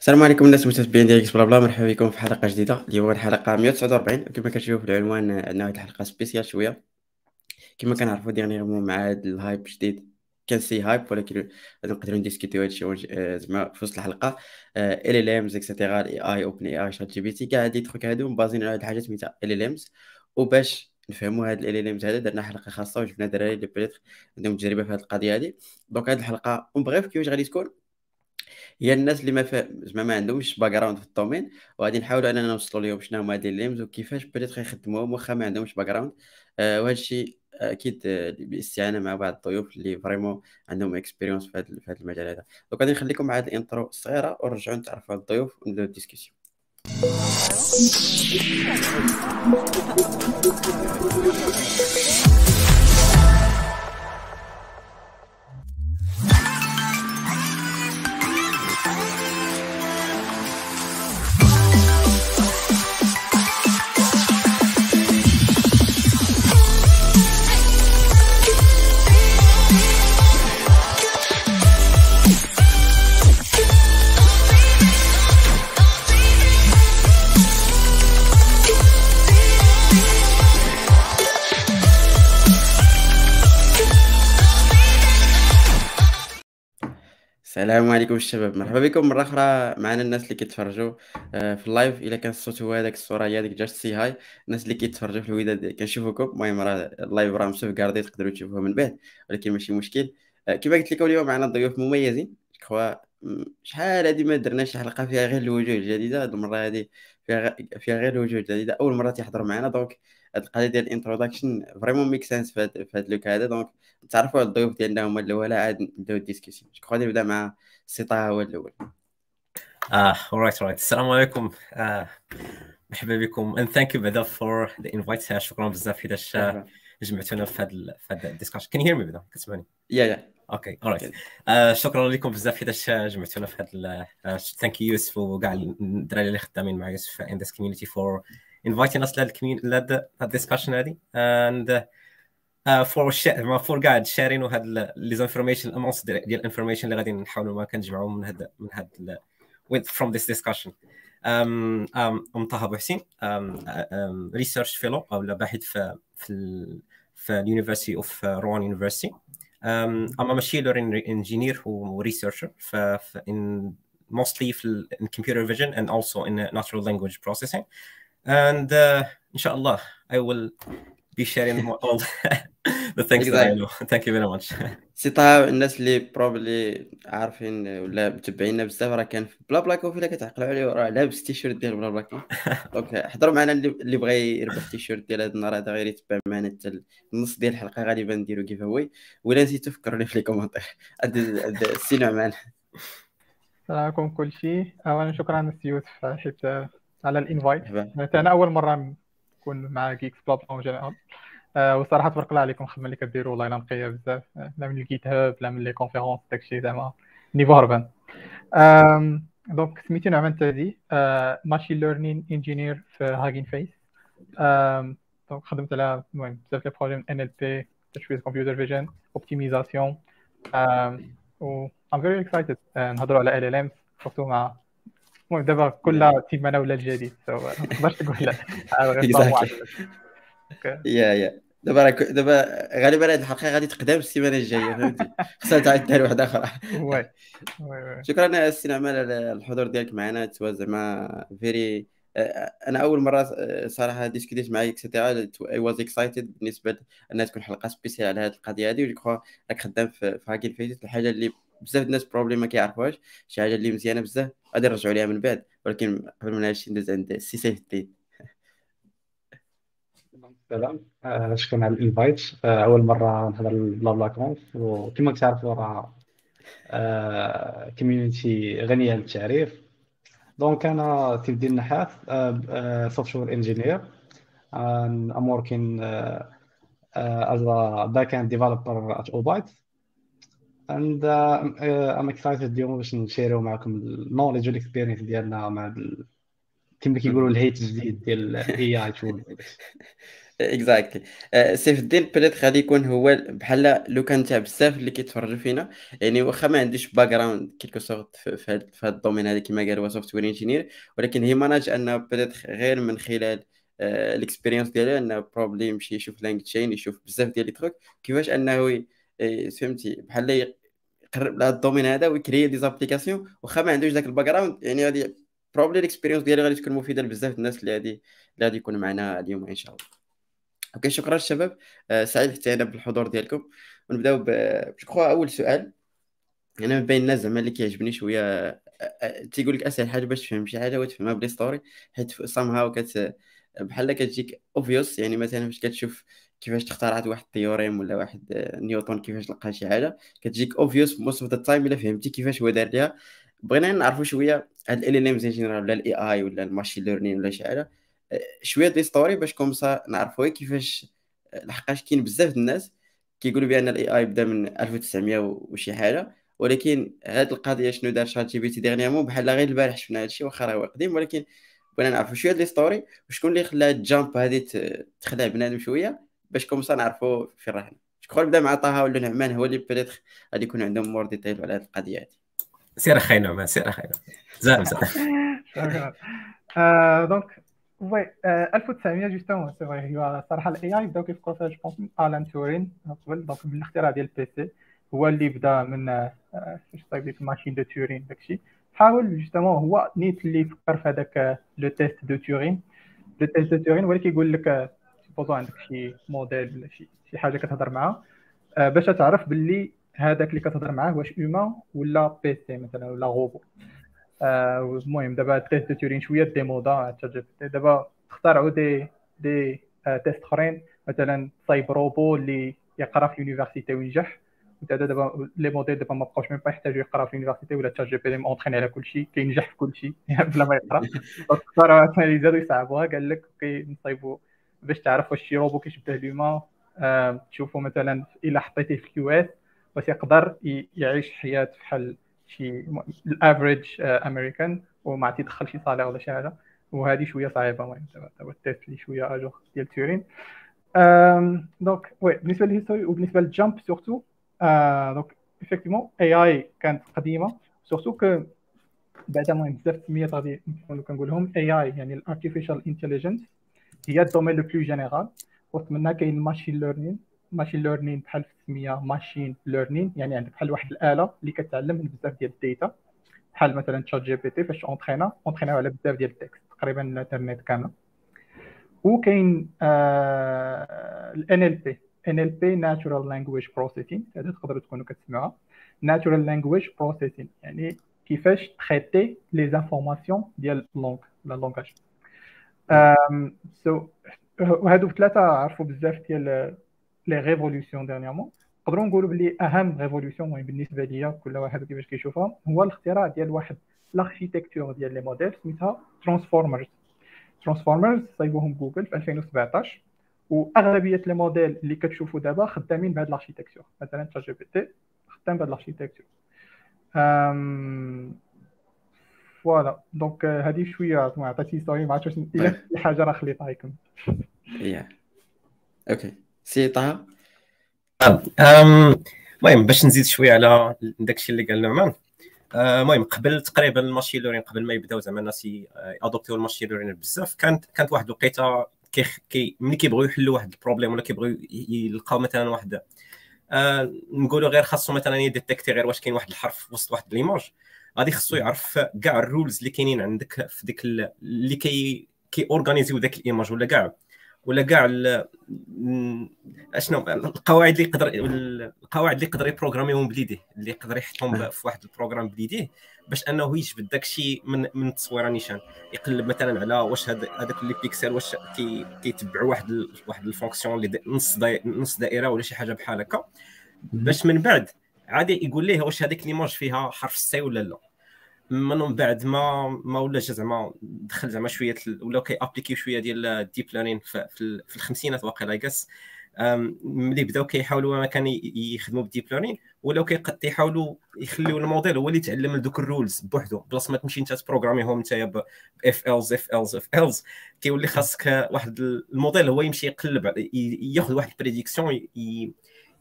السلام عليكم الناس المتابعين ديال بلا بلا مرحبا بكم في حلقة جديدة. اليوم الحلقة 149 كما كتشوفوا في العنوان عندنا واحد الحلقة spéciale شوية. كما كنعرفوا dernièrement مع هذا ال hype جديد. quand c'est hype ولكن نقدروا نdiscutيو هذا الشيء زعما في وسط الحلقة. ال ال امز اكسيتيرا الاي اي اوبن اي اي شات جي بي تي كاع هاد les trucs هادو مbasés على هاد الحاجات سميتها LLMs وباش نفهموا هاد LLMs هذا درنا حلقة خاصة وجبنا دراري اللي peut-être عندهم تجربة في هاد القضية هادي. donc هاد الحلقة en bref كيفاش غادي تكون؟ هي الناس اللي ما فا... زعما ما عندهمش background في ال domaine وغادي نحاولوا أننا نوصلوا لهم شنو هما هاد الليمز وكيفاش peut-être يخدموهم واخا ما عندهمش background آه وهذا الشيء أكيد باستعانه مع بعض الضيوف اللي vraiment عندهم expérience في هذا المجال هذا. donc غادي نخليكم مع هذه ال intro الصغيره ونرجعوا نتعرفوا على الضيوف ونبدأو ال discussion السلام عليكم الشباب مرحبا بكم مرة أخرى معنا الناس اللي كيتفرجوا آه، في ال live. إلا كان الصوت هو هذاك الصورة هي هذيك just say hi. الناس اللي كيتفرجوا في الوداد كنشوفوكم. المهم راه ال live راه مsauvegardé تقدروا تشوفوه من بعد ولكن ماشي مشكل. آه، كما قلت لكم اليوم معنا ضيوف مميزين. كخوا شحال هادي ما درناش حلقة فيها غير الوجوه الجديدة. هاد المرة هادي فيها غير الوجوه الجديدة. أول مرة تيحضروا معنا donc هاد القضية ديال ال introduction vraiment make sense في هاد look هذا. donc تعرفوا على الضيوف ديالنا هما الاولى عاد نبداو ال discussion جو نبدأ مع سي هو الأول. آه alright alright. السلام عليكم. آه مرحبا بكم. And thank you بعدا for the invite. شكرا بزاف حيتاش جمعتونا في هذا في هذا ال discussion can you hear me بعدا كتسمعني؟ yeah yeah okay آه شكرا لكم بزاف حيتاش جمعتونا في هذا thank you يوسف وكاع الدراري اللي خدامين مع يوسف in this community for inviting us لهذا ال discussion هذه and for for كاع sharing وهاد les informations ال amount ديال ال information اللي غادي نحاولوا ما كنجمعوا من هاد من هاد with from this discussion. um I'm طه ابو حسين research fellow أو باحث في في في ال university of روان university um machine learning engineer و researcher في in mostly في in computer vision and also in natural language processing. And uh, إن شاء الله I will be sharing all the things that I know. Thank you very much. سي طه الناس اللي probablement عارفين ولا متبعينا بزاف راه كان في بلا بلا كوفي كتعقلوا عليه راه لابس تيشيرت ديال بلا بلا donc حضروا معنا اللي بغى يربح تيشيرت ديال هذا النهار هذا غير يتبع معنا حتى النص ديال الحلقة غالبا نديرو giveaway ولا نسيتو فكروني في les commentaires سي نعمان السلام عليكم كلشي. اولا شكرا سي يوسف حيت على ال invite أنا أول مرة نكون مع Geeks بلا بلا général آه وصراحه تبارك الله عليكم الخدمه اللي كديروا والله إلا نقية بزاف. لا من ال GitHub لا من les conférences داكشي زعما niveau هربان donc سميتو نعمان التازي machine learning engineer في Hugging Face donc خدمت على المهم بزاف les projets من NLP jusqu'à computer vision optimisation و I'm very excited نهضروا على LLM surtout مع المهم دابا كل سيمانة ولا الجديد ما تقدرش تقول لا. yeah yeah. دابا دابا غالبا هذه الحلقة غادي تقدم السيمانة الجاية فهمتي؟ خصها تعاد دار واحدة أخرى oui شكرا السي نعمان على الحضور ديالك معنا. toi زعما vrai أنا أول مرة صراحة discutيت معاك et cetera I was excited بالنسبة انها تكون حلقة spéciale على هذه القضية هذه وجو راك خدام في هاكين fait الحاجة اللي بزاف الناس probablement ما كيعرفوهاش شي حاجة اللي مزيانة بزاف غادي نرجعوا عليها من بعد ولكن قبل ما نمشي ندوز عند السي سيف الدين سلام. آه، شكرا على الإنفايت. آه، أول مرة نهضر بلا بلا كونف وكما كتعرفوا راه كوميونيتي غنية للتعريف. دونك أنا تيم ديال النحاس software engineer I'm working as a backend developer at Obite and uh, I'm اليوم باش n-شيرو معكم ال knowledge وال experience ديالنا مع كما كيقولوا الهيت الجديد ديال الاي اي تول اكزاكتلي آه، سيف الدين بليت غادي يكون هو بحال لو كان تاع بزاف اللي كيتفرجوا فينا. يعني واخا ما عنديش باك جراوند كيلكو سورت في هذا الدومين هذا كما قال هو سوفت وير انجينير ولكن هي manage أن بليت غير من خلال ال experience ديالو انه probably يمشي يشوف LangChain يشوف بزاف ديال les trucs كيفاش أنه فهمتي بحال يقرب لهذا الدومين هذا ويكري des applications واخا ما عندوش ذاك ال background يعني غادي probably ال experience ديالي غادي تكون مفيدة لبزاف الناس اللي غادي اللي غادي يكون معنا اليوم إن شاء الله. okay شكرا الشباب آه سعيد حتى أنا بالحضور ديالكم. ونبدأو جو أول سؤال. أنا من بين الناس زعما اللي كيعجبني شوية آه، آه، تيقول لك أسهل حاجة باش تفهم شي حاجة وتفهمها بال history حيت somehow بحال كتجيك obvious يعني مثلا فاش كتشوف كيفاش تخترعت واحد ال théorème ولا واحد نيوتن كيفاش لقى شي حاجة كتجيك obvious most of the time إلا فهمتي كيفاش هو دار ليها. بغينا نعرفوا شوية هاد ال LLMs en général ولا ال AI ولا ال machine learning ولا شي حاجة. شوية d'histoire باش comme ça نعرفوا كيفاش لحقاش كاين بزاف الناس كيقولوا بأن ال AI بدا من 1900 وشي حاجة ولكن هاد القضية شنو دار ChatGPT dernièrement بحال غير البارح شفنا هادشي واخا راه قديم ولكن بغينا نعرفوا شوية d'histoire وشكون اللي خلى ال jump هادي تخلع بنادم شوية باش comme ça نعرفوا فين راحنا شكون نبدا مع طه ولا نعمان هو اللي peut-être غادي يكون عندهم more details على هاد القضية هادي سير أخي نعمان سير أخي نعمان زعما donc oui 1900 justement c'est vrai هو صراحة ال AI بداو كيفكروا فيها je pense Alan Turing قبل donc من الاختراع ديال ال PC هو اللي بدا من فاش صايب ديك ال machine de Turing داكشي حاول justement هو نيت اللي فكر في هذاك le test de Turing le test de Turing اللي كيقول لك supposons عندك شي موديل ولا شي شي حاجة كتهضر معاه باش تعرف باللي هذاك اللي كتهضر معاه واش humain ولا PC مثلا ولا روبو المهم دابا test de Turing شوية démodé دابا اخترعوا des des tests اخرين. مثلا صايب روبو اللي يقرا في université وينجح. دابا les modèles دابا ما بقاوش même pas يحتاجوا يقراو في université ولا ChatGPT مونطرين على كل شيء كينجح في كل شيء بلا ما يقرا. اختاروا عشان يزادوا يصعبوها قال لك okay نصايبوا باش تعرف واش شي روبو كيشبه l'humain تشوفوا مثلا إلا حطيتيه في كيو إس واش يقدر يعيش حياة بحال شي ال average American وما تيدخل شي salaire ولا شي حاجة. وهذه شوية صعيبة المهم دابا ال test اللي شوية à jour ديال Turing donc oui بالنسبة لل history وبالنسبة لل jump surtout donc effectivement AI كانت قديمة. surtout que بعد المهم بزاف السميات غادي كنقولهم. AI يعني ال artificial intelligence هي ال domaine le plus général. وسط منها كاين ال machine learning machine learning بحال في السميه machine learning يعني عندك بحال واحد الآلة اللي كتعلم من بزاف ديال ال data بحال مثلا ChatGPT فاش entraîna entraîna على بزاف ديال ال text تقريبا الإنترنت كامل. وكاين ال NLP NLP natural language processing هذا تقدروا تكونوا كتسمعوها. natural language processing يعني كيفاش تريتي les informations ديال ال langue ولا ال langage so وهادو ثلاثة عرفوا بزاف ديال les révolutions dernièrement نقدروا نقولوا بلي أهم révolution المهم بالنسبة ليا كل واحد كيفاش كيشوفها هو الاختراع ديال واحد ال architecture ديال les modèles سميتها transformers transformers صايبوهم جوجل في 2017 واغلبيه les modèles اللي كتشوفوا دابا خدامين بهذا ال architecture مثلا ChatGPT خدام بهذا ال architecture voilà donc هذه شوية عطيتي histoire ما عرفتش الا شي حاجة راه خليتها يكون يا okay سي طه المهم باش نزيد شوية على داكشي اللي قال نعمان. المهم قبل تقريبا ال machine learning قبل ما يبداو زعما الناس adoptيو ال machine learning بزاف كانت كانت واحد الوقيتة كي ملي كيبغيو يحلوا واحد ال problème ولا كيبغيو يلقاو مثلا واحد آه نقولوا غير خاصو مثلا يdétecter غير واش كاين واحد الحرف وسط واحد l'image غادي خصو يعرف كاع ال rules اللي كاينين عندك في ديك اللي كي كي organiseيو داك ال image ولا كاع. ولا كاع أشنو القواعد اللي يقدر القواعد اللي يقدر يبروغراميهم بليديه اللي يقدر يحطهم في واحد ال programme بليديه باش أنه يجبد داك الشيء من من التصويره نيشان. يقلب مثلا على واش هذاك اللي pixels واش كي كيتبعوا واحد ال واحد ال fonction اللي نص نص دائرة ولا شي حاجة بحال هكا. باش من بعد عادي يقول ليه واش هذيك l'image فيها حرف ال C ولا لا. من بعد ما ما ولاش زعما دخل زعما شوية ولا كي appliquer شوية ديال ال deep learning في, في الخمسينات واقيلا يقص ملي بداو كيحاولوا ما كان يخدموا بال deep learning ولاو كيحاولوا يخليو الموديل هو اللي يتعلم دوك ال rules بوحدو. بلاص ما تمشي انت ت programmer هم انت ب if else if else if else كيولي خاصك واحد الموديل هو يمشي يقلب ياخذ واحد ال prédiction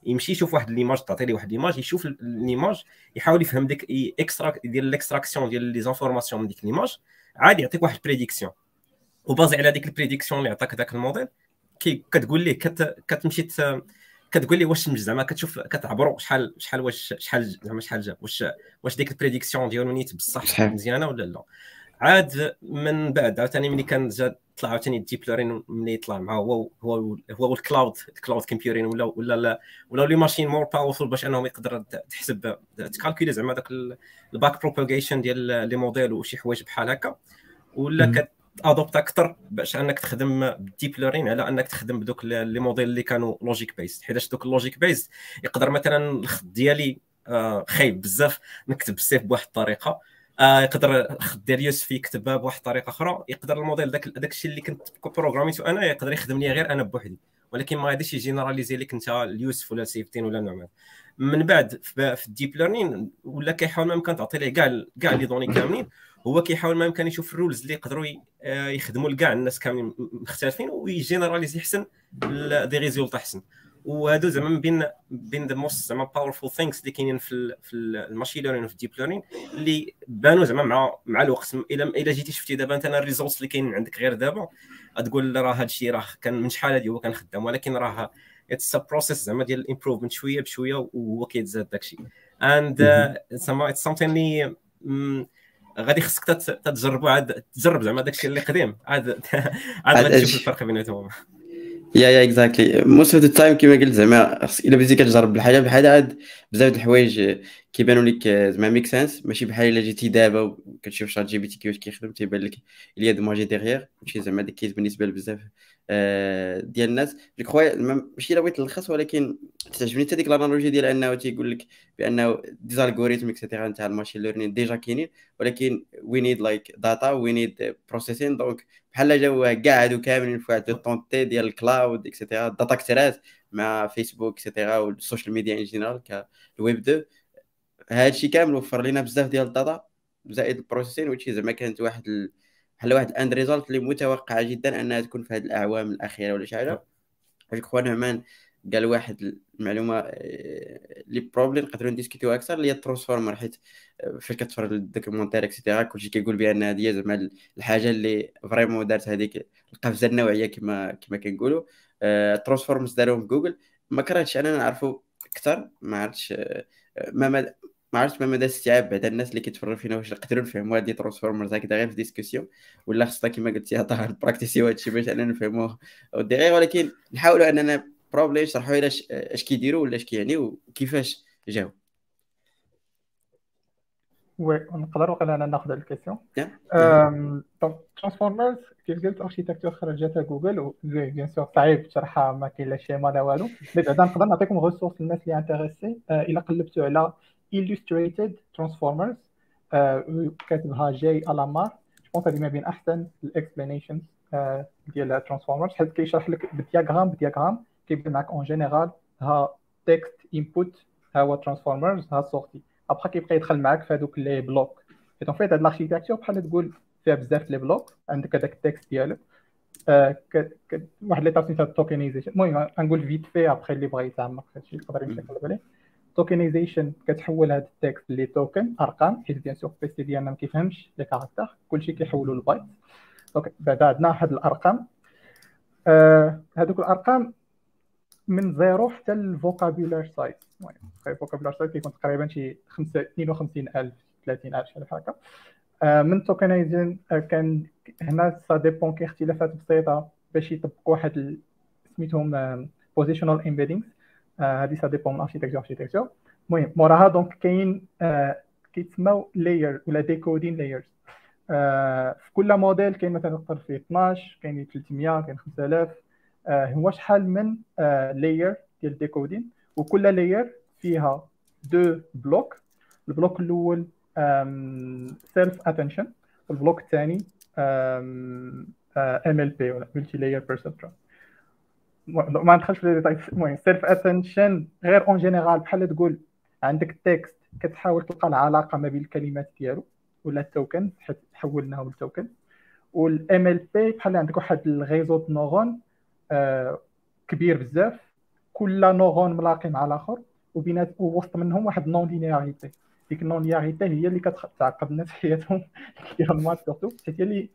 يمشي يشوف واحد l'image تعطي ليه واحد l'image يشوف l'image يحاول يفهم ديك extra ديال ال extraction ديال les informations من ديك l'image عادي يعطيك واحد ال prédiction و basé على ديك ال prédiction اللي عطاك داك الموديل كي كتقول ليه كت... كتمشي كتقول لي واش زعما كتشوف كتعبروا شحال شحال واش شحال زعما شحال جاب واش واش ديك ال prédiction ديالو نيت بصح مزيانة ولا لا. عاد من بعد عاوتاني ملي كان جا طلع عاوتاني ال deep learning ملي طلع مع هو هو هو ال cloud ال cloud computing ولا ولا ولا les machines more powerful باش أنهم يقدر تحسب ت calculer زعما داك ال back propagation ديال les modèles وشي حوايج بحال هكا. ولا adopt أكثر باش أنك تخدم بال deep learning على أنك تخدم بدوك les modèles اللي كانوا logic based حيتاش دوك ال logic based يقدر مثلا الخط ديالي آه، خايب بزاف نكتب ال 7 بواحد الطريقة. يقدر الخط ديال يوسف يكتبها بواحد الطريقة أخرى. يقدر الموديل داك داك الشيء اللي كنت programmer تو أنا يقدر يخدم لي غير أنا بوحدي. ولكن ما غاديش ي généraliser لك أنت اليوسف ولا سيفتين ولا نعمان من بعد في ال deep learning ولا كيحاول ما يمكن تعطي ليه كاع كاع les données كاملين هو كيحاول ما يمكن يشوف ال rules اللي يقدروا آه، يخدموا لكاع الناس كاملين مختلفين وي généraliser احسن des résultats أحسن. وهادو زعما من بين بين the most زعما powerful things اللي كاينين في في ال machine learning وفي ال deep learning اللي بانوا زعما مع مع الوقت. إلا إلا جيتي شفتي دابا أنت ال results اللي كاينين عندك غير دابا تقول راه هذا الشيء راه كان من شحال هذه هو كان خدام ولكن راه it's a process زعما ديال ال improvement شوية بشوية وهو كيتزاد داكشي and زعما it's something اللي غادي خصك تجربوا عاد تجرب زعما داكشي اللي قديم. عاد عاد غادي تشوف الفرق بيناتهم. yeah yeah exactly most of the time كيما قلت زعما إلا بديتي كتجرب الحاجة بحال عاد بزاف د الحوايج كيبانوا لك زعما make sense ماشي بحال إلا جيتي دابا وكتشوف شات جي بي تي كيفاش كيخدم تيبان لك اللي d'imagerie derrière ماشي زعما داك case بالنسبة لبزاف آه، ديال الناس. je crois ماشي إلا بغيت نلخص ولكن تعجبني حتى ديك ال analogie ديال أنه تيقول لك بأنه des algorithmes et cetera نتاع ال machine learning déjà كاينين ولكن we need like data we need processing donc بحال جاو كاع هادو كاملين في واحد الطونتي ديال ال cloud et cetera ال data كثرات مع فيسبوك et cetera وال social media en général كال web 2 هادشي كامل وفر لينا بزاف ديال ال data زائد ال processing وشي زعما كانت واحد ال... بحال واحد ال end result اللي متوقعة جدا أنها تكون في هذه الأعوام الأخيرة ولا شي حاجة. je crois نعمان قال واحد المعلومة آه، اللي probably نقدروا ن discuter و أكثر اللي هي ال transformer حيت آه، فاش كتفرج ال documentaire et cetera كلشي كيقول بأن هذه زعما الحاجة اللي vraiment دارت هذيك القفزة النوعية كما كما كنقولوا ال transformers آه، داروهم جوجل ما كرهتش أنا نعرفوا أكثر ما عرفتش ما ما عرفتش ما مدى استيعاب بعد الناس اللي كيتفرجوا فينا واش يقدروا نفهموا هذه transformers هكذا غير في discussion ولا خصنا كما قلتي عطاها pratique هادشي باش أننا نفهموه. غير ولكن نحاولوا أننا probably نشرحوا لنا إش كيديروا ولا إش كيعنيو وكيفاش جاو. oui نقدروا قلنا ناخذ ال question donc transformers كيف قلت architecture خرجتها جوجل bien sûr صعيب تشرحها ما كاين لا schéma لا والو. mais بعدا نقدر نعطيكم ressources للناس اللي intéressés إلا قلبتوا على illustrated transformers uh, كاتبها جاي ألامار. je هذه ما بين أحسن. ال explanations uh, ديال ال transformers حيت كيشرح لك بال diagramme بال diagramme كيبان معك en général ها text input ها هو transformers ها sortie après كيبقى يدخل معك في هذوك les blocs donc vite هاد ال architecture بحال تقول فيها بزاف les blocs عندك هذاك ال texte ديالك. uh, واحد l'étape سميتها tokenization المهم غنقول vite في ابخي اللي بغى يتعمق. في هادشي يقدر يمشي عليه tokenization كتحول هذا ال texte les tokens أرقام حيت bien sûr ال PC ديالنا ما كيفهمش les caractères كلشي كيحولوا ل bytes. donc بعد عندنا هاد الأرقام. آه الأرقام من zéro حتى ال vocabulary size. المهم ال vocabulary size كيكون تقريبا شي 52000 30000 شي هكا. آه من tokenizing آه كان هنا ça dépend كاين اختلافات بسيطة باش يطبقوا واحد سميتهم positional embeddings هذه ça dépend من architecture architecture المهم موراها donc كاين كيتسموا layer ولا decoding layers في كل موديل كاين مثلا نقدر فيه 12 كاين 300 كاين 5000 هو شحال من layer ديال decoding وكل layer فيها deux blocs ال bloc الأول self attention وال bloc الثاني MLP ولا multi layer perceptron ما ندخلش في les المهم self attention غير en général بحال تقول عندك ال texte كتحاول تلقى العلاقة ما بين الكلمات ديالو ولا ال tokens حيت حولناهم ل tokens وال MLP بحال عندك واحد ال réseau neurones آه كبير بزاف. كل neurone ملاقي مع الآخر وبينات ووسط منهم واحد non-linéarité ديك ال non-linéarité هي اللي كتعقد الناس حياتهم كيديروا ال maths surtout حيت هي اللي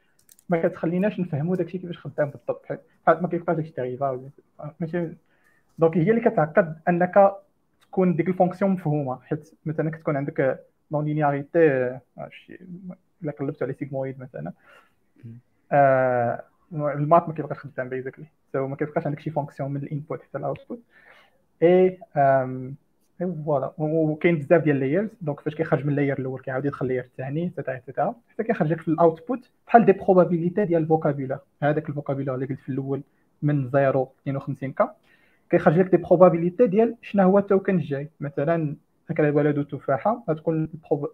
ما كتخليناش نفهموا داكشي كيفاش خدام بالضبط. حيت ما كيبقاش داكشي dérivable ماشي. donc هي اللي كتعقد أنك تكون ديك ال fonction مفهومة. حيت مثلا كتكون عندك non-linéarité إلا قلبت على sigmoïde مثلا. آه ال maths ما كيبقاش خدام basically so ما كيبقاش عندك شي fonction من ال input حتى ال output. et voilà. وكاين بزاف ديال ال layers donc فاش كيخرج من ال layer الأول كيعاود يدخل ال layer الثاني تاتا حتى كيخرج لك في ال output بحال des probabilités ديال ال vocabulaire هذاك ال vocabulaire اللي قلت في الأول من 0 52 كا كيخرج لك des probabilités ديال شنو هو ال token الجاي. مثلا اكل الولد تفاحه غتكون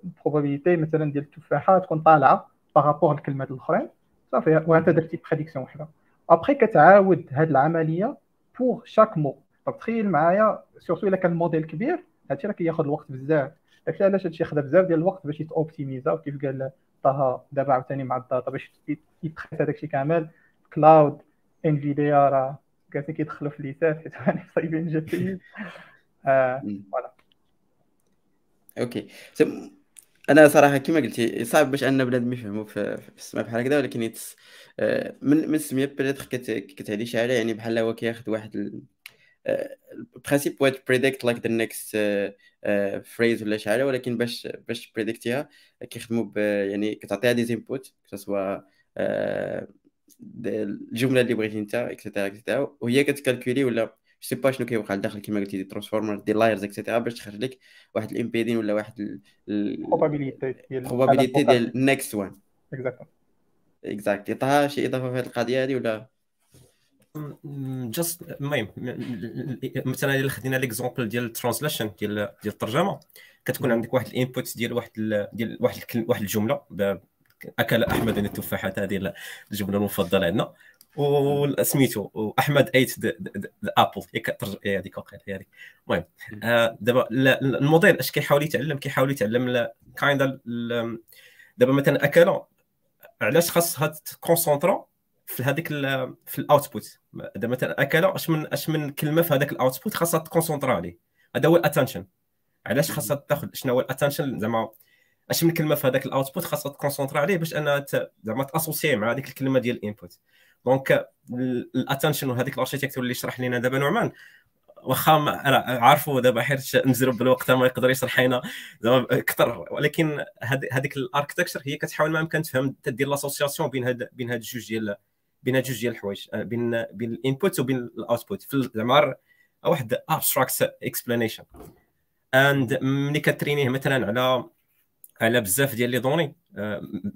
ال probabilité مثلا ديال التفاحة تكون طالعة par rapport الكلمات الأخرين. صافي وانت درتي prédiction وحده. ابخي كتعاود هذه العملية pour chaque mot تخيل معايا surtout إلا كان الموديل كبير. هادشي راه كياخذ الوقت بزاف. داكشي علاش هادشي خدا بزاف ديال الوقت باش يتوبتيميزا وكيف قال طه دابا عاوتاني مع ال data باش يتخيط هذاك كامل. cloud Nvidia راه كاع كيدخلوا في ليسات حيت راني صايبين GPU فوالا. أوكي. أنا صراحة كما قلتي صعب باش أن بنادم يفهموا في, السماء بحال هكذا ولكن يتس آه، من من السميه بريتر كتعدي شي حاجة يعني بحال هو كياخذ واحد البرانسيب هو بريديكت لايك ذا نيكست فريز ولا شي حاجة ولكن باش باش بريديكتيها كيخدموا يعني كتعطيها دي زينبوت سوا الجملة اللي بغيتي انت اكسيتيرا اكسيتيرا وهي كتكالكولي ولا سي با شنو كيوقع لداخل كما قلتي دي ترانسفورمر دي لايرز اكسيتيرا باش تخرج لك واحد ال embedding ولا واحد ال probabilité ديال ال probabilité ديال ال next one exactly exactly طه شي إضافة في هذه القضية هذه ولا؟ just المهم مثلا إلا خدينا l'exemple ديال ال translation ديال ديال الترجمة كتكون عندك واحد ال input ديال واحد ديال واحد واحد الجملة أكل أحمد التفاحات هذه الجملة المفضلة عندنا. وسميتو أحمد ate the apple هذيك واقيلا هذيك. المهم آه، دابا الموديل اش كيحاول يتعلم؟ كيحاول يتعلم kinda دابا مثلا اكل علاش خاصها تكونسونطرا في هذيك في ال output دابا مثلا اكل اش من اش من كلمة في هذاك ال output خاصها تكونسونطرا عليه هذا هو ال attention علاش خاصها تاخذ شنو هو ال attention زعما اش من كلمة في هذاك ال output خاصها تكونسونطرا عليه باش أنها زعما تأسوسي مع هذيك الكلمة ديال ال input donc ال attention وهذيك ال architecture اللي شرح لنا دابا نعمان. واخا عارفوا دابا حيت نزرب بالوقت ما يقدر يشرح لنا زعما أكثر. ولكن هذيك ال architecture هي كتحاول ما إمكن تفهم تدير l'association بين هاد بين هاد الجوج ديال بين جوج ديال الحوايج بين بين ال input وبين ال output. زعما واحد abstract explanation and ملي كترينيه مثلا على على بزاف ديال les données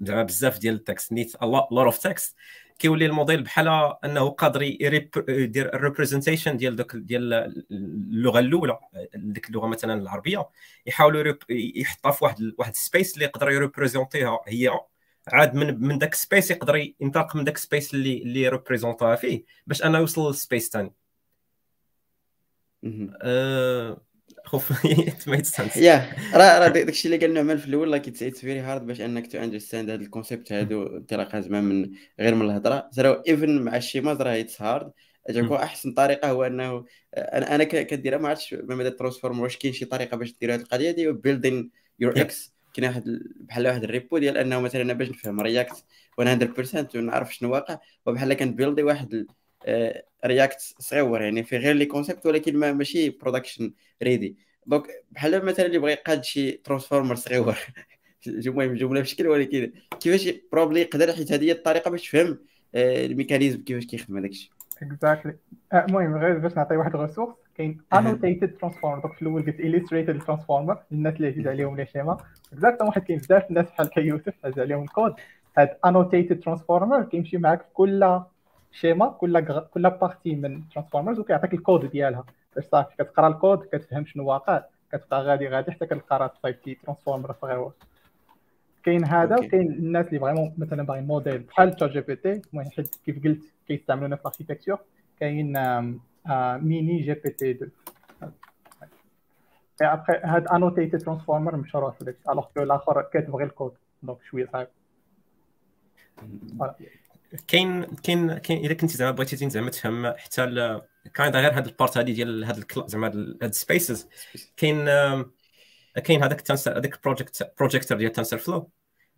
زعما بزاف ديال ال text need lots of text كيولي الموديل بحال أنه قادر يدير ال representation ديال دوك ديال اللغة الأولى ديك اللغة مثلا العربية يحاولوا يحطها في واحد واحد space اللي يقدر يريبريزونتيها هي عاد من من داك space يقدر ينطلق من داك space اللي اللي ريبريزونتها فيه باش انه يوصل لل space ثاني خوف makes sense yeah راه راه داكشي اللي قال نعمان في الأول like it's very hard باش أنك to understand هذا ال concepts هادو. انطلاقا زعما من غير من الهضرة. زرا even مع ال schémas راه it's hard جاكو أحسن طريقة هو أنه أنا أنا كديرها ما عرفتش ما مدى transform واش كاين شي طريقة باش دير هذه القضية دي؟ building your X كاين واحد بحال واحد ال repo ديال انه مثلا أنا باش نفهم React 100% ونعرف شنو واقع وبحال كنبيلدي واحد React صغيور يعني في غير les concepts ولكن ما ماشي production ready donc بحال مثلا اللي بغى يقاد شي transformer صغيور المهم جملة بشكل ولكن كيفاش probably يقدر حيت هذه هي الطريقة باش تفهم ال mécanisme كيفاش كيخدم هذاك الشيء. exactly المهم غير باش نعطي واحد ال resource كاين annotated transformer donc في الأول قلت illustrated transformer الناس اللي عزيز عليهم les schémas exactement واحد كاين بزاف الناس بحال كيوسف عزيز عليهم الكود. هاد annotated transformer كيمشي معاك في كل schéma كل كل partie من transformers وكيعطيك الكود ديالها. باش صافي كتقرا الكود كتفهم شنو واقع كتبقى غادي غادي حتى كتلقى راسك صايبتي transformer صغير كاين هذا وكاين الناس اللي vraiment مثلا باغيين موديل بحال ChatGPT المهم حيت كيف قلت كيستعملونا في ال architecture كاين mini GPT 2 après هاد annotated transformer مشروع في داكشي alors que الآخر كاتب غير ال code donc شوية صعيب كاين كاين كاين إذا كنتي زعما بغيتي زعما تفهم حتى كاين غير هاد ال part هادي ديال هاد زعما هاد ال spaces كاين كاين هذاك Tensor هذاك project projector ديال TensorFlow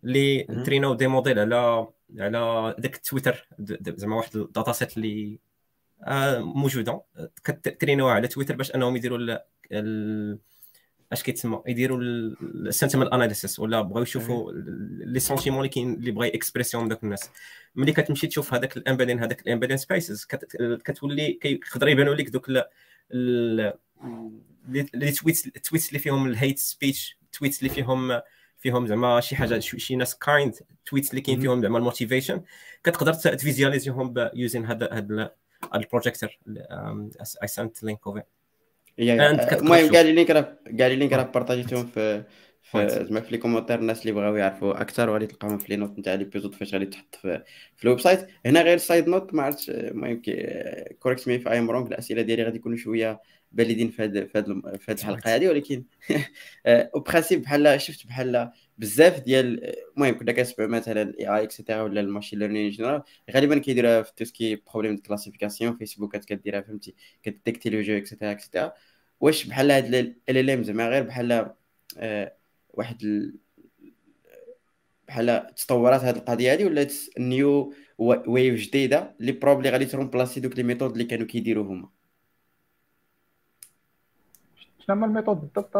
اللي تريناو des modèles على على داك تويتر زعما واحد ال data set اللي موجودة. كترينوها على تويتر باش أنهم يديروا اش كيتسمى؟ يديروا ال sentiment analysis ولا بغاو يشوفوا les sentiments اللي كاين اللي بغا expression داك الناس. ملي كتمشي تشوف هذاك ال embedding هذاك ال embedding spaces كتولي كيقدر يبانوا لك دوك les tweets ال tweets اللي فيهم ال hate speech tweets اللي فيهم فيهم زعما شي حاجة شي ناس kind tweets اللي كاين فيهم زعما ال motivation كتقدر تفيزياليزيهم using هذا هذا ال projector i sent link of المهم كاع les links راه كاع لي لينك راه بارطاجيتهم في زعما في les commentaires الناس اللي بغاو يعرفوا أكثر وغادي تلقاهم في les notes نتاع l'épisode فاش غادي تحط في, في ال website. هنا غير side note ما عرفتش المهم correct me if I'm wrong الأسئلة ديالي غادي يكونوا شوية بالدين في هذه في هذه الحلقة هذه ولكن au principe بحال شفت بحال بزاف ديال المهم كنا كنسمعوا مثلا ال AI et cetera ولا ال machine learning général غالبا كيديرها في tout ce qui problème classification Facebook كديرها فهمتي؟ كديكتي le jeu et cetera et cetera واش بحال هاد LLM زعما غير بحال آه واحد ال... بحال تطورات هاد القضية هادي ولا new wave جديدة اللي probably غادي ترومبلاسي دوك les méthodes اللي كانوا كيديروا هما. شنو هما ال méthodes بالضبط؟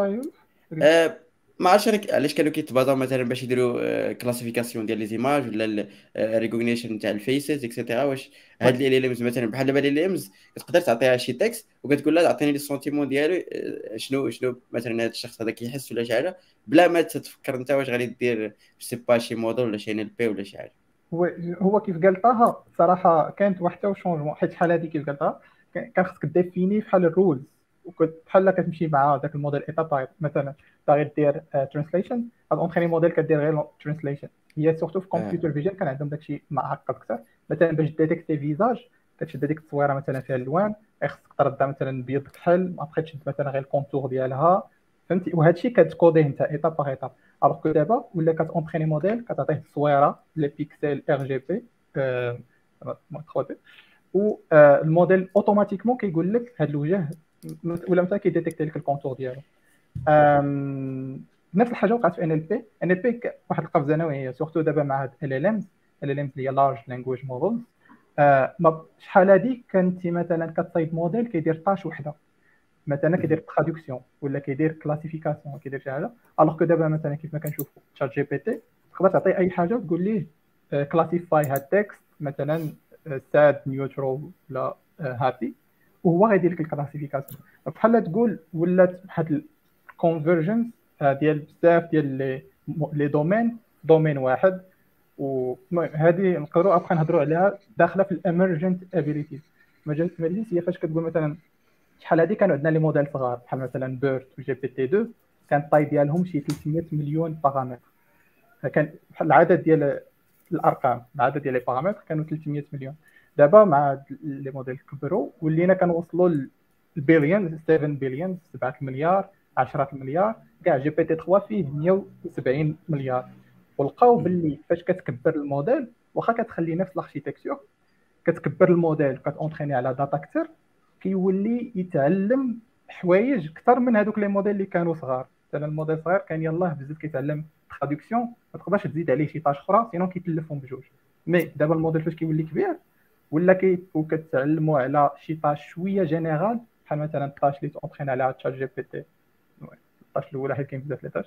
آه ما عرفتش علاش كانوا كيتبازاو مثلا باش يديروا classification ديال les images ولا ال recognition تاع ال faces et cetera واش هاد les LLMs مثلا بحال دابا les LLMs تقدر تعطيها شي texte وكتقول لها أعطيني لي sentiment ديالو شنو شنو مثلا هذا الشخص هذا كيحس ولا شي حاجة. بلا ما تفكر أنت واش غادي دير c'est pas شي موديل ولا شي NLP ولا شي حاجة. هو هو كيف قال طه صراحة كانت واحد changement حيت شحال هذه كيف قال طه كان خصك définir بحال ال rules. وكنت بحال كتمشي مع ذاك ال modèle étape مثلا باغي دير translation غاد entraîner modèle كدير غير translation هي surtout في computer vision كان عندهم داكشي معقد أكثر. مثلا باش détecter visage كتشد هذيك التصويره مثلا فيها الالوان خصك تردها مثلا بيض كحل ابخي تشد مثلا غير ال contour ديالها. فهمتي؟ وهذا الشيء كتكوديه أنت étape par étape alors que دابا ولا كتونتريني موديل كتعطيه التصويره les pixels RGB و ال modèle automatiquement كيقول لك هاد الوجه ولا مثلا كيديتيكتي لك ال contour ديالو. نفس الحاجة وقعت في ان ال بي ان ال بي واحد القفزة نوعية surtout دابا مع ال ال امز ال ال امز اللي هي large language models شحال هادي كنتي مثلا كتصايب موديل كيدير tâche وحدة. مثلا كيدير traduction ولا كيدير classification كيدير شي حاجة. alors que دابا مثلا كيف ما كنشوفوا ChatGPT تقدر تعطي أي حاجة وتقول ليه classify هاد text مثلا sad neutral ولا happy وهو غيدير لك ال classification بحال تقول ولات بحال ال convergence ديال بزاف ديال les domaines domaine واحد. ومهم هذه نقدروا ابقى نهضروا عليها داخلة في ال emergent abilities abilities هي فاش كتقول مثلا شحال هذه كانوا عندنا les modèles صغار. بحال مثلا BERT و GPT 2 كان ال taille ديالهم شي 300 مليون paramètres كان العدد ديال الأرقام العدد ديال les paramètres كانوا 300 مليون. دابا مع les modèles كبروا ولينا كنوصلوا البليون 7 بليون 7 مليار 10 مليار كاع GPT 3 فيه 170 مليار. ولقاو باللي فاش كتكبر الموديل واخا كتخلي نفس ال architecture كتكبر الموديل كتونتريني على data كثر كيولي يتعلم حوايج أكثر من هذوك les modèles اللي كانوا صغار. مثلا الموديل صغير كان يلاه بزاف كيتعلم traduction ما تقدرش تزيد عليه شي tâche أخرى sinon كيتلفهم بجوج. mais دابا الموديل فاش كيولي كبير ولا كتعلموا على شي tâche شوية générale بحال مثلا ال tâche اللي تونترين عليها ChatGPT ال tâche الأولى حيت كاين بزاف les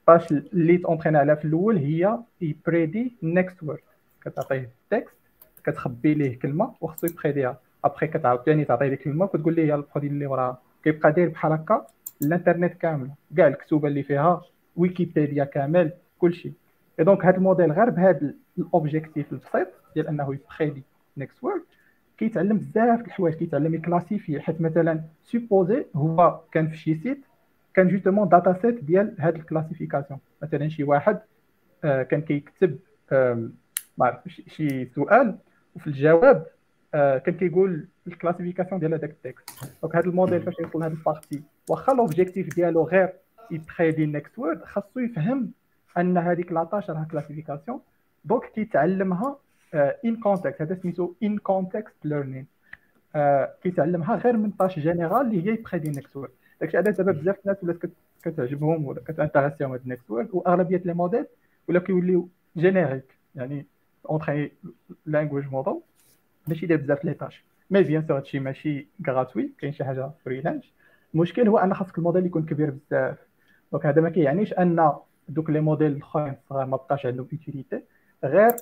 ال tâche اللي تونترين عليها في الأول هي يبريدي next word كتعطيه texte كتخبي ليه كلمة وخصو يبريديها ابخي كتعاود ثاني تعطيه ديك الكلمة وكتقول ليه ال produit اللي وراها كيبقى داير بحال هكا الإنترنت كامل. كاع الكتوبه اللي فيها ويكيبيديا كامل كلشي. et donc هذا الموديل غير بهذا ال objectif البسيط ديال أنه يبريدي next word كيتعلم بزاف الحوايج كيتعلم يكلاسيفي حيت مثلا supposer هو كان في شي site كان justement dataset ديال هاد ال classification. مثلا شي واحد آه كان كيكتب ما عرفتش شي سؤال وفي الجواب آه كان كيقول ال classification ديال هذاك ال texte. donc هذا الموديل فاش يوصل لهذه ال partie واخا l'objectif ديالو غير يبخيدي ال next word خاصو يفهم أن هذيك la tâche راها classification donc كيتعلمها in context هذا سميتو in context learning كيتعلمها غير من tâche générale اللي هي يبخيدي next داكشي علاش دابا بزاف الناس ولات كتعجبهم ولا كتانتريسيهم هاد next word وأغلبية les modèles ولا كيوليو génériques يعني entraîner language model ماشي داير بزاف les tâches mais bien sûr هادشي ماشي gratuit كاين شي حاجة فريلانس المشكل هو أن خاصك الموديل يكون كبير بزاف. donc هذا ما كيعنيش أن دوك les modèles الأخرين ما بقاش عندهم utilité غير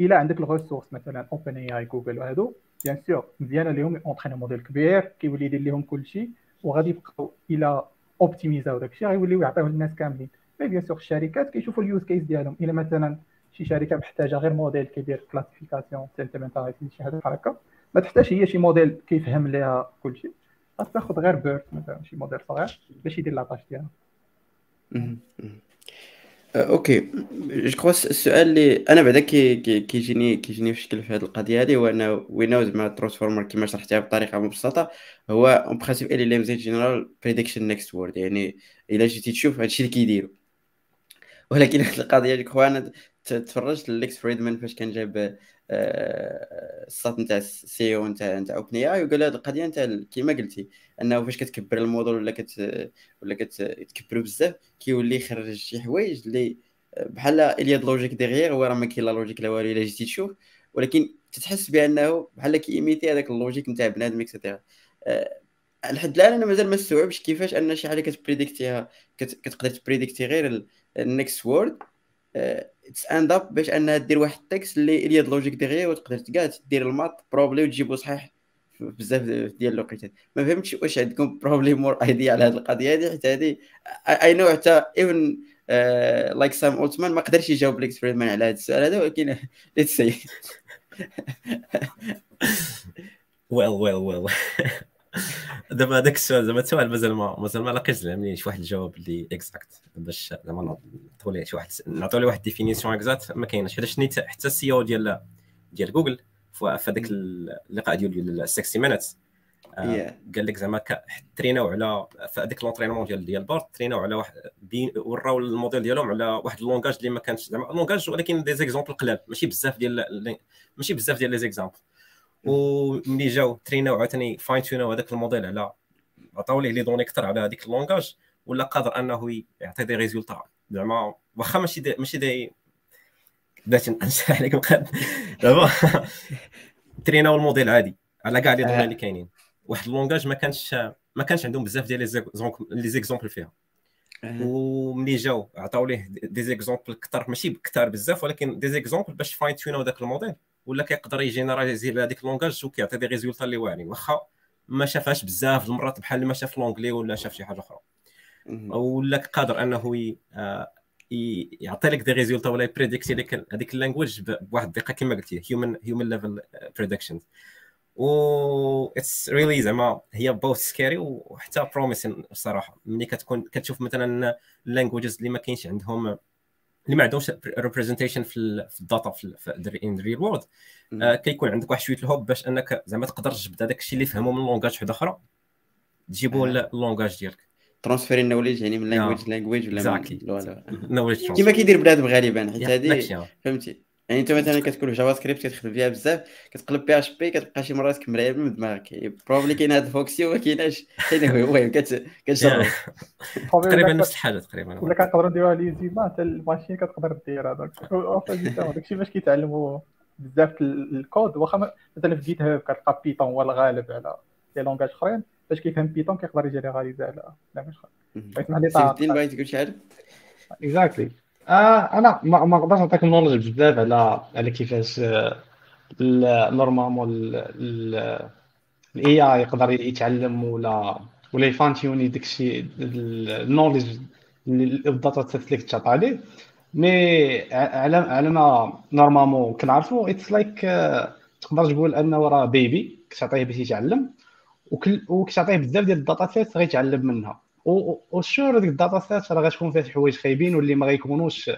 الا عندك ال ressources مثلا OpenAI Google وهادو. bien sûr مزيانه ليهم entraîner modèle كبير كيولي يدير لهم كلشي وغادي يبقاو إلى اوبتيميزاو داكشي غيوليو يعطيوه للناس كاملين. mais bien sûr الشركات كيشوفوا ال use case ديالهم. إلا مثلا شي شركة محتاجة غير موديل كيدير classification sentimentalité شي حاجة بحال هكا ما تحتاج هي شي موديل كيفهم ليها كلشي تاخذ غير BERT مثلا شي موديل صغير باش يدير la tâche ديالها. OK. Je crois السؤال اللي أنا بعدا كيجيني كيجيني في شكل في هذه القضية هذه هو أنه we know زعما transformer كما شرحتها بطريقة مبسطة هو en principe LLMs في general prediction next word يعني إلا جيتي تشوف هادشي اللي كيديروا ولكن هذه القضية je crois أنا تفرجت ليكس فريدمان فاش كان جاب الساط نتاع ال CEO نتاع نتاع OpenAI وقال هذه القضية نتاع كيما قلتي أنه فاش كتكبر الموديل ولا كت ولا كتكبرو بزاف كيولي يخرج شي حوايج اللي بحال il y a logique derrière هو راه ما كاين لا logique لا والو إلا جيتي تشوف ولكن تتحس بأنه بحال كيميتي هذاك ال logique نتاع بنادم et cetera لحد الآن أنا مازال ما استوعبش كيفاش أن شي حاجة كت prédictيها كتقدر ت prédictي غير ال next word t'end up باش انها دير واحد ال text اللي il y a logique derrière وتقدر كاع دير ال maths probably وتجيبو صحيح بزاف ديال الوقيتات ما فهمتش واش عندكم probably more idea على هذه القضية هذه حيت هذه I know حتى even like سام اولتمان ما قدرش يجاوب ليكس فريدمان على هذا السؤال هذا ولكن let's see well well well دابا هذاك السؤال زعما السؤال مازال ما مازال ما لقيتش زعما شي واحد الجواب اللي exacte باش زعما نعطوا ليه شي واحد نعطوا ليه واحد définition exacte ما كاينش. حيت نيت حتى ال CEO ديال ديال جوجل في هذاك اللقاء ديال 60 Minutes قال لك زعما trainاو على في هذاك l'entraînement ديال ديال Bard trainاو على واحد وراو الموديل ديالهم على واحد ال langage اللي ما كانش زعما langage ولكن des exemples قلال. ماشي بزاف ديال ماشي بزاف ديال les exemples وملي جاو trainاو عاوتاني fine-tuneاو هذاك الموديل على عطاو ليه les données أكثر على هذيك ال langage ولا قادر أنه يعطي des résultats. زعما واخا ماشي دي ماشي دي باش نشرح لك دابا trainاو ال model عادي على كاع les données اللي كاينين. واحد ال langage ما كانش ما كانش عندهم بزاف ديال les exemples فيها. وملي جاو عطاو ليه des exemples كثر ماشي كثار بزاف ولكن des exemples باش fine-tuneاو ذاك الموديل. ولا كيقدر ي généraliser بهذيك ال langage وكيعطي des résultats اللي واعرين. واخا ما شافهاش بزاف المرات بحال ما شاف l'anglais ولا شاف شي حاجة أخرى. ولا قادر أنه يعطي لك des résultats ولا ي prédictي لك هذيك ال language بواحد الدقة كما قلتي human human level predictions و it's really زعما هي both scary وحتى promising الصراحه ملي كتكون كتشوف مثلا ال languages اللي ما كاينش عندهم اللي ما عندهمش representation في ال data في in real world كيكون عندك واحد شوية ال hope باش أنك زعما تقدر تجبد هذاك الشيء اللي فهموا من langage واحدة أخرى. تجيبو اللونجاج ديالك. ترانسفيري النوليج يعني من لانجويج لانجويج ولا من كيما كيدير بنادم غالبا حيت هذه فهمتي. يعني انت مثلا كتكون في جافا سكريبت كتخدم فيها بزاف كتقلب بي اش بي كتبقى شي مرات كمرايه من دماغك. بروبلي كاين هاد فوكسي وما كايناش. المهم كتجرب. تقريبا نفس الحاجة تقريبا. ولا كنقدروا نديروها لي زيما حتى الماشين كتقدر دير هذاك. داكشي باش كيتعلموا بزاف الكود. واخا مثلا في جيت هاب كتلقى بيتون هو الغالب على les langages أخرين. باش كيفهم Python كيقدر ي généraliser على langages اخرين بغيتي تقول شي حاجة؟ Exactly آه أنا ما, ما نقدرش نعطيك ال knowledge بزاف على على كيفاش normalement ال AI يقدر يتعلم ولا ولا éventuellement داكشي ال knowledge ال data set اللي كتعطى عليه. mais على على ما normalement كنعرفو it's like تقدر تقول أنه راه bébé كتعطيه باش يتعلم وكتعطيه بزاف ديال ال data set غيتعلم منها. و sure ديك ال data set؟ راه غتكون فيها حوايج خايبين واللي ما غيكونوش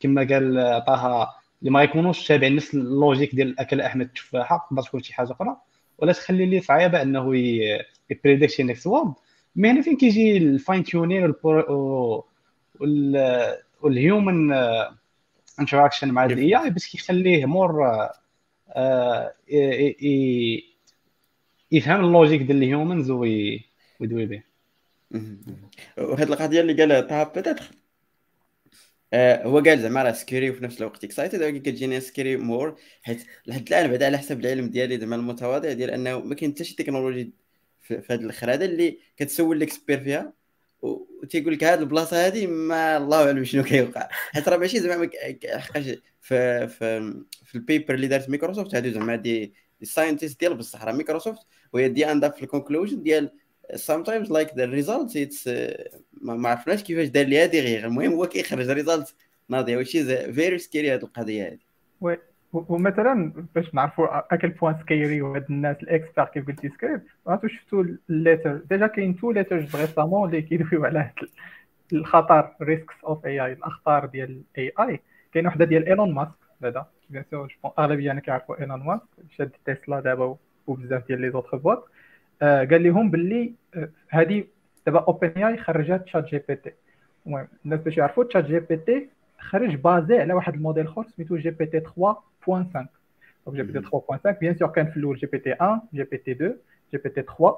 كما قال طه اللي ما يكونوش تابعين نفس ال logique ديال اكل أحمد التفاحة تقدر تكون شي حاجة أخرى؟ ولا تخلي لي صعيبة أنه ي predict next word mais هنا فين كيجي ال fine-tuning وال human interaction مع ال AI بس كيخليه more يفهم ال logique ديال ال humans ويدوي به. وهاد القضية اللي قالها طه peut-être آه هو قال زعما راه scary وفي نفس الوقت excited ولكن كتجيني scary more حيت لحد الآن بعدا على حسب العلم ديالي زعما المتواضع ديال أنه ما كاين حتى شي تكنولوجي في, هذه الآخر اللي كتسول ال experts فيها. وتيقول لك هذه البلاصة هذه ما الله أعلم شنو كيوقع. حيت راه ماشي زعما حقاش في في في ال paper اللي دارت مايكروسوفت هادو زعما des scientists ديال بصح. راه مايكروسوفت وهي دي عندها في ال conclusion ديال sometimes like the results it's uh, ما عرفناش كيفاش دار ليها دي غير. المهم هو كيخرج result ناضية وشي very scary هذه القضية هذه Oui ومثلا باش نعرفوا à quel point scary وهاد الناس ال experts كيف قلتي سكريب عرفتوا شفتوا ال lettre déjà كاين two letters récemment اللي كيدويو على الخطر risks of AI الأخطار ديال ال AI كاين وحدة ديال ايلون ماسك بعدا bien sûr أغلبية أنا كيعرفوا ايلون ماسك شاد تسلا دابا وبزاف ديال les autres boîtes قال لهم باللي آه هذه دابا OpenAI خرجت ChatGPT المهم الناس باش يعرفوا ChatGPT خرج basé على واحد الموديل آخر سميتو GPT 3.5 donc GPT 3.5 bien sûr كان في الأول جي بي تي 1 جي بي تي 2 جي بي تي 3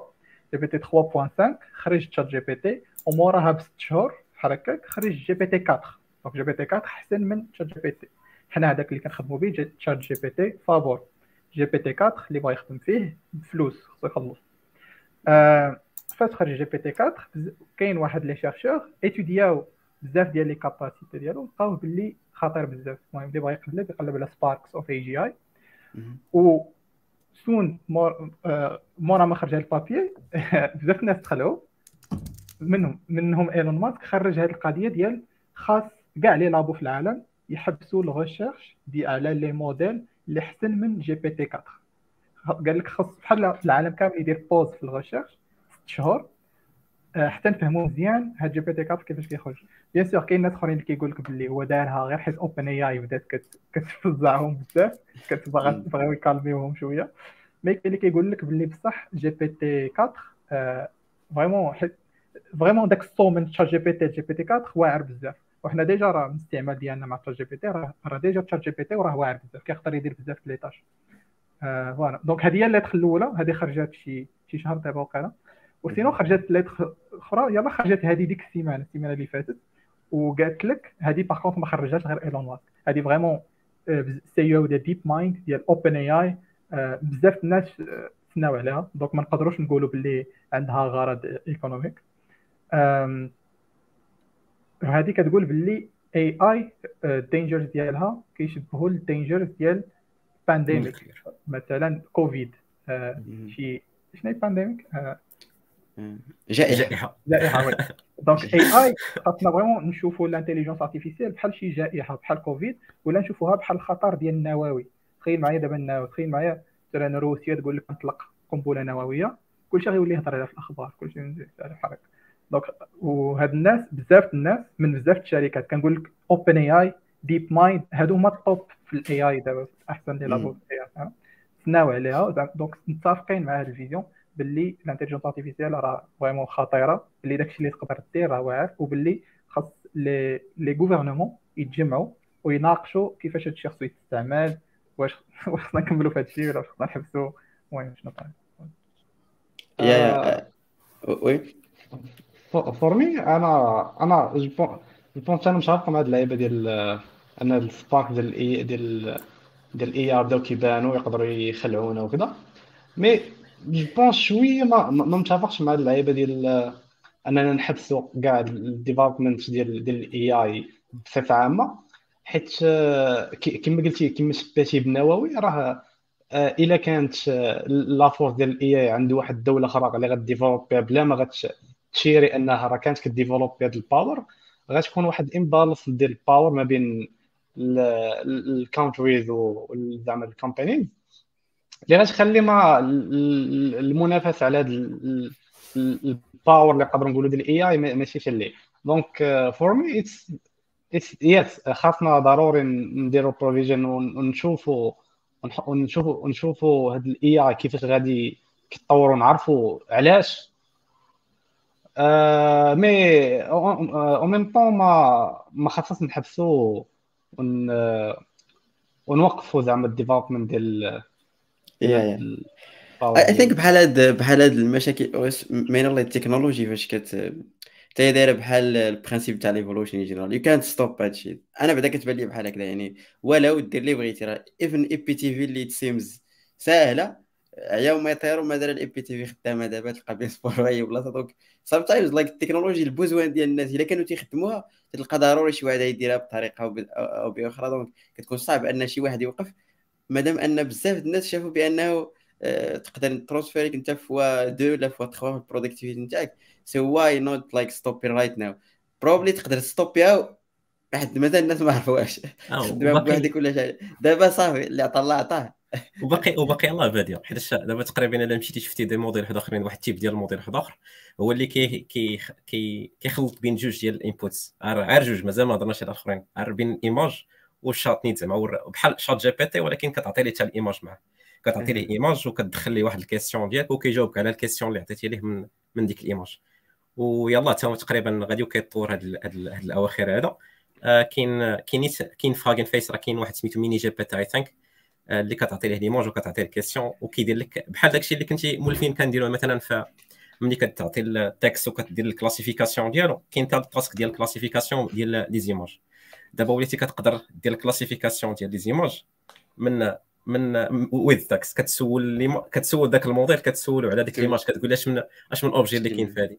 جي بي تي 3.5 خرج تشات جي بي تي وموراها بست شهور بحال هكاك خرج جي بي تي 4 دونك جي بي تي 4 أحسن من تشات جي بي تي حنا هذاك اللي كنخدموا به تشات جي بي تي فابور. جي بي تي 4 اللي بغا يخدم فيه بفلوس خصو يخلص آه فاش خرج GPT 4 كاين واحد les chercheurs étudiaw بزاف ديال les capacités ديالو لقاو باللي خطير بزاف المهم اللي بغا يقلب يقلب على سباركس اوف اي جي اي و سون مور مورا ما خرج هذا ال papier بزاف الناس دخلوا منهم منهم ايلون ماسك خرج هذه القضية ديال خاص كاع les labos في العالم يحبسوا ال recherche دي على les modèles اللي احسن من GPT 4 قال لك خاص بحال العالم كامل يدير pause في ال recherche ست شهور. آه، حتى نفهموا مزيان هاد GPT 4 كيفاش كيخرج. bien sûr كاين ناس اخرين اللي كيقول لك باللي هو دارها غير حيت OpenAI بدات كتفزعهم بزاف كتبغى تبغيو يcalmيوهم شوية. mais كاين اللي كيقول لك باللي بصح GPT 4 vraiment حيت vraiment داك ال saut من ChatGPT GPT 4 واعر بزاف. وحنا déjà راه الاستعمال ديالنا مع تشات جي بي تي راه ديجا تشات جي بي تي وراه واعر بزاف كيقدر يدير بزاف les tâches voilà donc هذه هي ال lettre الأولى. هذه خرجت شي شي شهر دابا وقيلا وسينو خرجت lettre أخرى. يلا خرجت هذه ديك السيمانة السيمانة اللي فاتت. وقالت لك هذه par contre ما خرجتش غير ايلون ماسك هذه vraiment CEO ديال DeepMind ديال OpenAI بزاف الناس تسناو عليها. donc ما نقدروش نقولوا باللي عندها غرض économique هذه كتقول باللي AI ال dangers ديالها. كيشبهوا ال dangers ديال pandémique مثلا كوفيد شي شنو هي pandémique جائحة. جائحة. donc AI خاصنا vraiment نشوفوا ال intelligence artificielle بحال شي جائحة بحال كوفيد ولا نشوفوها بحال الخطر ديال النووي تخيل معايا دابا النووي تخيل معايا مثلا روسيا تقول لك نطلق قنبلة نووية كلشي غيولي يهضر عليها في الأخبار كلشي بحال هكا donc وهاد الناس بزاف الناس من بزاف الشركات كنقول لك OpenAI DeepMind هادو هما ال top في ال AI دابا أحسن les labos في ال AI تسناو عليها donc متفقين مع هاد ال vision باللي ال intelligence artificielle راه vraiment خطيرة باللي داكشي اللي تقدر دير راه واعر وباللي خاص les les gouvernements يتجمعوا ويناقشوا كيفاش هادشي خصو يستعمل واش واش خصنا نكملوا في هادشي ولا خصنا نحبسوا المهم شنو طيب يا وي. فور مي أنا أنا جو بونس أنا مش عارف مع هاد اللعيبة ديال أن السبارك ديال الاي ديال ديال الاي ار بداو كيبانوا يقدروا يخلعونا وكذا. مي جو بونس شوية ما ما متفقش مع اللعيبة ديال أننا نحبسوا كاع الديفلوبمنت ديال ديال الاي اي بصفة عامة. حيت كما قلتي كما شباتي بالنووي راه إلا كانت la force ديال ال AI عند واحد الدولة أخرى اللي غ développيها بلا ما غتشيري أنها راه كانت ك développي هذا ال power غتكون واحد imbalance ديال ال power ما بين ال countries وزعما ال companies اللي غتخلي المنافسة على هذا ال power اللي نقدروا نقولوا ديال ال AI ماشي اللي دونك فور مي اتس يس خاصنا ضروري نديرو بروفيجن ونشوفوا ونشوفوا ونشوفوا هاد الاي كيفاش غادي كيتطور ونعرفوا علاش. مي أو ميم طون ما ما خاصناش نحبسوا ون ونوقفوا زعما الديفلوبمنت ديال يا يا. اي ثينك بحال هاد بحال هاد المشاكل مين الله التكنولوجي فاش كت حتى هي دايرة بحال البرانسيب تاع ليفولوشن جينيرال يو كانت ستوب هادشي أنا بعدا كتبان لي بحال هكذا يعني ولو دير اللي بغيتي راه. ايفن اي بي تي في اللي تسيمز ساهلة عياو ما يطيروا مازال الاي بي تي في خدامة دابا تلقى بين سبور في اي بلاصة. دونك سام تايمز لايك التكنولوجي البوزوان ديال الناس إلا كانوا تيخدموها تلقى ضروري شي واحد يديرها بطريقة أو بأخرى. دونك كتكون صعب أن شي واحد يوقف مادام أن بزاف الناس شافوا بأنه آه، تقدر ترونسفيريك أنت فوا دو لا فوا 3 في البرودكتيفيتي نتاعك. so why not like stop right now probably تقدر stopيها واحد مازال الناس ما عرفوهاش. خدمه بوحدك ولا شي دابا صافي اللي عطى الله عطاه. وباقي وباقي الله باديه حيت دابا تقريبا إلا مشيتي شفتي des modèles واحد آخرين واحد ال type ديال الموديل واحد آخر هو اللي كي كي كي كيخلط بين جوج ديال ال inputs. غير جوج مازال ما هضرناش على الاخرين غير بين ال image وال chat زعما بحال ChatGPT ولكن كتعطي ليه حتى ال image معاه. كتعطي ليه image وكتدخل ليه واحد ال question ديالك وكيجاوبك على ال question اللي عطيتي ليه من من ديك ال image. ويلا تا تقريبا غادي كيطور هاد, هاد, هاد الأواخر هذا. آه كاين كاين كاين في Hugging Face راه كاين واحد سميتو MiniGPT I think اللي كتعطي ليه l'image وكتعطي ليه question وكيدير لك بحال داكشي اللي كنتي مولفين كنديروه مثلا في ملي كتعطي ال texte وكدير ال classification ديالو كاين حتى ال task ديال ال classification ديال les images دابا وليتي كتقدر دير ال classification ديال les images من من ويز تاكس كتسول كتسول ذاك الموديل كتسولو على ديك l'image كتقول اش من اش من objet اللي كاين في هذه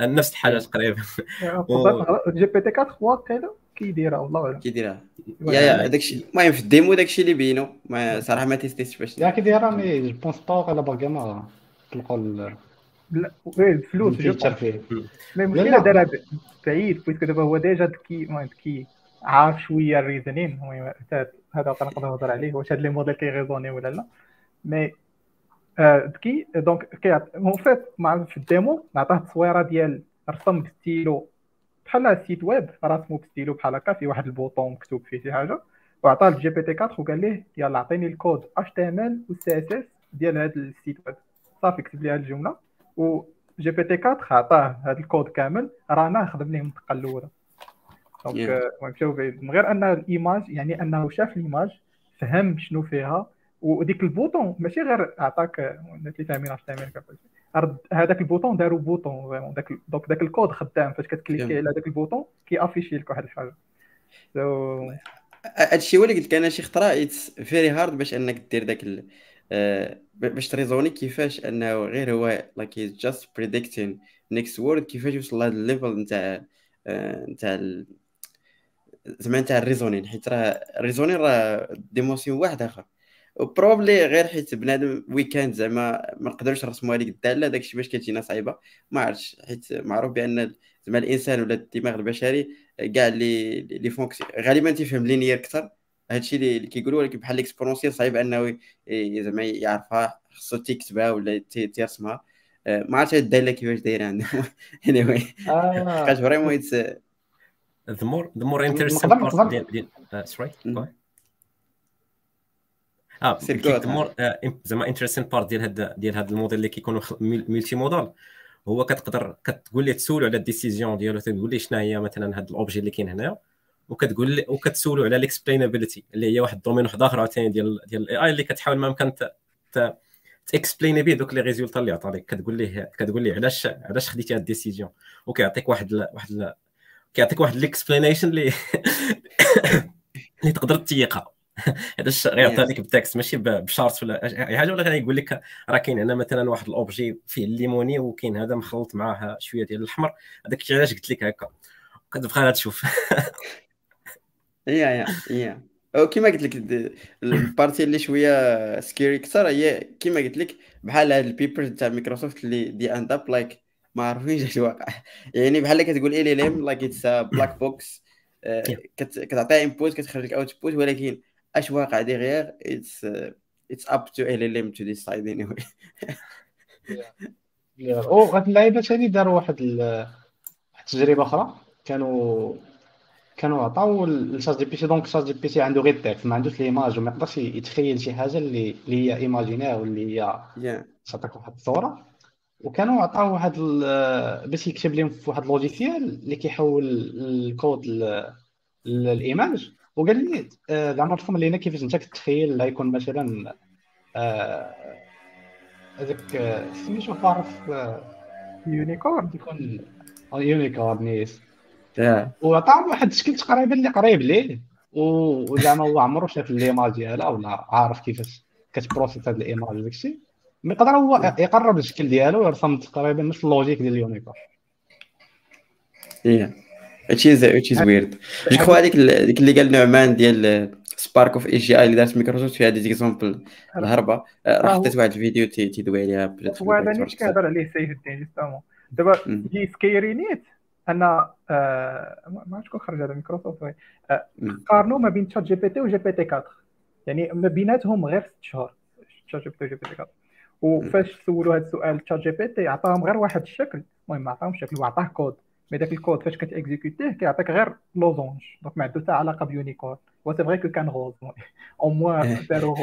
نفس الحاجة تقريبا. GPT 4 كيديرها والله أعلم. كيديرها. يا يا داكشي المهم في ال démo داكشي اللي بينو ما صراحة ما testitش باش يا كيديرها mais je pense pas ولا باقي ما تلقاو لا الفلوس فيه mais المشكلة دارها بعيد puisque دابا هو déjà ذكي ذكي عارف شوية ال reasoning المهم هذا نقدر نهضر عليه واش هاد les modèles كي raisonner ولا لا. mais ذكي. donc en fait في ال démo نعطيه التصويرة ديال رسم بستيلو بحال ال site web راسمو بستيلو بحال هكا في واحد ال bouton مكتوب فيه شي حاجة. وعطاه ال GPT 4 وقال ليه يلا عطيني الكود اش تي ام ال و سي اس اس ديال هذا ال site web. صافي كتب لي هذه الجملة. و GPT 4 عطاه هذا الكود كامل رانا خدم ليه المنطقة الأولى. donc مشاو بعيد من غير ان ال image يعني أنه شاف ال image فهم شنو فيها. وديك ال bouton ماشي غير عطاك الناس اللي فاهمين اش تعمل هذاك ال bouton داروا bouton vraiment. داك donc داك الكود خدام فاش كت cliquer على داك ال bouton كي afficher لك واحد الحاجة. هادشي هو اللي قلت لك أنا شي خطرة it's very hard باش أنك دير داك آه، باش ت raisonner كيفاش أنه غير هو like he's just predicting next word كيفاش يوصل لهذا ال level نتاع آه، نتاع زعما نتاع ال reasoning. حيت راه ال reasoning راه dimension واحد آخر. و probably غير حيت بنادم ويكاند زعما ما نقدرش نرسموها لك الداله داكشي باش كتجينا صعيبة. ما عرفتش حيت معروف بأن زعما الإنسان ولا الدماغ البشري كاع اللي les fonctions غالبا تيفهم linéaire أكثر. هادشي اللي كيقولوا ولكن بحال l'exponentiel صعيب أنه زعما يعرفها خصو تيكتبها ولا تيرسمها. آه، ما عرفتش الداله كيفاش دايرة عندهم anyway حقاش vraiment the more the more interesting part ديال ديال sorry آه the more زعما interesting part ديال هاد ديال هاد الموديل اللي كيكونوا multimodal هو كتقدر كتقول ليه تسولو على ال décision ديالو تقول ليه شنو هي مثلا هاد ال objet اللي كاين هنايا وكتقول لي وكتسولو على ال explainability اللي هي واحد ال domaine واحد اخر عاوتاني ديال ديال ال AI اللي كتحاول ما امكن ت expliquer ني به دوك les résultats اللي عطا لك كتقول ليه كتقول ليه علاش علاش خديتي هاد ال décision. وكيعطيك واحد واحد كيعطيك واحد ال explanation اللي اللي تقدر تيقها. هذا غيعطي لك بال texte ماشي ب chart ولا أي حاجة ولا غيقول لك راه كاين هنا مثلا واحد ال objet فيه الليموني وكاين هذا مخلط معاه شوية ديال الاحمر هذاك الشيء علاش قلت لك هكا؟ كتبقى تشوف يا يا يا. كيما قلت لك ال partie اللي شوية scary أكثر هي كيما قلت لك بحال هاد ال papers تاع مايكروسوفت اللي they end up like ما عارفينش اش واقع يعني بحال كتقول LLM like it's black box كتعطيها input كتخرج لك output ولكن اش واقع derrière it's it's up to LLM to decide anyway أو هاد اللعيبة ثاني داروا واحد واحد التجربة أخرى. كانوا كانوا عطاو لشات جي بي تي دونك شات جي بي تي عنده غير ال texte ما عندوش l'image وما يقدرش يتخيل شي حاجة اللي اللي هي imaginaire واللي هي تعطيك واحد الصورة. وكانوا عطاو واحد باش يكتب لهم في واحد logiciel اللي كيحول ال code لل image. وقال لي آه، زعما تفهم لينا كيفاش انت كتخيل يكون مثلا آه، هذاك آه، سميتو فارس يونيكورن يكون يونيكورن نيس وعطاهم واحد الشكل تقريبا اللي قريب ليه. وزعما هو عمرو شاف ليماج ديالها ولا عارف كيفاش كتبروسيس هاد الايماج وداك الشيء. مي يقدر هو يقرب الشكل ديالو ويرسم تقريبا نفس اللوجيك ديال اليونيكورن. yeah which is which is weird. جو كخوا هذيك ديك اللي قال نعمان ديال سبارك اوف اي جي اي اللي دارت مايكروسوفت فيها دي زيكزومبل الهربة. راه حطيت واحد الفيديو تيدوي عليها هو هذا اللي كيهضر عليه سيف الدين جوستومون دابا جي سكيري نيت أنا آه ما شكون خرج هذا مايكروسوفت آه قارنوا ما بين تشات جي بي تي وجي بي تي 4 يعني ما بيناتهم غير ست شهور. تشات جي بي تي وجي بي تي 4 وفاش سولوا هذا السؤال تشات جي بي تي عطاهم غير واحد الشكل. المهم ما عطاهمش شكل وعطاه كود. مي داك الكود فاش كتاكزيكوتيه كيعطيك غير لوزونج دونك ما عنده حتى علاقه بيونيكورن هو سي فغي كو كان غوز أو موان داروا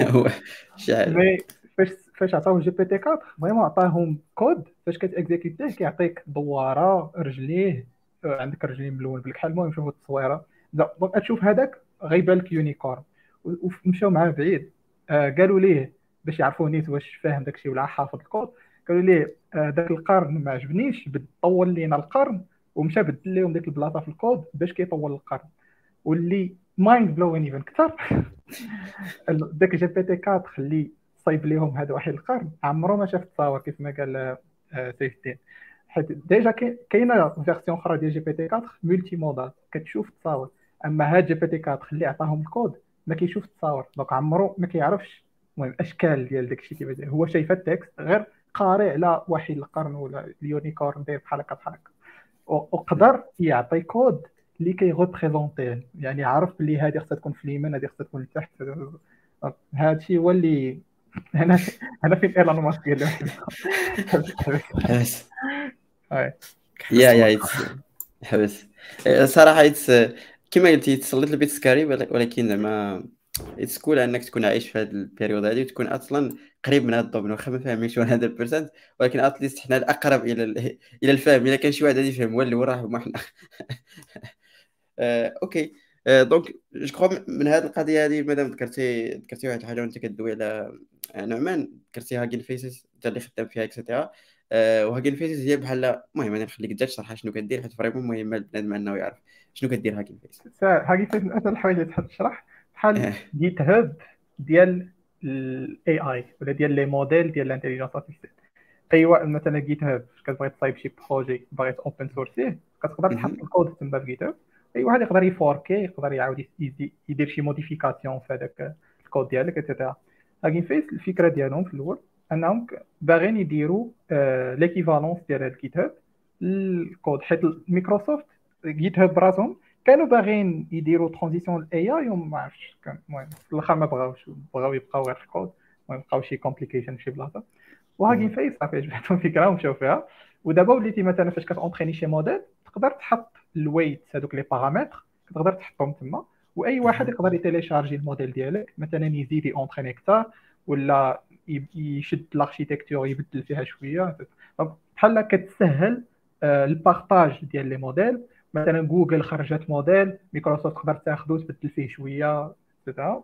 مي فاش فاش عطاوه جي بي تي 4 فريمون عطاهم كود فاش كتاكزيكوتيه كيعطيك دواره رجليه عندك رجلين ملون بالكحل المهم شوفوا التصويره دونك تشوف هذاك غيبان لك يونيكورن ومشاو معاه بعيد قالوا ليه باش يعرفوا نيت واش فاهم داكشي ولا حافظ الكود قالوا ليه داك القرن ما عجبنيش طول لينا القرن ومشى بدل لهم ديك البلاصه في الكود باش كيطول القرن. واللي mind blowing even كثر. داك GPT 4 خلي صايب لهم هذا واحد القرن. عمرو ما شاف تصاور كيف ما قال آه، سيف الدين حيت déjà كاينة version أخرى ديال GPT 4 multimodal كتشوف تصاور. أما هاد GPT 4 خلي عطاهم الكود ما كيشوف التصاور donc عمرو ما كيعرفش. المهم أشكال ديال داكشي كيف هو شايف ال texte غير قاري على واحد القرن ولا ال unicorn داير بحال هكا بحال هكا. وقدر يعطي كود اللي كي représenter يعني عرف بلي هذه خصها تكون في اليمين هذه خصها تكون لتحت هذا الشيء هو اللي هنا هنا فين إيلون ماسك قال يا يا حبس صراحة كما قلتي تصليت البيت سكاري ولكن زعما it's cool إنك تكون عايش في هذه ال période هذه وتكون أصلا قريب من هذا ال domaine واخا ما فاهمينش 100% ولكن at least حنا الأقرب إلى إلى الفهم. إلا كان شي واحد غادي يفهم هو اللي وراه ما حنا. آه، okay. آه، donc je crois من هذه القضية هذه مادام ذكرتي ذكرتي واحد الحاجة وأنت كدوي على آه، نعمان ذكرتي Hugging Faces انت اللي خدام فيها et cetera و Hugging Faces هي بحال المهم أنا نخليك انت تشرح شنو كدير حيت vraiment مهم البنادم انه يعرف شنو كدير هاكين فيس هاكين فيس من أسهل الحوايج اللي تحب تشرح. بحال GitHub ديال ال AI ولا ديال les modèles ديال l'intelligence artificielle ايوا مثلا GitHub كتبغي تصايب شي projet بغيت open sourcer كتقدر تحط الكود تما في GitHub أي واحد يقدر ي forker يقدر يعاود يدير شي modification في هذاك الكود ديالك et cetera Hugging Face الفكرة ديالهم في الأول أنهم باغيين يديروا l'équivalence ديال ال GitHub ال code حيت مايكروسوفت GitHub براسهم كانوا باغيين يديروا transition ال AI وما عرفتش كان المهم في الآخر ما بغاوش بغاو يبقاو غير في الكود المهم بقاو شي complication في شي بلاصة. و Hugging Face صافي عجبتهم الفكرة ومشاو فيها. ودابا وليتي مثلا فاش كت entraîner شي موديل تقدر تحط ال weights هذوك les paramètres تقدر تحطهم تما. وأي واحد يقدر ي télécharger ال modèle ديالك مثلا يزيد ي entraîner أكثر ولا يشد l'architecture يبدل فيها شوية. بحال كتسهل آه، ال partage ديال les modèles مثلا جوجل خرجت modèle Microsoft تقدر تاخذه تبدل فيه شوية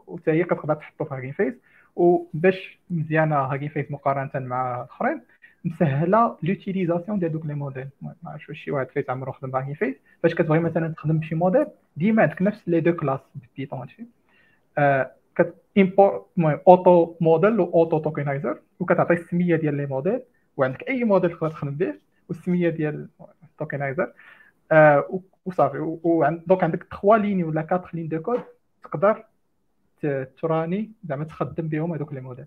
وحتى هي كتقدر تحطه في Hugging Face. وباش مزيانة Hugging Face مقارنة مع الأخرين مسهلة l'utilisation ديال دوك les modèles. ما عرفتش واش شي واحد فيت عمرو خدم ب Hugging Face. فاش كتبغي مثلا تخدم بشي موديل ديما عندك نفس les deux classes ب ال Python هادشي آه كت import المهم auto model و auto tokenizer وكتعطي السمية ديال les modèles. وعندك أي موديل تقدر تخدم به والسمية ديال ال tokenizer آه وصافي. donc عندك 3 lignes ولا 4 lignes de code تقدر train زعما تخدم بهم هذوك les modèles.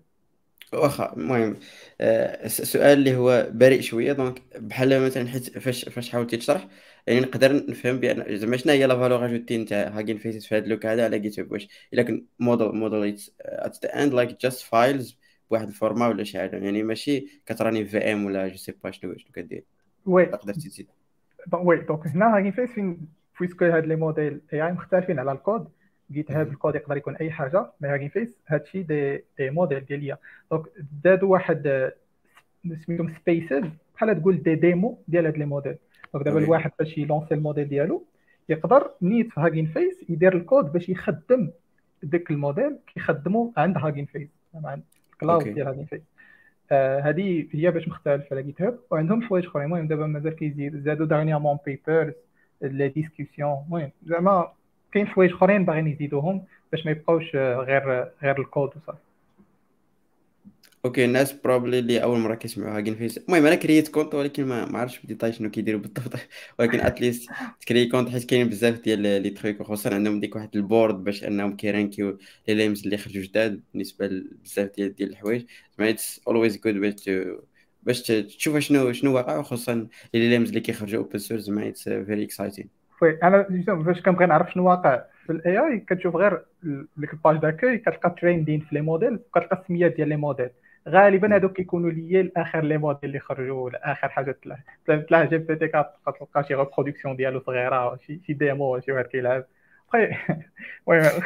واخا المهم السؤال اللي هو بريء شوية. donc بحال مثلا حيت فاش فاش حاولتي تشرح يعني نقدر نفهم بأن زعما شنو هي la valeur ajoutée نتاع Hugging Faces في هذا اللوك هذا على Git واش إلا كان modèle modèle at the end like just files بواحد ال format ولا شي حاجة. يعني ماشي كت runni VM ولا je sais pas شنو شنو كدير. Oui. تقدر تزيد. oui donc هنا Hugging Face فين puisque هاد les modèles AI مختلفين على ال code. GitHub ال code يقدر يكون أي حاجة mais Hugging Face هادشي des des modèles ديال l'IA donc زادوا واحد سميتهم Spaces بحال تقول des démos ديال هاد les modèles. donc دابا الواحد باش ي lancer ال modèle ديالو يقدر نيت في Hugging Face يدير الكود باش يخدم داك الموديل كيخدمو عند Hugging Face عند ال cloud ديال هاكين فيس. هذه هي باش مختلف على GitHub وعندهم حوايج أخرين. المهم دابا مازال كيزيد. زادوا dernièrement papers les discussions المهم زعما كاين حوايج أخرين باغيين يزيدوهم باش ما يبقاوش غير غير الكود وصافي. okay الناس probably اللي أول مرة كيسمعوا Hugging Face المهم أنا créer compte ولكن ما, ما عرفتش ب détail شنو كيديروا بالضبط. ولكن at least ت créer compte حيت كاين بزاف ديال les tricks وخصوصا عندهم ديك واحد ال board باش أنهم كي ranker يو les LLMs اللي خرجوا جداد بالنسبة لبزاف ديال ديال الحوايج. زعما it's always good باش باش تشوف شنو شنو واقع. وخصوصا les LLMs اللي كيخرجوا open source زعما it's very exciting oui أنا فاش كنبغي نعرف شنو واقع في ال AI كتشوف غير ديك ال page d'accueil كتلقى trending في les modèles وكتلقى السميات ديال les modèles غالبا هذوك كيكونوا l'IA لآخر les modèles اللي خرجوا لآخر حاجة طلع GPT كتلقى شي reproduction ديالو صغيرة شي شي démo شي واحد كيلعب. المهم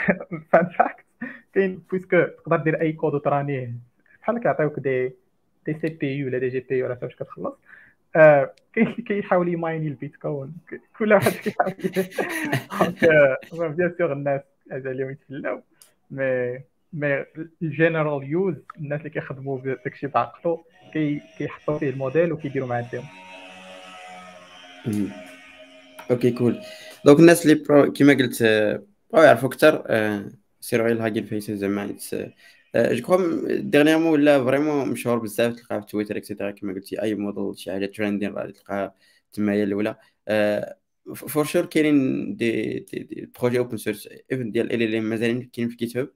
fun fact كاين puisque تقدر دير أي كود وت runni ه بحال كيعطيوك des des CPU ولا des GPU ولا فاش كتخلص. آه، كيحاول ي miner ال Bitcoin. كل واحد كيحاول. donc bien sûr الناس هذا اليوم يتفلاو mais mais ال general use الناس اللي كيخدموا بداكشي بعقلو كيحطوا فيه الموديل وكيديروا معاه ال démo. okay cool donc الناس اللي كيما قلت بغاو يعرفوا أكثر سيروا غير ال Hugging Faces زعما je crois dernièrement ولا vraiment مشهور بزاف تلقاه في تويتر et cetera كما قلتي أي موديل شي حاجة trending غادي تلقاها تما هي الأولى. for sure كاينين des des projets open source even ديال LLM مازالين كاين في GitHub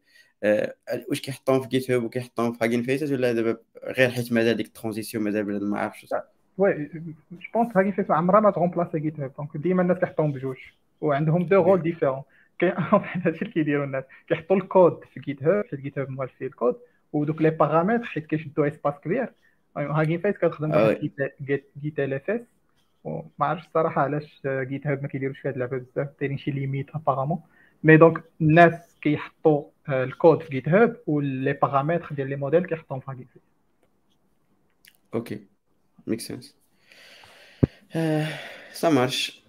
واش كيحطوهم في GitHub وكيحطوهم في Hugging Faces ولا دابا غير حيت مازال ديك ال transition مازال بنادم ما عرفش oui je pense Hugging Face عمرها ما ت remplacer GitHub donc ديما الناس كيحطوهم بجوج. وعندهم deux rôles différents كاين هادشي اللي كيديروا الناس. كيحطوا الكود في GitHub حيت GitHub موالف فيه الكود ودوك les paramètres حيت كيشدوا espace كبير Hugging Face كتخدم Git LFS وما عرفتش الصراحة علاش GitHub ما كيديروش في هاد اللعبة بزاف. دايرين شي limite apparemment mais donc الناس كيحطوا الكود في GitHub و les paramètres ديال les modèles كيحطوهم في Hugging Face OK make sense ça marche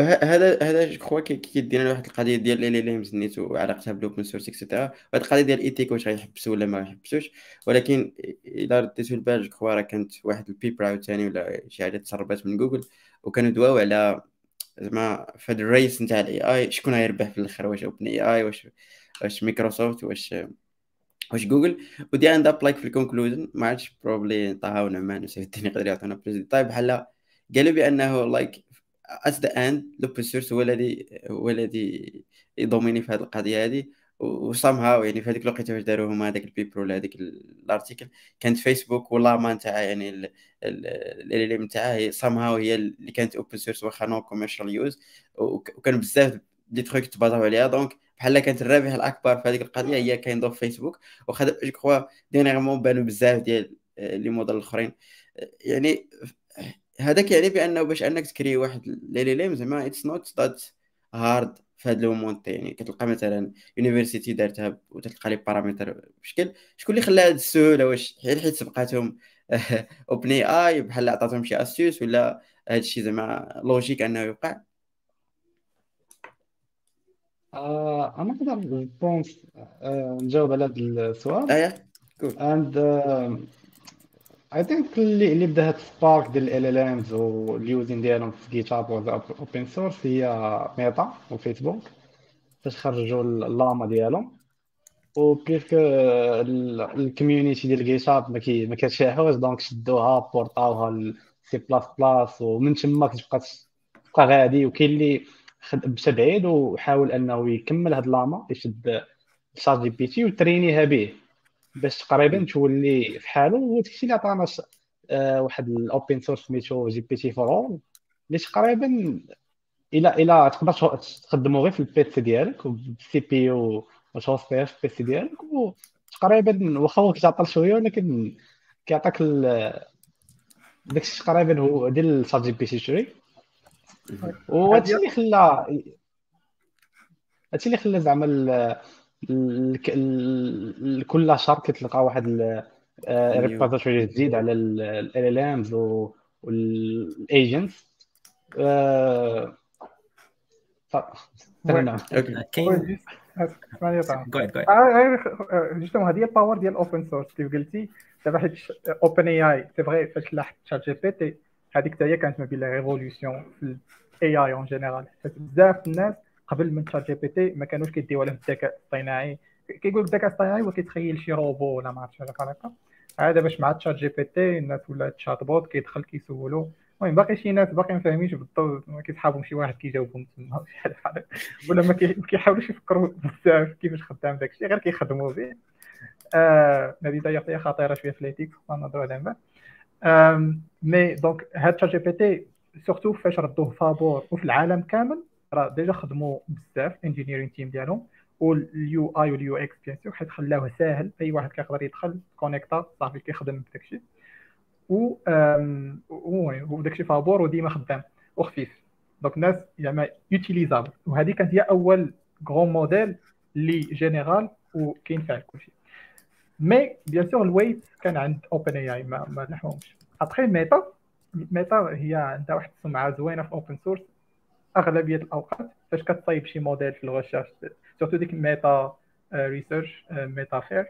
هذا هذا je crois كيدينا لواحد القضية ديال LLMs نيت وعلاقتها بال open source et cetera وهاد القضية ديال ال éthique واش غيحبسوا ولا ما غيحبسوش. ولكن إلا رديتو البال je crois راه كانت واحد ال paper عاوتاني ولا شي حاجة تسربات من جوجل. وكانوا دواو على زعما في هاد ال race نتاع ال AI شكون غيربح في الأخر؟ واش OpenAI واش واش مايكروسوفت واش واش جوجل. و they end up like في ال conclusion ما عرفتش probably طه ونعمان وسيف الدين يقدر يعطينا plus détails بحال قالوا بأنه like at the end l'open source هو الذي هو الذي يضمني في هذه القضية هذه. و somehow يعني في هذيك الوقيته واش داروا هما هذاك ال paper ولا هذاك ال article كانت فيسبوك و LLaMA نتاعها يعني ال نتاعها هي somehow هي اللي كانت open source واخا non commercial use وكان بزاف des trucs تبازاو عليها. donc بحال كانت الرابح الأكبر في هذيك القضية هي كاين de Facebook واخا je crois dernièrement بانوا بزاف ديال les modèles الأخرين. يعني هذاك يعني بأنه باش أنك تكري واحد les LLM زعما it's not that hard في هذا le moment. يعني كتلقى مثلا université دارتها وتلقى les paramètres بشكل شكون اللي خلى هذه السهولة؟ واش حيت حيت سبقاتهم؟ OpenAI بحال عطاتهم شي astuces ولا هذا الشيء زعما logique أنه يوقع. آه أنا نقدر pense آه نجاوب على هذا السؤال. اييه cool and I think اللي اللي بدا هاد spark ديال LLMs وال using ديالهم في GitHub open source هي ميتا وفيسبوك فاش خرجوا LLaMA ديالهم. و puisque ال community ديال GitHub ما كتشاحوش donc شدوها بورطاوها سي بلاس بلاس ومن تما كتبقى تبقى غادي. وكاين اللي مشى بعيد وحاول أنه يكمل هاد LLaMA يشد ChatGPT و train يها به باش تقريبا تولي في حاله هو داكشي اللي عطانا آه واحد ال open source سميتو جي بي تي فور اول اللي تقريبا إلى إلى تقدر تخدمو غير في البيت ديالك بال CPU وتوصفيه في البيت ديالك وتقريبا واخا هو كيتعطل شوية ولكن كيعطيك داكشي تقريبا هو ديال ChatGPT 3 وهادشي اللي خلى هادشي اللي خلى زعما كل شهر كتلقى واحد repository جديد على LLMs وال agents كاين justement هذه ال power ديال ال open source كيف قلتي؟ دابا حيت OpenAI c'est vrai فاش لاحت ChatGPT هذيك حتى هي كانت ما بين la révolution في ال AI en général حيت بزاف الناس قبل من ChatGPT ما كانوش كيديو على الذكاء الاصطناعي. كيقول الذكاء الاصطناعي هو كيتخيل شي روبو ولا ما عرفتش شي حاجة هذا باش مع ChatGPT الناس ولا chatbot كيدخل كيسولو المهم باقي شي ناس باقي ما فاهمينش بالضبط ما كيسحابهم شي واحد كيجاوبهم تما ولا ما كيحاولوش يفكروا بزاف كيفاش خدام داكشي غير كيخدموا به. آه هذه هي خطيرة شوية في l'éthique نهضروا عليها من بعد. mais donc هاد ChatGPT surtout فاش ردوه فابور وفي العالم كامل راه déjà خدموا بزاف engineering team ديالهم وال UI وال UX bien sûr حيت خلاوه ساهل أي واحد كيقدر يدخل connecta صافي كيخدم بداكشي. و وداكشي فابور وديما خدام وخفيف donc الناس زعما utilisable وهذه كانت هي أول grand modèle اللي général وكاين فيها كلشي mais bien sûr ال weights كان عند OpenAI ما, ما نحوهمش. ابخي ميتا ميتا هي عندها واحد السمعة زوينة في open source أغلبية الأوقات فاش كتصايب شي موديل في ال recherche surtout ديك Meta Research Meta FAIR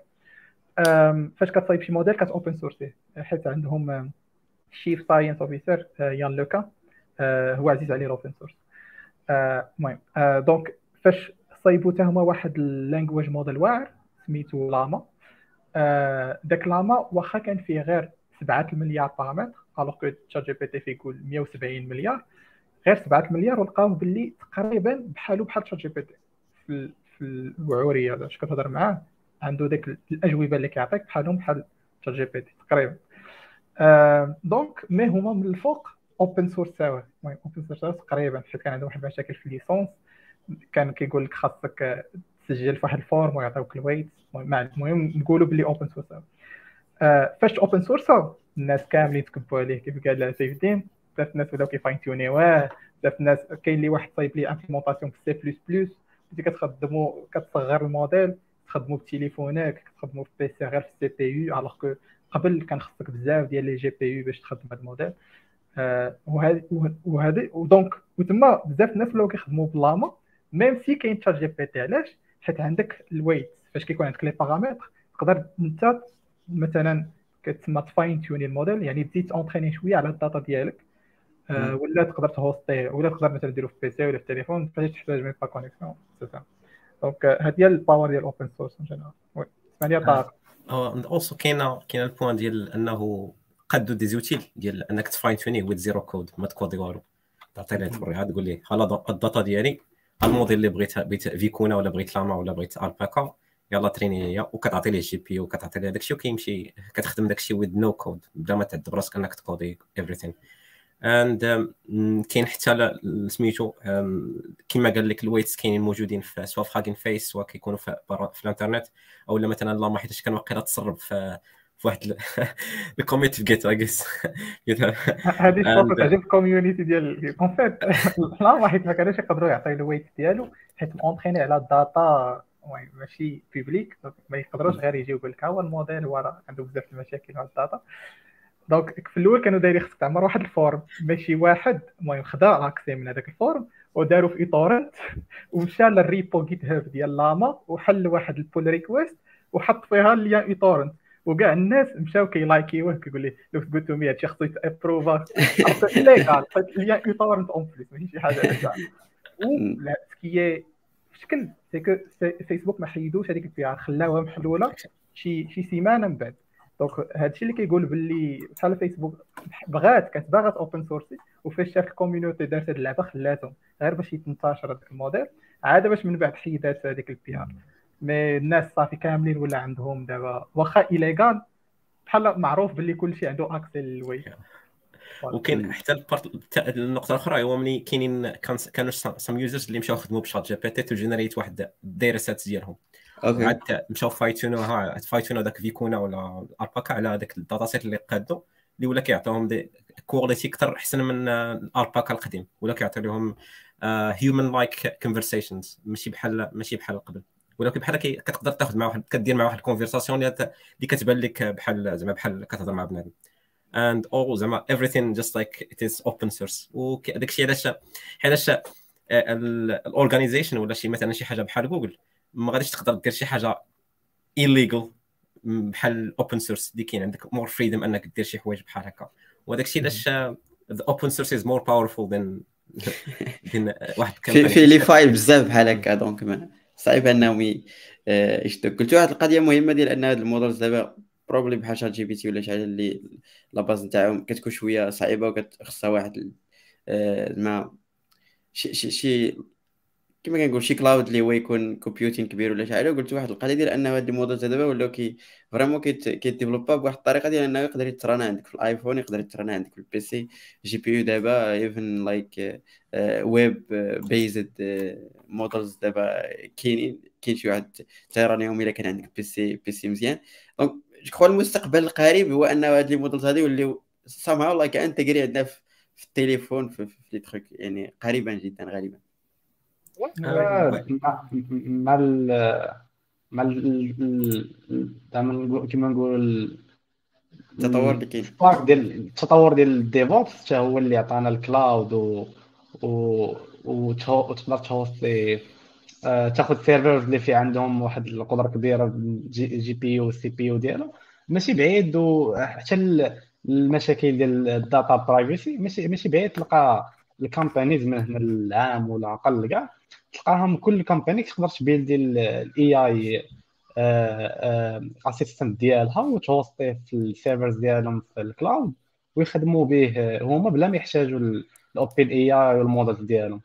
فاش كتصايب شي موديل كت open source ي حيت عندهم chief science officer Yann LeCun هو عزيز عليه ال open source المهم donc فاش صايبوا حتى هما واحد ال language model واعر سميتو LLaMA داك LLaMA واخا كان فيه غير 7 المليار paramètres alors que ChatGPT فيه يقول 170 مليار غير 7 مليار ولقاو باللي تقريبا بحالو بحال ChatGPT في الوعورية باش كتهضر معاه؟ عنده ديك الأجوبة اللي كيعطيك بحالهم بحال ChatGPT تقريبا. آه donc mais هما من الفوق open source ورسوا. المهم open source تقريبا حيت كان عندهم واحد المشاكل في ال licence. كان كيقول لك خاصك تسجل في واحد ال form ويعطيوك ال weights. المهم نقولوا باللي open source فاش open source الناس كاملين تكبوا عليه كيف قال سيف الدين بزاف الناس ولاو كي fine-tune يواه بزاف الناس كاين اللي واحد صايب les implémentations في C++ بديتي كتخدموا كتصغر الموديل تخدموا بتليفونك كتخدموا في PC غير في ال CPU alors que قبل كان خصك بزاف ديال les GPU باش تخدم هذا الموديل. آه وهذه وهذه و donc وتما بزاف الناس ولاو كيخدموا ب LLaMA même si كاين ChatGPT علاش؟ حيت عندك ال weights فاش كيكون عندك les paramètres تقدر انت مثلا كتسمى ت fine-tune ي ال modèle يعني تزيد entraîner شوية على ال data ديالك آه ولا تقدر ت host ي ولا تقدر مثلا ديرو في PC ولا في التليفون فاش تحتاج même pas connexion سي donc هذه هي ال power ديال ال open source en général oui اسمعني طارق. aussi كاينة كاين ال point ديال أنه قادو des outils ديال أنك ت fine-tuni with zero code ما ت coder والو تعطي ليه توريها تقول ليه ها ال data ديالي الموديل اللي بغيت بغيت Vicuna ولا بغيت LLaMA ولا بغيت Alpaca يلا train ي هي وكتعطي ليه GP وكتعطي ليه داكشي وكيمشي كتخدم داكشي with no code بلا ما تعد براسك انك ت coder everything. اند um, كاين حتى سميتو كما قال لك الويتس كاينين موجودين في سواء في هاكين فيس سواء كيكونوا في, في الانترنت أو لا مثلا اللهم حيت كان واقيلا تسرب في في واحد الكوميت في جيت اجيس هذه الشوط تعجب الكوميونيتي ديال اون فيت لا واحد ما كانوش يقدروا يعطيو الويت ديالو حيت مونطريني على الداتا ماشي بيبليك ما يقدروش غير يجيو يقول لك هو الموديل هو راه عنده بزاف المشاكل مع الداتا donc في الأول كانوا دايرين خصك تعمر واحد ال form ماشي واحد المهم خدا accès من هذاك ال form وداروا في ال torrent ومشى لل repo GitHub ديال LLaMA وحل واحد ال pull request وحط فيها les torrents وكاع الناس مشاو كي like يوه كيقول لي لو قلت لهم هادشي خصو approval légal les torrents en plus ماشي شي حاجة و ce que شكل سي فيسبوك ما حيدوش هذيك ال PR خلاوها محلولة شي شي سيمانة من بعد. donc هادشي اللي كيقول باللي بحال فيسبوك بغات كانت باغا open source ي وفاش شاف ال community دارت هاد اللعبة خلاتهم. غير باش يتنتشر هذاك الموديل عاد باش من بعد حيدات هذيك ال PR mais الناس صافي كاملين ولا عندهم دابا؟ واخا illégal بحال معروف باللي كلشي عنده accès للوي. وكاين حتى ال part النقطة الأخرى هو ملي كاينين كانوا some users اللي مشاو خدموا ب ChatGPT to generate واحد ال dataset ديالهم. okay عاد مشاو fine-tune و ها fine-tune و داك Vicuna ولا Alpaca على داك ال dataset اللي قادو اللي ولا كيعطيهم des qualités أكثر أحسن من ال Alpaca القديم ولا كيعطي لهم human-like conversations ماشي بحال ماشي بحال قبل. ولكن بحال كتقدر تاخذ مع واحد كدير مع واحد ال conversation اللي كتبان لك بحال زعما بحال كتهضر مع بنادم. And all زعما everything just like it is open source. وداك الشيء علاش علاش ال organization ولا شي مثلا شي حاجة بحال جوجل ما غاديش تقدر دير شي حاجة illegal بحال ال open source اللي كاين عندك. more freedom أنك دير شي حوايج بحال هكا. وهذاك الشيء علاش the open source is more powerful than واحد في في les files بزاف بحال هكا. donc صعيب أنهم آه، يشدوا قلت واحد القضية مهمة ديال أن هاد ال models دابا probably بحال ChatGPT ولا شي حاجة اللي la base نتاعهم كتكون شوية صعيبة وكتخصها واحد آه، ما شي شي شي كما كنقول شي cloud اللي هو يكون computing كبير ولا شي حاجة قلت واحد القضية ديال ان هاد الموديل دابا ولاو كي vraiment كي développa بواحد الطريقة ديال أنه يقدر ي train ا عندك في الآيفون يقدر ي train ا عندك في ال PC GPU دابا even like web-based models دابا كاينين كاين شي واحد تي run يهم إلا كان عندك PC PC مزيان. دونك جو المستقبل القريب هو ان هاد لي مودلز هادي يوليو سامهاو لايك أنت قري عندنا في التليفون في لي تخيك يعني قريبا جدا غالبا. مع مع مع كيما نقول التطور اللي كاين ديال التطور ديال الديفوبس حتى هو اللي عطانا الكلاود و و وتقدر تهوستي آه، تاخذ servers اللي في عندهم واحد القدرة كبيرة GPU وال CPU ديالو. ماشي بعيد وحتى المشاكل ديال ال data privacy ماشي ماشي بعيد تلقى ال companies من هنا العام ولا أقل كاع تلقاهم كل company تقدر ت build ي ال AI assistant ديالها وت host يه في ال servers ديالهم في ال cloud ويخدموا به هما بلا ما يحتاجوا ال OpenAI وال models ديالهم.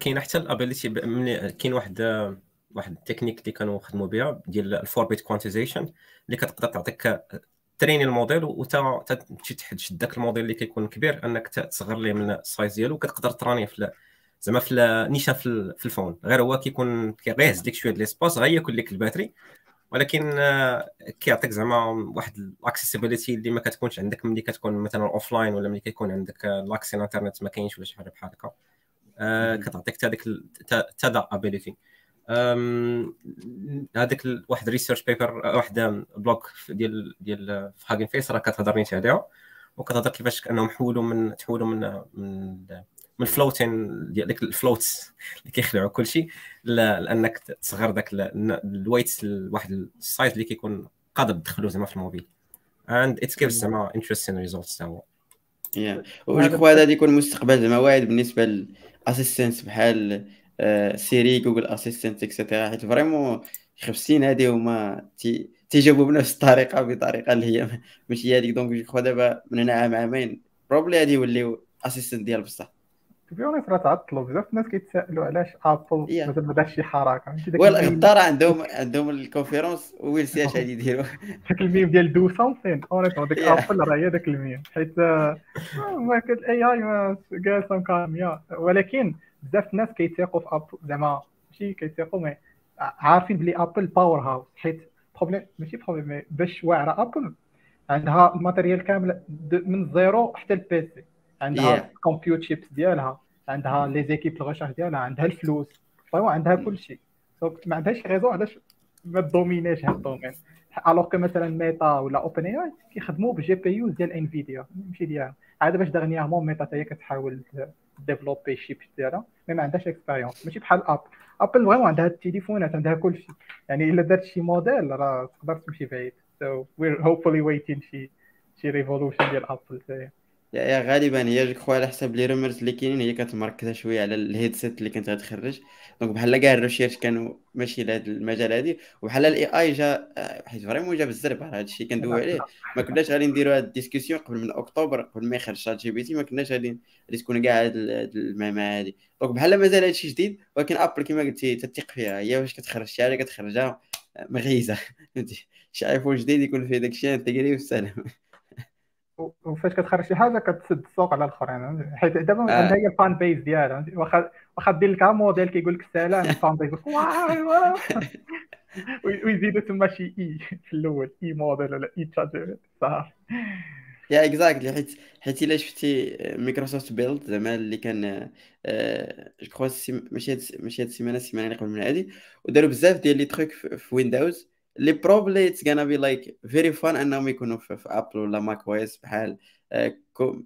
كاين حتى ال ability كاين واحد واحد التكنيك اللي كانوا خدموا بها ديال ال four-bit quantization اللي كتقدر تعطيك train ي ال model وتا تمشي تشد داك الموديل اللي كيكون كبير أنك تصغر ليه من ال size ديالو وكتقدر ت run يه في زعما في نيشان في ال phone. غير هو كيكون كيغيهز لك شوية ديال l'espace غياكل لك ال batterie. ولكن آه، كيعطيك زعما واحد ال accessibility اللي ما كتكونش عندك ملي كتكون مثلا offline ولا ملي كيكون عندك l'accès الإنترنت ما كاينش ولا شي حاجة بحال هكا آه، كتعطيك حتى ديك تا ability هذاك واحد research paper واحد blog ديال ديال في Hugging Face راه كتهضر نيت عليها. وكتهضر كيفاش انهم حولوا من تحولوا من من من ال floating ديال ديك ال floats اللي كيخلعوا كل شيء لأنك تصغر ذاك الويت لواحد السايز اللي كيكون قادر تدخلو زعما في الموبيل. اند ات جيفز زعما انتريستين ريزولتس هو يا وجو هذا يكون المستقبل زعما واعد بالنسبة للاسيستنس بحال سيري جوجل أسيستنت اكسيتيرا حيت فريمون خمسين هادي هما تيجاوبوا بنفس الطريقة بطريقة اللي هي ماشي هذيك دونك جو دابا من هنا عام عامين بروبلي هادي يوليو أسيستنت ديال بصح. بيونيس راه تعطلوا بزاف الناس كيتسائلوا علاش ابل مازال ما دارش شي حركة. ولا غدا عندهم عندهم الكونفيرونس ويل سي اش غادي يديروا داك الميم ديال دو سامثين ديك ابل راه هي داك الميم. حيت آه، ما كانت اي اي جالسه مكاميه ولكن بزاف الناس كيتيقوا في ابل زعما ماشي كيتيقوا مي عارفين بلي ابل باور هاوس حيت بروبليم ماشي بروبليم باش واعرة ابل عندها ال matériel كامل من الزيرو حتى ال PC عندها yeah. compute chips ديالها عندها les équipes الغشاش ديالها عندها الفلوس vraiment عندها كل شيء. donc ما عندهاش raison علاش ما domina ش هاد ال domaine alors que مثلا Meta ولا OpenAI كيخدموا ب GPUs ديال Nvidia ماشي ديالها عاد باش dernièrement Meta حتى هي كتحاول développer chips ديالها mais ما عندهاش expérience ماشي بحال Apple Apple vraiment عندها التليفونات عندها كل شيء يعني الا درت شي موديل راه تقدر تمشي بعيد so we're hopefully waiting شي شي revolution ديال Apple yeah غالبا هي je على حسب les rumeurs اللي كاينين هي كتمركزة شوية على ال headset اللي كانت غتخرج. donc بحال كاع ال recherches كانوا ماشي لهذا المجال هذه وبحال ال AI جا حيت vraiment جا بالزربه هذا الشيء كندوي عليه. ما كناش غادي نديروا هاد ال discussion قبل من أكتوبر قبل ما يخرج ChatGPT ما كناش غادي تكون كاع هاد المعمعة هذه donc بحال مازال هذا الشيء جديد ولكن Apple كما قلتي تثق فيها. هي واش كتخرج شي حاجة كتخرجها مغيزة. فهمتي؟ شي iPhone جديد يكون فيه داك الشيء انت والسلام. وفاش كتخرج شي حاجة كتسد السوق على الاخرين حيت دابا آه. عندها هي ال fan base ديالها واخا واخا دير لك موديل كيقول لك السلام ال fan base ويزيدوا تما شي اي في الأول AI modèle ولا اي تشات صافي yeah exactly حيت حيت إلا شفتي Microsoft Build زعما اللي كان je crois ماشي هاد ماشي هاد السيمانة السيمانة اللي قبل من هادي وداروا بزاف ديال les trucs في Windows اللي probably it's gonna be like very fun انهم يكونوا في, في Apple ولا macOS بحال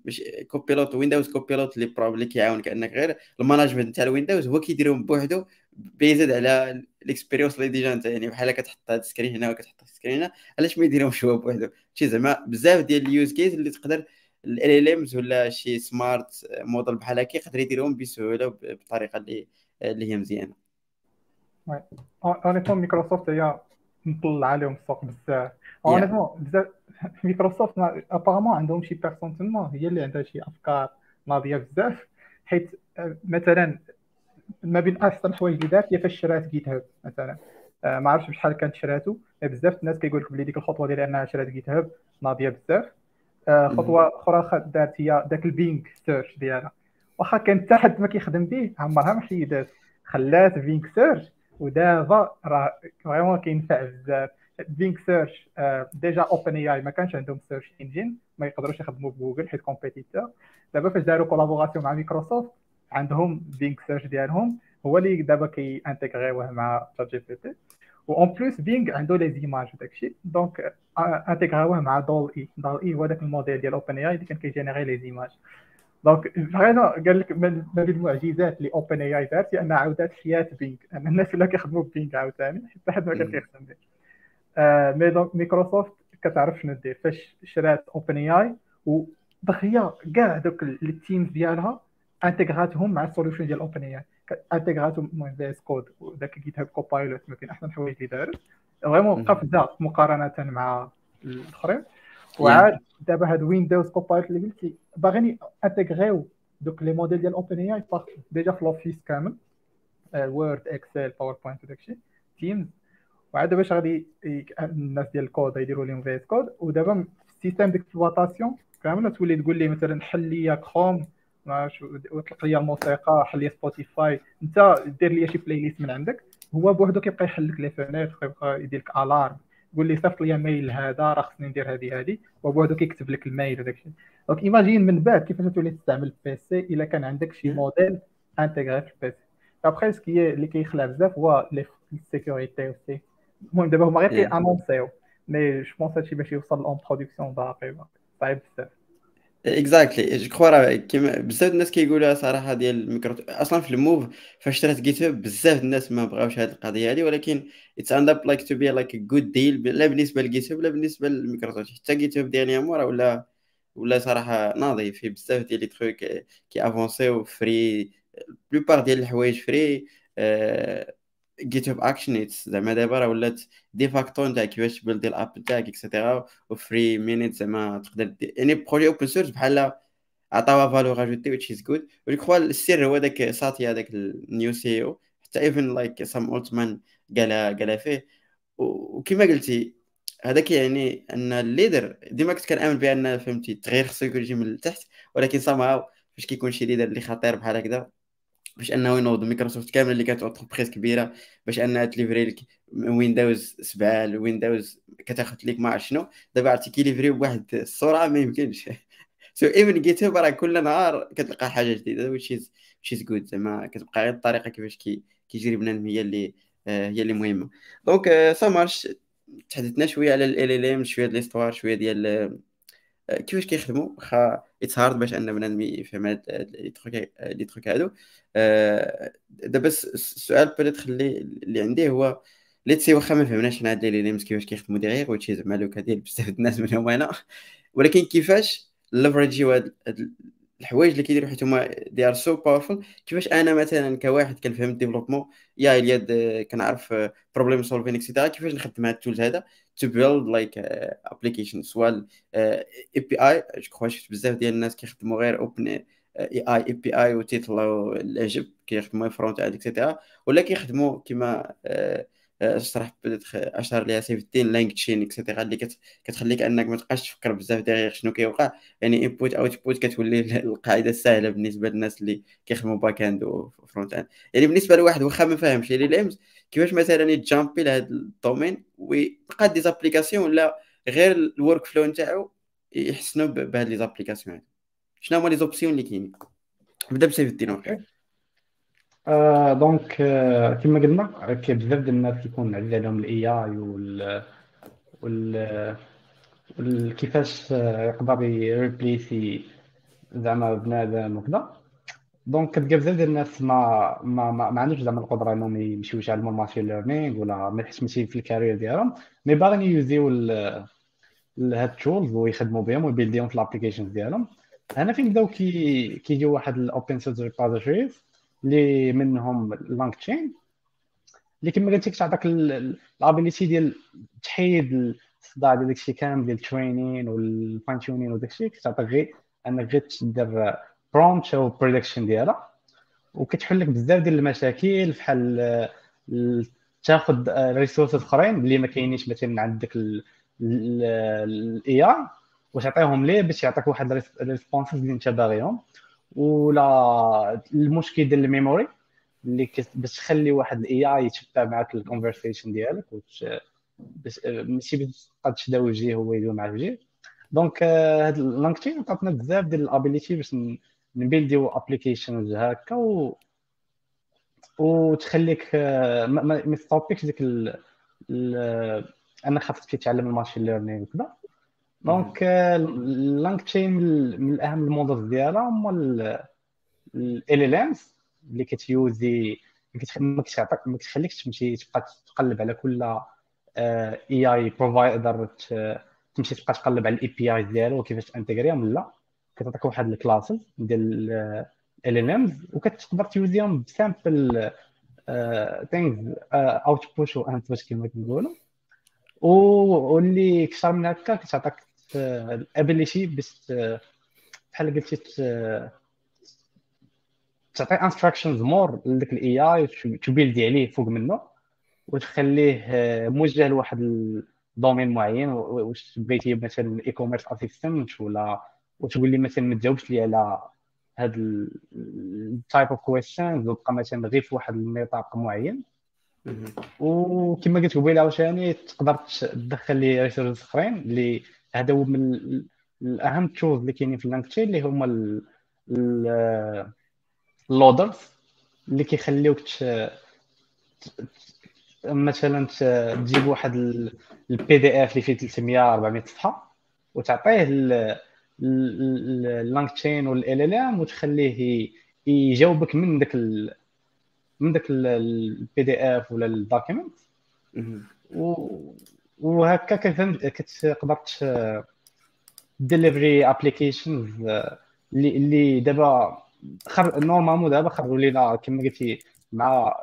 مش Copilot Windows Copilot اللي probably كيعاون كانك غير ال management تاع ال windows هو كيديرهم بوحدو بيزيد على ال expérience اللي déjà انت يعني بحال كتحط هاد ال screen هنا وكتحط ال screen هنا علاش ما يديرهمش هو بوحدو؟ شي زعما بزاف ديال ال use cases اللي تقدر LLMs ولا شي smart model بحال هكا يقدر يديرهم بسهولة بطريقة اللي اللي هي مزيانة. honnêtement Microsoft هي مطلع عليهم السوق بزاف. honnêtement بزاف Microsoft apparemment عندهم شي personne تما هي اللي عندها شي أفكار ناضيه بزاف. حيت مثلا ما بين احسن الحوايج اللي دارت هي فاش شرات GitHub مثلا. آه ما عرفتش بشحال كانت شراتو بزاف الناس كيقول لك بلي ديك الخطوة ديال إنها شرات GitHub ناضيه بزاف. آه خطوة أخرى دارت هي داك ال Bing search ديالها. واخا كان حتى حد ما كيخدم به عمرها ما حيدات. خلات Bing search ودابا راه vraiment كينفع بزاف. Bing search déjà OpenAI ما كانش عندهم search engine ما يقدروش يخدموا بجوجل حيت competitor دابا فاش داروا collaboration مع مايكروسوفت عندهم Bing search ديالهم هو اللي دابا كي intégrer يوه مع ChatGPT en plus Bing عنده les images وداكشي donc intégra وه مع DALL-E DALL-E هو داك الموديل ديال OpenAI اللي كان كي générer les images donc vraiment قال لك من بين المعجزات اللي OpenAI دارت هي انها عاودات حياة Bing أن الناس ولاو كيخدموا Bing عاوتاني حتى حد ما كان كيخدم به mais donc Microsoft كتعرف شنو دير. فاش شرات OpenAI ودغيا كاع دوك ال teams ديالها intégra تهم مع ال solution ديال OpenAI intégra تهم المهم VS Code وداك GitHub Copilot ما بين أحسن الحوايج اللي دارت. vraiment قفزة مقارنة مع الأخرين. وعاد دابا هاد Windows Copilot اللي قلتي باغيين intégrer يو دوك les modèles ديال OpenAI déjà في l'Office كامل Word Excel PowerPoint وداكشي Teams وعاد باش غادي الناس ديال الكود يديروا لهم VS Code ودابا ال système d'exploitation كامل تولي تقول لي مثلا حل لي كروم وطلق لي الموسيقى حل لي Spotify انت دير لي شي playlist من عندك هو بوحدو كيبقى يحل لك les fenêtres كيبقى يدير لك alarme يقول لي صيفط les mails هذا راه خصني ندير هذه هذه. وبوحدو كيكتب لك ال mail وداك الشيء. donc imagine من بعد كيفاش تولي تستعمل ال PC إلا كان عندك شي modèle intégré في ال PC après ce qui اللي كيخلع بزاف هو les sécurités وال safe المهم دابا هما غير كي annoncer يو mais je pense هادشي باش يوصل en production باقي صعيب بزاف. اكزاكتلي جو كخوا راه كيما بزاف الناس كيقولوها صراحة ديال الميكرو أصلا في الموف فاش شرات جيت هاب بزاف الناس ما بغاوش هذه القضية هذه ولكن اتس اند اب لايك تو بي لايك جود ديل لا بالنسبة لجيت هاب لا بالنسبة للميكروسوفت حتى جيت هاب دياليامون راه ولا ولا صراحة ناضي فيه بزاف ديال لي تروك كي افونسيو فري بلوبار ديال الحوايج فري جيت هاب اكشنيتس زعما دابا راه ولات دي فاكتو نتاع كيفاش تبلدي الأب تاعك اكسيتيرا وفري مينيت زعما تقدر يعني بروجي اوبن سورس بحال عطاوها فالور اجوتي ويتش از جود جو كخوا السر هو داك ساتي هذاك النيو سي أو حتى ايفن لايك سام اولتمان قالها قالها فيه. وكما قلتي هذاك يعني أن الليدر ديما كنت كنأمن بأن فهمتي التغيير خصو يكون يجي من التحت ولكن سامهاو فاش كيكون شي ليدر اللي خطير بحال هكذا باش أنه ينوض. مايكروسوفت كامل اللي كانت اونتربريز كبيرة باش أنها ت livrer لك Windows 7 ل Windows كتاخذ لك ما عرف شنو. دابا عرفتي كي livrer بواحد السرعة ما يمكنش. so even GitHub راه كل نهار كتلقى حاجة جديدة وشي شي جود زعما كتبقى غير الطريقة كيفاش كي كيجري بنادم هي اللي آه هي اللي مهمة. donc ça marche تحدثنا شوية على ال ال ام شوية ديال l'histoire شوية ديال كيفاش كيخدموا؟ واخا it's hard باش أن بنادم يفهم هاد les trucs les trucs هادو. دابا السؤال peut-être اللي اللي عندي هو let's say واخا ما فهمناش أنا هاد les LLMs كيفاش كيخدموا derrière وهادشي زعما le cas ديال بزاف الناس منهم أنا. ولكن كيفاش ليفريجيو هاد الحوايج اللي كيديروا حيت هما they are so powerful كيفاش أنا مثلا كواحد كنفهم ال développement يا اليد كنعرف problem solving et cetera كيفاش نخدم هاد ال tools هذا؟ to build like application سواء API je crois شفت بزاف ديال الناس كيخدموا غير اوبن اي اي اي بي اي وتيطلعوا العجب كيخدموا front-end et cetera ولا كيخدموا كيما اشرح اشهر ليها سيف الدين LangChain et cetera اللي كتخليك أنك ما تبقاش تفكر بزاف derrière شنو كيوقع. يعني input output كتولي القاعدة السهلة بالنسبة للناس اللي كيخدموا back-end و front-end. يعني بالنسبة لواحد واخا ما فاهمش يعني les LLMs كيفاش مثلا يت jumper لهذا ال domaine ويبقى des applications ولا غير ال workflow نتاعو يحسنوا بهاد les applications شنو هما les options اللي كاينين؟ بدا بسيف الدين آه donc آه كما قلنا كاين بزاف ديال الناس كيكون عزيز عليهم ال AI وال وال كيفاش يقدر ي remplacer زعما بنادم وكذا. donc كتلقى بزاف ديال الناس ما ما ما, ما عندوش زعما القدرة إنهم يمشيو يتعلموا ال machine learning ولا ما ماشي في ال carrière ديالهم. mais باغيين ي user يو هاد ال tools ويخدموا بهم وي build يهم في ال applications ديالهم. هنا فين بداو كي كيجيو واحد ال open source repositories اللي منهم LangChain اللي كما قلت لك تعطيك ال ability ديال تحيد الصداع ديال داكشي كامل ديال ال training وال fine-tuning وداكشي. كتعطيك غير أنك غير تدير prompt أو prediction ديالها. وكتحل لك بزاف ديال المشاكل بحال تاخذ resources أخرين اللي ما كاينينش مثلا عندك ال AI وتعطيهم ليه باش يعطيك واحد ال responses اللي انت باغيهم. ولا المشكل ديال ال memory اللي باش تخلي واحد ال AI يتبع معك ال conversation ديالك باش ماشي باش تبقى تشدا وجهي هو يدوي معك وجهي donc هاد ال LangChain عطاتنا بزاف ديال ال ability باش ن build يو applications هكا و وتخليك ما ت stopper كش ديك انك خاصك تتعلم ال machine learning وكذا. donc ال LangChain من اهم ال models ديالها هما ال LLMs اللي كت user ما كتعطيك ما كتخليكش تمشي تبقى تقلب على كل AI provider تمشي تبقى تقلب على ال API ديالو وكيفاش intégrer يهم لا. كتعطيك واحد ال classes ديال ال LLMs وكتقدر تيوزيهم بسامبل ثينكس اوتبوت وانبوت كما كنقولوا واللي كثر من هكا كتعطيك ال ability باش بحال قلتي تعطي instructions more لذاك ال AI ت build ي عليه فوق منه وتخليه موجه لواحد ال domaine معين واش بغيتي مثلا e-commerce assistant ولا وتقول لي مثلا ما تجاوبش لي على هاد ال type of questions وتبقى مثلا غير في واحد النطاق معين. وكما قلت قبيلة عاوتاني تقدر تدخل لي resources أخرين اللي هذا هو من الأهم tools اللي كاينين في ال LangChain اللي هما ال loaders اللي كيخليوك مثلا تجيب واحد ال PDF اللي فيه 300 400 صفحة وتعطيه ال LangChain وال LLM وتخليه يجاوبك من داك من داك ال PDF ولا ال document وهكا كتقدر delivery applications اللي اللي دابا خر... normalement دابا خرجوا لينا كما قلتي مع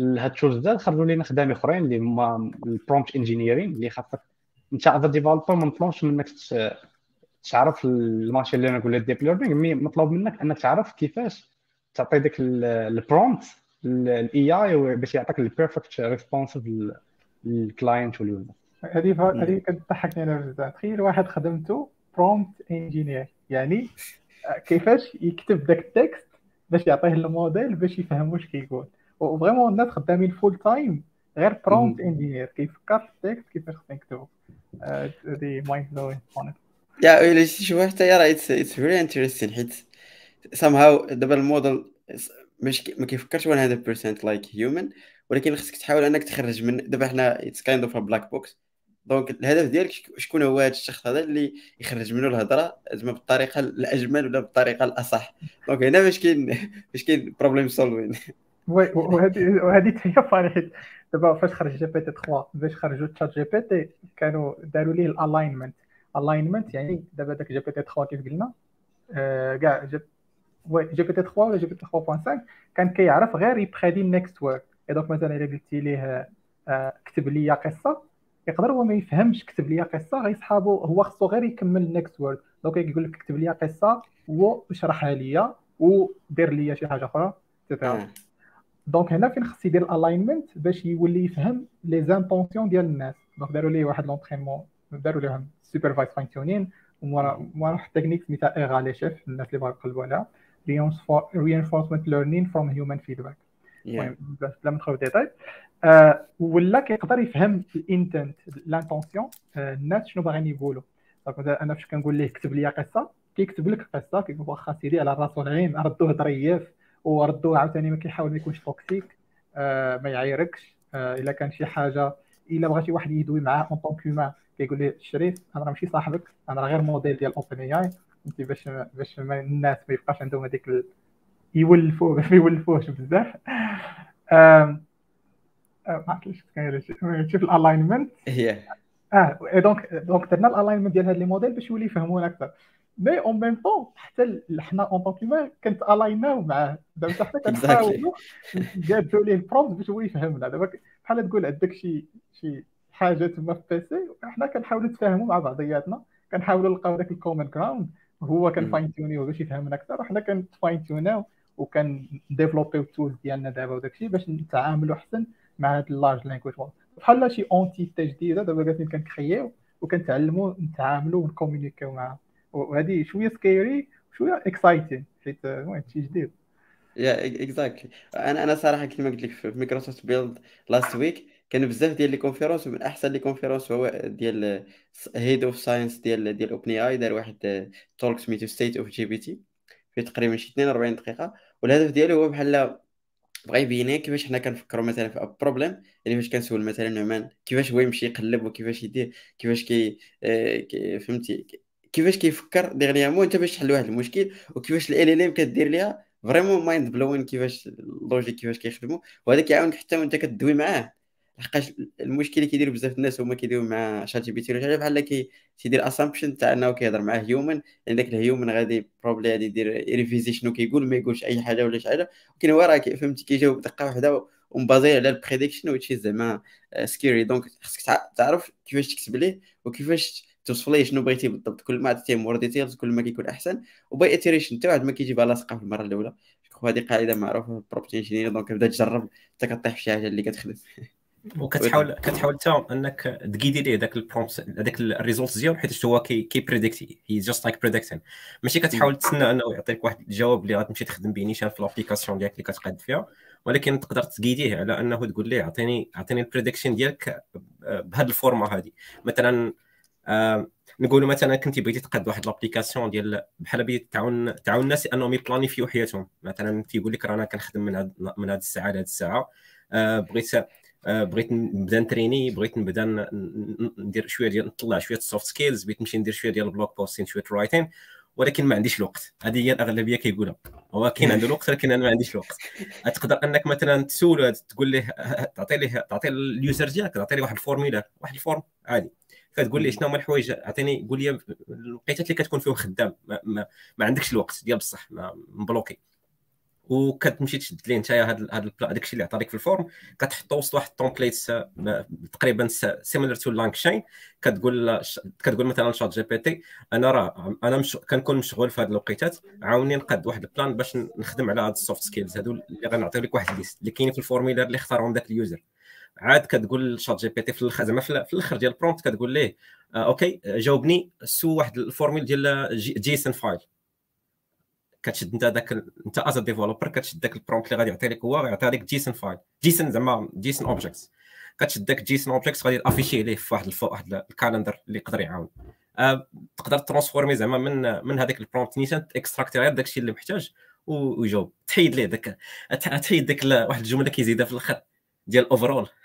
هاد ال tools خرجوا لينا خدام اخرين اللي هما ال prompt engineering اللي خاصك انت as developer ما مطلوبش منك تعرف ال machine learning ولا ال deep learning. mais مطلوب منك انك تعرف كيفاش تعطي ديك ال prompt ال AI باش يعطيك ال perfect response لل client وال user هذه هذه كتضحكني أنا بزاف. تخيل واحد خدمته prompt engineer يعني كيفاش يكتب داك ال text باش يعطيه الموديل باش يفهم واش كيقول. و vraiment الناس خدامين full-time غير prompt engineer كيفكر في ال text كيفاش خصنا نكتبو. هذه mind-blowing يا الا شي واحد حتى راه it's very interesting حيت somehow دابا الموديل مش ما كيفكرش 100% like human ولكن خصك تحاول إنك تخرج من دابا حنا kind of black box donc الهدف ديالك شكون هو هذا الشخص هذا اللي يخرج منه الهضرة؟ زعما بالطريقة الأجمل ولا بالطريقة الأصح؟ donc هنا فاش كاين فاش كاين problem solving وي وهذه وهذه هي فاني حيت دابا فاش خرج جي بي تي 3 باش خرجوا تشات جي بي تي كانوا داروا ليه ال alignment ال alignment يعني دابا داك GPT 3 كيف قلنا؟ كاع جي جي بي تي 3 ولا جي بي تي 3.5 كان كيعرف غير يبريدي ال next word donc مثلا إلا قلتي ليه كتب لي قصة يقدر هو ما يفهمش كتب لي قصة غير صحابو هو خصو غير يكمل ال next word donc يقول لك كتب لي قصه واشرحها ليا ودير لي شي حاجة أخرى donc هنا فين خص يدير ال alignment باش يولي يفهم لي les intentions ديال الناس. donc داروا ليه واحد l'entraînement داروا لهم supervised fine-tuning ومورا واحد تكنيك سميتها RLHF الناس اللي بغاو يقلبوا عليها. Reinforcement learning from human feedback. بلا ما ندخلوا في ديتاي. آه ولا كيقدر يفهم ال intent l'intention آه الناس شنو باغيين يقولوا. أنا فاش كنقول ليه كتب لي قصة كيكتب لك قصة كيقول واخا سيدي على الراس والعين ردوه ظريف. وردوه عاوتاني ما كيحاول ما يكونش toxique آه ما يعايركش آه إلا كان شي حاجة إلا بغى شي واحد يدوي معاه en tant que كيقول ليه شريف أنا راه ماشي صاحبك أنا راه غير موديل ديال OpenAI فهمتي باش باش الناس ما يبقاش عندهم هذيك ال... يولفوه ما يولفوهش بزاف. ما عرفتش شوف ال alignment آه donc donc درنا ال alignment ديال هاد les modèles باش يولي يفهمونا أكثر. mais en même temps حتى حنا en même temps كنتالايناو معاه دابا حتى كنحاولوا نقادوا ليه ال prompt باش هو يفهمنا دابا بحال تقول عندك شي شي حاجة تما في PC حنا كنحاولوا نتفاهموا مع بعضياتنا كنحاولوا نلقاو داك ال common ground هو كان fine-tuné باش يفهمنا أكثر وحنا كن fine-tune او وكنديفلوبيو ال tools ديالنا دابا وداك الشيء باش نتعاملوا احسن مع هاد ال large language بحال شي entité جديده دابا قاعدين كنكرييو وكنتعلموا نتعاملوا ونكومونيكيو معها وهذه شوية scary شوية exciting حيت المهم شي جديد. Yeah exactly أنا أنا صراحة كما قلت لك في Microsoft Build last week كان بزاف ديال les conférences ومن أحسن les conférences هو ديال head of science ديال ديال OpenAI دار واحد talk سميتو State of GPT في تقريبا شي 42 دقيقة. والهدف ديالو هو بحال بغا يبين كيفاش حنا كنفكروا مثلا في problème يعني فاش كنسول مثلا نعمان كيفاش هو يمشي يقلب وكيفاش يدير كيفاش كي, آه كي فهمتي كيفاش كيفكر dernièrement انت باش تحل واحد المشكل وكيفاش LLM كدير ليها vraiment mind blowing كيفاش ال logique كيفاش كيخدموا وهذا كيعاونك حتى وانت كدوي معاه. لحقاش المشكل اللي كيديروا بزاف الناس هما كيديروا مع ChatGPT ولا بحال كي تيدير assumption تاع إنه كيهضر معاه human يعني داك ال human غادي probably غادي يدير ريفيزي شنو كيقول ما يقولش أي حاجة ولا شي حاجة. ولكن هو راه فهمتي كيجاوب بدقه واحدة و مبازي على ال prediction وتشي زعما scary donc خاصك تعرف كيفاش تكتب ليه وكيفاش توصف ليه شنو بغيتي بالضبط. كل ما عطيتيه more details كل ما كيكون أحسن. و by iteration حتى واحد ما كيجيبها لاصقة في المرة الأولى. هذه قاعدة معروفة في ال prompt engineering donc بدا تجرب حتى كطيح في شي حاجة اللي كتخدم. وكتحاول كتحاول حتى إنك تقيدي ليه داك ال prompt هذاك ال result ديالو حيت هو كي كي بريديكتي he just like predicting ماشي كتحاول تسنى إنه يعطيك واحد الجواب اللي غتمشي تخدم به نيشان في l'application ديالك اللي كتقاد فيها. ولكن تقدر تقيديه على إنه تقول ليه اعطيني أعطيني ال prediction ديالك بهذه ال format هذه مثلا نقولوا مثلا كنتي بغيتي تقاد واحد l'application ديال بحال بغيتي تعاون تعاون الناس انهم يبلانيفيو حياتهم. مثلا تيقول لك رانا كنخدم من هاد من هذه الساعة لهذه الساعة. آه بغيت آه، بغيت نبدا نتريني بغيت نبدا ندير شوية ديال نطلع شوية ال soft skills بغيت نمشي ندير شوية ديال ال blog posting شوية writing ولكن ما عنديش الوقت. هذه هي الأغلبية كيقولها. هو كاين عنده الوقت ولكن أنا ما عنديش الوقت. تقدر أنك مثلا تسول تقول ليه تعطي ليه تعطي ال user ديالك تعطي ليه واحد ال formulaire واحد ال form عادي. كتقول ليه شنو هما الحوايج؟ عطيني قول لي الوقيتات اللي كتكون فيهم خدام. ما, ما, ما عندكش الوقت ديال بصح مبلوكي. وكتمشي تشد ليه انت هذا هذا داك الشيء اللي عطى لك في ال form. كتحطو وسط واحد ال template تقريبا similar to LangChain كتقول كتقول مثلا ChatGPT أنا راه أنا مش كنكون مشغول في هذه الوقيتات. عاوني نقاد واحد ال plan باش نخدم على هاد ال soft skills هادو اللي غنعطيو لك واحد ال liste اللي كاينين في ال formulaire اللي اختارهم ذاك ال user. عاد كتقول ChatGPT في الآخر زعما في الآخر ديال ال prompt كتقول ليه آه okay جاوبني sous واحد ال forme ديال JSON file كتشد أنت داك أنت as developer كتشد داك ال prompt اللي غادي يعطي لك هو غيعطي لك JSON file JSON زعما JSON objects كتشد داك JSON objects غادي afficher عليه في واحد واحد ال calendar اللي يقدر يعاون. أه تقدر ترانسفورمي زعما من من هذاك ال prompt نيشان تإكستراكتي غير داك الشيء اللي محتاج ويجاوب. تحيد ليه داك تحيد ديك واحد الجملة كيزيدها في الآخر. ديال overall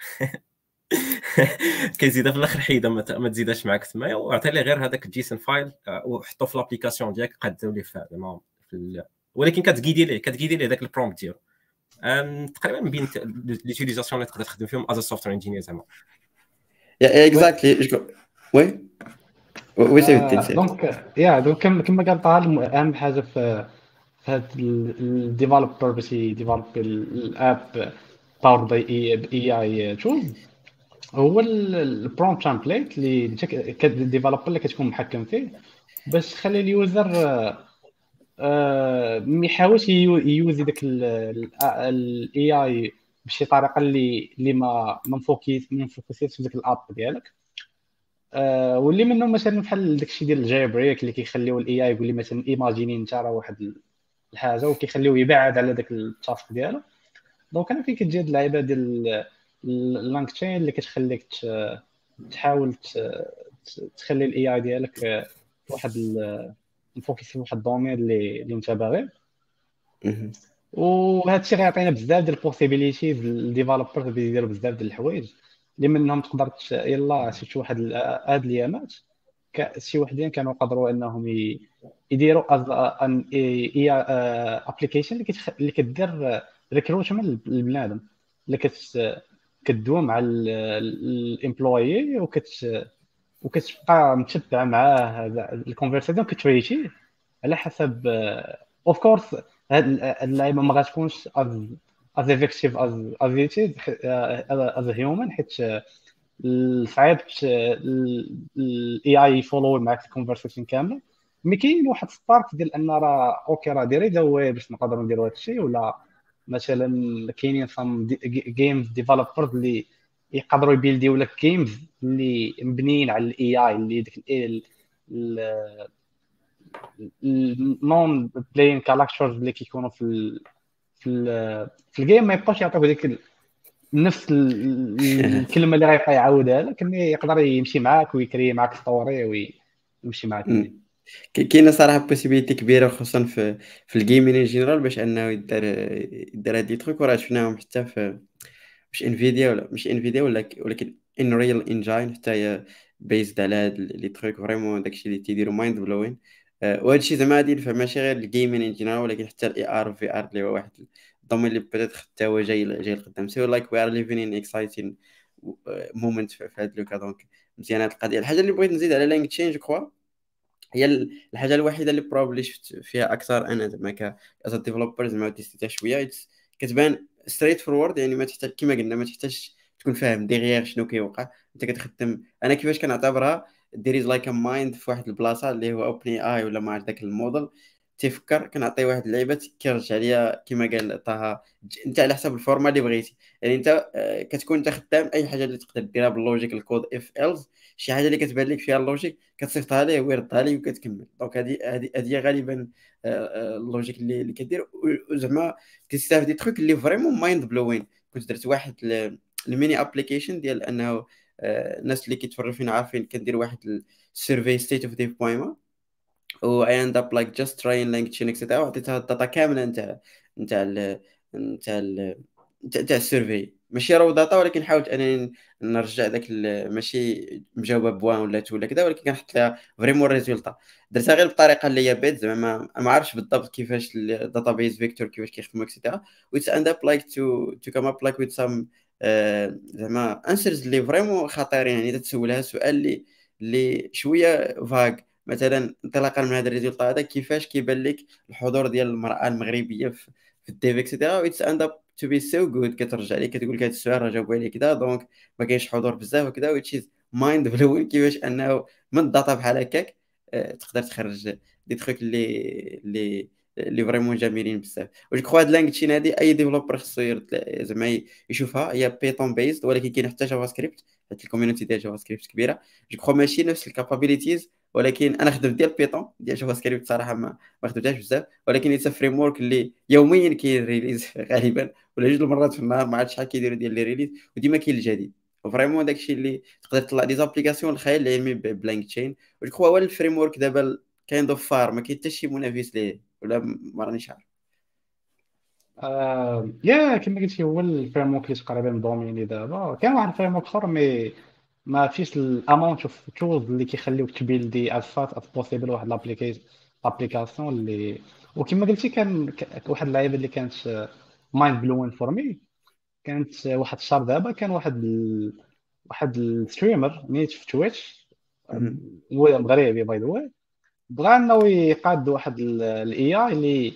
كيزيدها في الآخر حيدها ما تزيدهاش معاك تما. وعطي ليه غير هذاك ال JSON file وحطو في l'application ديالك قدم ليه زعما ولكن كتقيدي ليه كتقيدي ليه ذاك ال prompt ديالو. تقريبا من بين les utilisations اللي تقدر تخدم فيهم as software engineer زعما. exactly oui؟ oui si donc yeah donc كما قال طه أهم حاجة في في هاد ال developer باش ي develop ال app powered by AI tools هو ال prompt template اللي انت ك developer اللي كتكون محكم فيه. باش تخلي ال user ما يحاولش يوزي داك ال AI بشي طريقة اللي اللي ما ما مفوكسيش في ديك ال app ديالك. آه واللي منهم مثلا بحال داكشي ديال ال jailbreak اللي كيخليو ال AI يقول لي مثلا إيماجيني أنت راه واحد الحاجة وكيخليوه يبعد على داك ال task ديالو. donc أنا فين كتجي هاد اللعيبة ديال ال LangChain اللي كتخليك تحاول تخلي ال AI ديالك واحد نفوكس في واحد ال domaine اللي اللي أنت باغي. وهذا الشيء غيعطينا بزاف ديال ال possibilities لل developers يديروا بزاف ديال الحوايج. اللي منهم تقدر يلا شفت واحد هاد الأيامات شي وحدين كانوا قدروا إنهم يديروا an AI application اللي اللي كدير recruitment للبنادم اللي كتدوم مع ال employee وكت وكتبقى متبع معاه ال conversation كتريتي على حسب of course هاد اللعيبة ما غاتكونش as effective as as as human حيت صعيب ال AI ي follow معك ال conversation كامله mais كاين واحد start ديال أن راه okay راه ديري دوي باش نقدروا نديروا هذا الشيء ولا مثلا كاينين some games developers اللي يقدروا يبيلديو لك games اللي مبنيين على ال AI اللي ديك ال non-playing characters اللي كيكونوا في ال في ال في ال game ما يبقاوش يعطيوك ديك نفس الكلمة اللي غيبقى يعاودها لك mais يقدر يمشي معاك ويكري معاك story ويمشي معاك. كاينة صراحة possibilité كبيرة خصوصا في في ال gaming en général باش أنه يدار يدار هاد les trucs وراه شفناهم حتى في مش Nvidia ولا مش Nvidia ولا ولكن Unreal Engine حتى هي based على هاد les trucs vraiment داكشي اللي تيديروا mind-blowing وهذا الشيء زعما غادي ينفع ماشي غير ال gaming en général ولكن حتى ال AR و VR اللي هو واحد ال domaine اللي بدات حتى هو جاي جاي لقدام. c'est like we are living an exciting moment في هذا le cas. donc مزيان هاد القضية. الحاجة اللي بغيت نزيد على LangChain je crois. هي الحاجة الوحيدة اللي probably شفت فيها أكثر أنا زعما ك as developer زعما تيستيتها شوية. كتبان straightforward يعني ما تحتاج كما قلنا ما تحتاجش تكون فاهم derrière شنو كيوقع. أنت كتخدم أنا كيفاش كنعتبرها there is like a mind في واحد البلاصة اللي هو OpenAI ولا ما عرفت داك الموديل. تيفكر كنعطي واحد اللعيبة كيرجع ليا كما قال طه. انت على حسب ال format اللي بغيتي. يعني انت آه، كتكون انت خدام أي حاجة اللي تقدر ديرها بال logique ال code if else شي حاجة اللي كتبان لك فيها ال logique كتصيفطها ليه ويردها ليه وكتكمل. donc هذه هذه غالبا آه، آه، ال logique اللي اللي كدير. زعما كتستافد des trucs اللي vraiment mind-blowing كنت درت واحد ال mini application ديال أنه الناس اللي كيتفرجوا فينا عارفين كندير واحد ال survey State of Dev .ma و I end up like just trying LinkedIn etc وعطيتها ال data كاملة. نتاع نتاع نتاع نتاع ال survey. ماشي raw data ولكن حاولت أنني نرجع داك ماشي مجاوبة ب one ولا two ولا كذا ولكن كنحط لها vraiment résultat درتها غير بالطريقة اللي هي بيت زعما ما عرفتش بالضبط كيفاش ال database vector كيفاش كيخدموا et cetera و end up like to to come up like with some زعما answers اللي vraiment خطيرين. يعني تسولها سؤال اللي اللي شوية vague مثلا انطلاقا من هذا ال résultat هذا كيفاش كيبان لك الحضور ديال المرأة المغربية في, في ال dev et cetera و it's end up to be so good كترجع لك كتقول لك هذا السؤال راه جاوبوا عليه كذا donc ما كاينش حضور بزاف وكذا which is mind-blowing كيفاش أنه من ال data بحال هكاك آه، تقدر تخرج دي تخيك اللي اللي اللي vraiment جميلين بزاف. و جو هاد LangChain هادي أي developer خصو زعما يشوفها هي Python based ولكن كاين حتى JavaScript حيت ال community ديال JavaScript كبيره جو ماشي نفس ال capabilities ولكن أنا خدمت ديال Python ديال JavaScript صراحة ما ما خدمتهاش بزاف. ولكن it's framework اللي يوميا كاين release غالبا ولا جوج المرات في النهار ما عرفتش شحال كيديروا ديال les releases وديما كاين الجديد. vraiment داكشي اللي تقدر تطلع des applications الخيال العلمي ب LangChain وجو هو ال framework دابا كاين so far ما كاين حتى شي منافس ليه. ولا ما رانيش عارف آه يا كما قلتي هو ال framework اللي تقريبا دوميني دابا. كاين واحد ال framework آخر mais ما فيش ال amount of tools اللي كيخليوك تبيلدي as fast as possible واحد l'application اللي وكما قلتي كان واحد اللعيبة اللي كانت mind-blowing for me كانت واحد الشهر دابا كان واحد ال... واحد ال streamer نيت في Twitch هو مغربي by the way بغى انه يقاد واحد ال AI اللي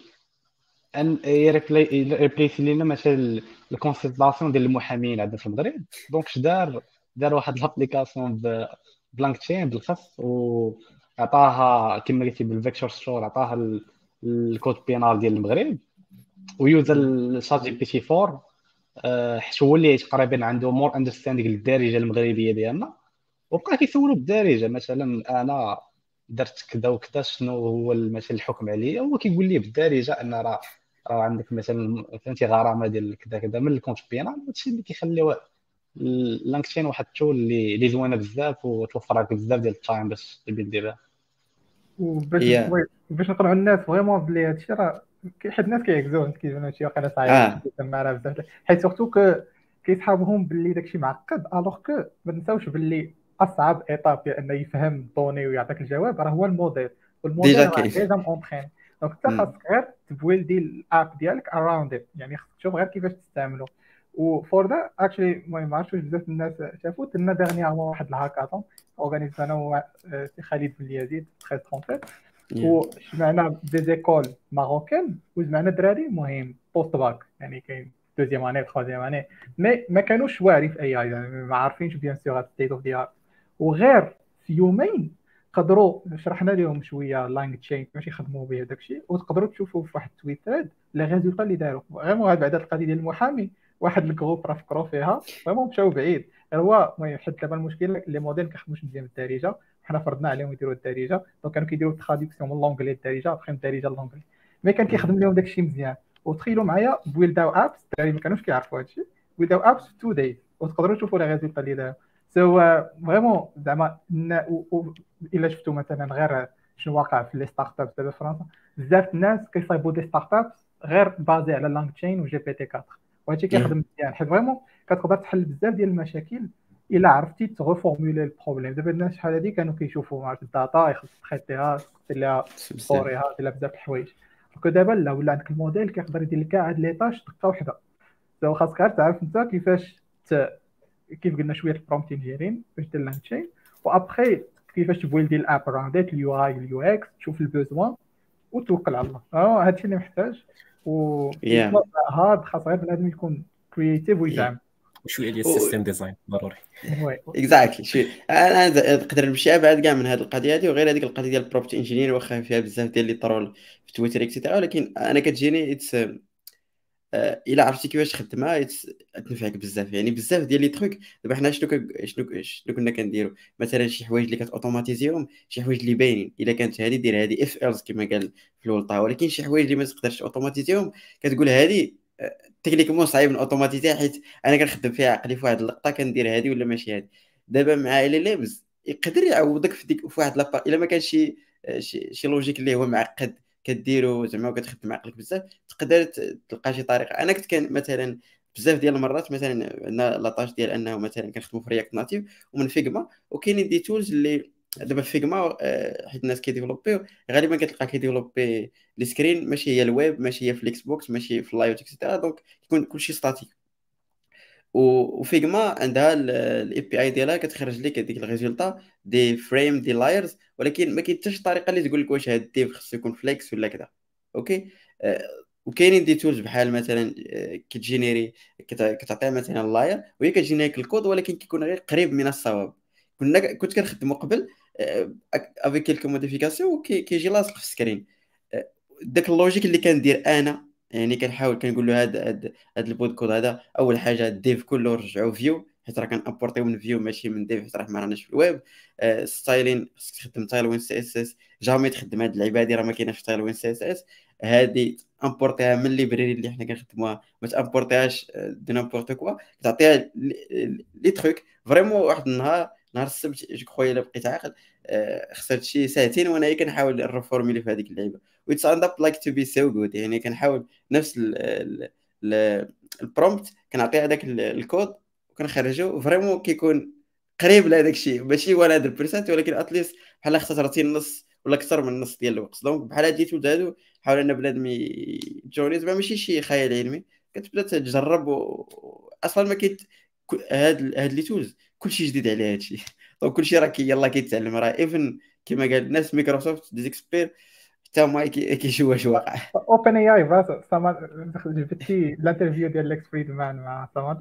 ان يريبليسي لنا مثلا ال consultation ديال المحامين عندنا في المغرب. donc اش دار دار واحد l'application ب LangChain بالخص وعطاها كما قلتي بال vector store عطاها ال code pénal ديال المغرب. ويوزا ChatGPT 4 حيت هو اللي تقريبا عنده more understanding للدارجة المغربية ديالنا. وبقى كيسولو بالدارجه مثلا أنا درت كذا وكذا شنو هو مثلا الحكم عليا هو كيقول لي بالدارجة أن راه راه عندك مثلا فهمتي غرامة ديال كذا كذا من الكود بينال هادشي اللي كيخليو LangChain واحد ال tool اللي اللي زوينة بزاف وتوفر لك بزاف ديال ال time باش تبي ديرها وباش. باش نقنعوا الناس vraiment بلي هادشي راه حيت الناس كيعكزوه كيجيو هادشي واقيلا صعيب آه. راه بزاف حيت surtout كيصحابهم باللي داكشي معقد alors que ما تنساوش باللي أصعب étape هي انه يفهم les données ويعطيك الجواب راه هو ال modèle. وال modèle déjà entraîné donc أنت خاصك غير تبويلدي ال app ديالك around يعني خاصك تشوف غير كيفاش تستعملو. و for that actually المهم ما عرفتش بزاف الناس شافوا درنا dernièrement واحد ال hackathon organisé أنا سي خالد بن يزيد 13 وجمعنا des écoles marocaines وجمعنا دراري مهم post-bac يعني كاين deuxième année troisième année mais ما كانوش واعرين في AI يعني ما عارفينش bien sûr state of the art وغير في يومين قدروا شرحنا لهم شوية LangChain باش يخدموا به داك الشيء وتقدروا تشوفوا في واحد التويترات les résultats اللي داروا. غير بعد القضية ديال المحامي واحد ال groupe راه فكروا فيها. vraiment مشاو بعيد. هو المهم حيت دابا المشكل les modèles ما كيخدموش مزيان بالدارجه حنا فرضنا عليهم يديروا الدارجة. donc كانوا كيديروا ال traduction من l'anglais للدارجه ابخي من الدارجه ل l'anglais mais كان كيخدم لهم داكشي مزيان. وتخيلوا معايا بويلداو apps الدراري ما كانوش كيعرفوا هادشي بويلداو apps two days وتقدروا تشوفوا les résultats اللي داروا. so vraiment زعما إلا شفتوا مثلا غير شنو واقع في les startups دابا فرنسا بزاف الناس كيصايبوا des startups غير basées على LangChain و GPT 4 وهادشي كيخدم مزيان حيت vraiment كتقدر تحل بزاف ديال المشاكل إلا عرفتي تروفورمولي ال problème دابا الناس شحال هادي كانوا كيشوفوا مع ال data يخص تخيطيها دير لها store ها دير بزاف الحوايج. دابا لا ولا عندك الموديل كيقدر يدير لك كاع هاد les tâches دقه وحدة. so خاصك غير تعرف انت كيفاش. كيف قلنا شوية ال prompt engineering باش دير LangChain و après كيفاش تبويلدي ال app around ال UI ال UX تشوف ال besoin وتوكل على الله. أه هادشي اللي محتاج. و هارد خاص غير بنادم يكون créatif ويدعم. وشوية ديال ال system design ضروري. exactly أنا نقدر نمشي أبعد كاع من هذه القضية هذه وغير هذيك القضية ديال ال prompt engineer واخا فيها بزاف ديال les trolls في تويتر et cetera ولكن أنا كتجيني اتس إلا عرفتي كيفاش تخدمها تنفعك بزاف. يعني بزاف ديال les trucs دابا حنا شنو شنو شنو كنا كنديروا مثلا شي حوايج اللي كتوتوماتيزيهم شي حوايج اللي باينين. إلا كانت هذه دير هذه if else كما قال في الأول ولكن شي حوايج اللي ما تقدرش اوتوماتيزيهم كتقول هذه techniquement صعيب اوتوماتيزيها حيت أنا كنخدم فيها عقلي في واحد اللقطة كندير هذه ولا ماشي هذه دابا مع ال LLMs يقدر يعوضك في ديك في واحد لابا إلا ما كانش شي شي logique اللي هو معقد كديرو زعما وكتخدم عقلك بزاف تقدر تلقى شي طريقة. أنا كنت كان مثلا بزاف ديال المرات مثلا عندنا la tâche ديال أنه مثلا كنخدموا في React Native ومن Figma وكاينين des tools اللي دابا في Figma آه، حيت الناس كيديفلوبيو غالبا كتلقى كيديفلوبي les screens ماشي هي الويب ماشي هي في ال Xbox ماشي في ال layout et cetera donc يكون كلشي statique و Figma عندها ال API ديالها كتخرج لك هذيك ال résultat des frames des layers ولكن ما كاين حتى شي طريقة اللي تقول لك واش هاد ال div خصو يكون flex ولا كذا OK آه، وكاينين des tools بحال مثلا آه، كتجينيري كتعطيها مثلا layer وهي كتجينيريك الكود ولكن كيكون غير قريب من الصواب. كنا كنت كنخدمو قبل avec quelques modifications كيجي لاصق في ال screen داك ال logique اللي كندير أنا يعني كنحاول كنقول له هذا هذا ال pseudo code هذا أول حاجة ال div كله رجعوا view حيت راه كنابورتيو من view ماشي من div حيت راه ما راناش في ال web. styling خصك تخدم Tailwind CSS. jamais تخدم هاد اللعيبه هادي راه ما كايناش في Tailwind CSS. هادي امبورتيها من ال library اللي حنا كنخدموها. ما تأمبورتيهاش de n'importe quoi تعطيها les trucs vraiment واحد النهار نهار السبت جو كخويا إلا بقيت عاقل آه، خسرت شي ساعتين وأنا كنحاول نرفورميلي في هذيك اللعيبة. و it's end up like to be so good يعني كنحاول نفس ال prompt كنعطي هذاك الكود وكنخرجو. vraiment كيكون قريب لهذاك الشيء ماشي 100% ولكن at least بحال اختصرتي النص ولا أكثر من النص ديال الوقت. donc بحال هاد ال tools هادو حاول أن بنادم يجوني زعما ماشي شي خيال علمي. كتبدا تجرب و... أصلا ما كيت هاد هاد les tools كلشي جديد على هادشي. donc كلشي راه يلاه كيتعلم راه. even كما قال الناس مايكروسوفت ديزيكسبير حتى هما كيشوفوا واش واقع OpenAI سام جبتي ال interview ديال Lex Fridman مع سام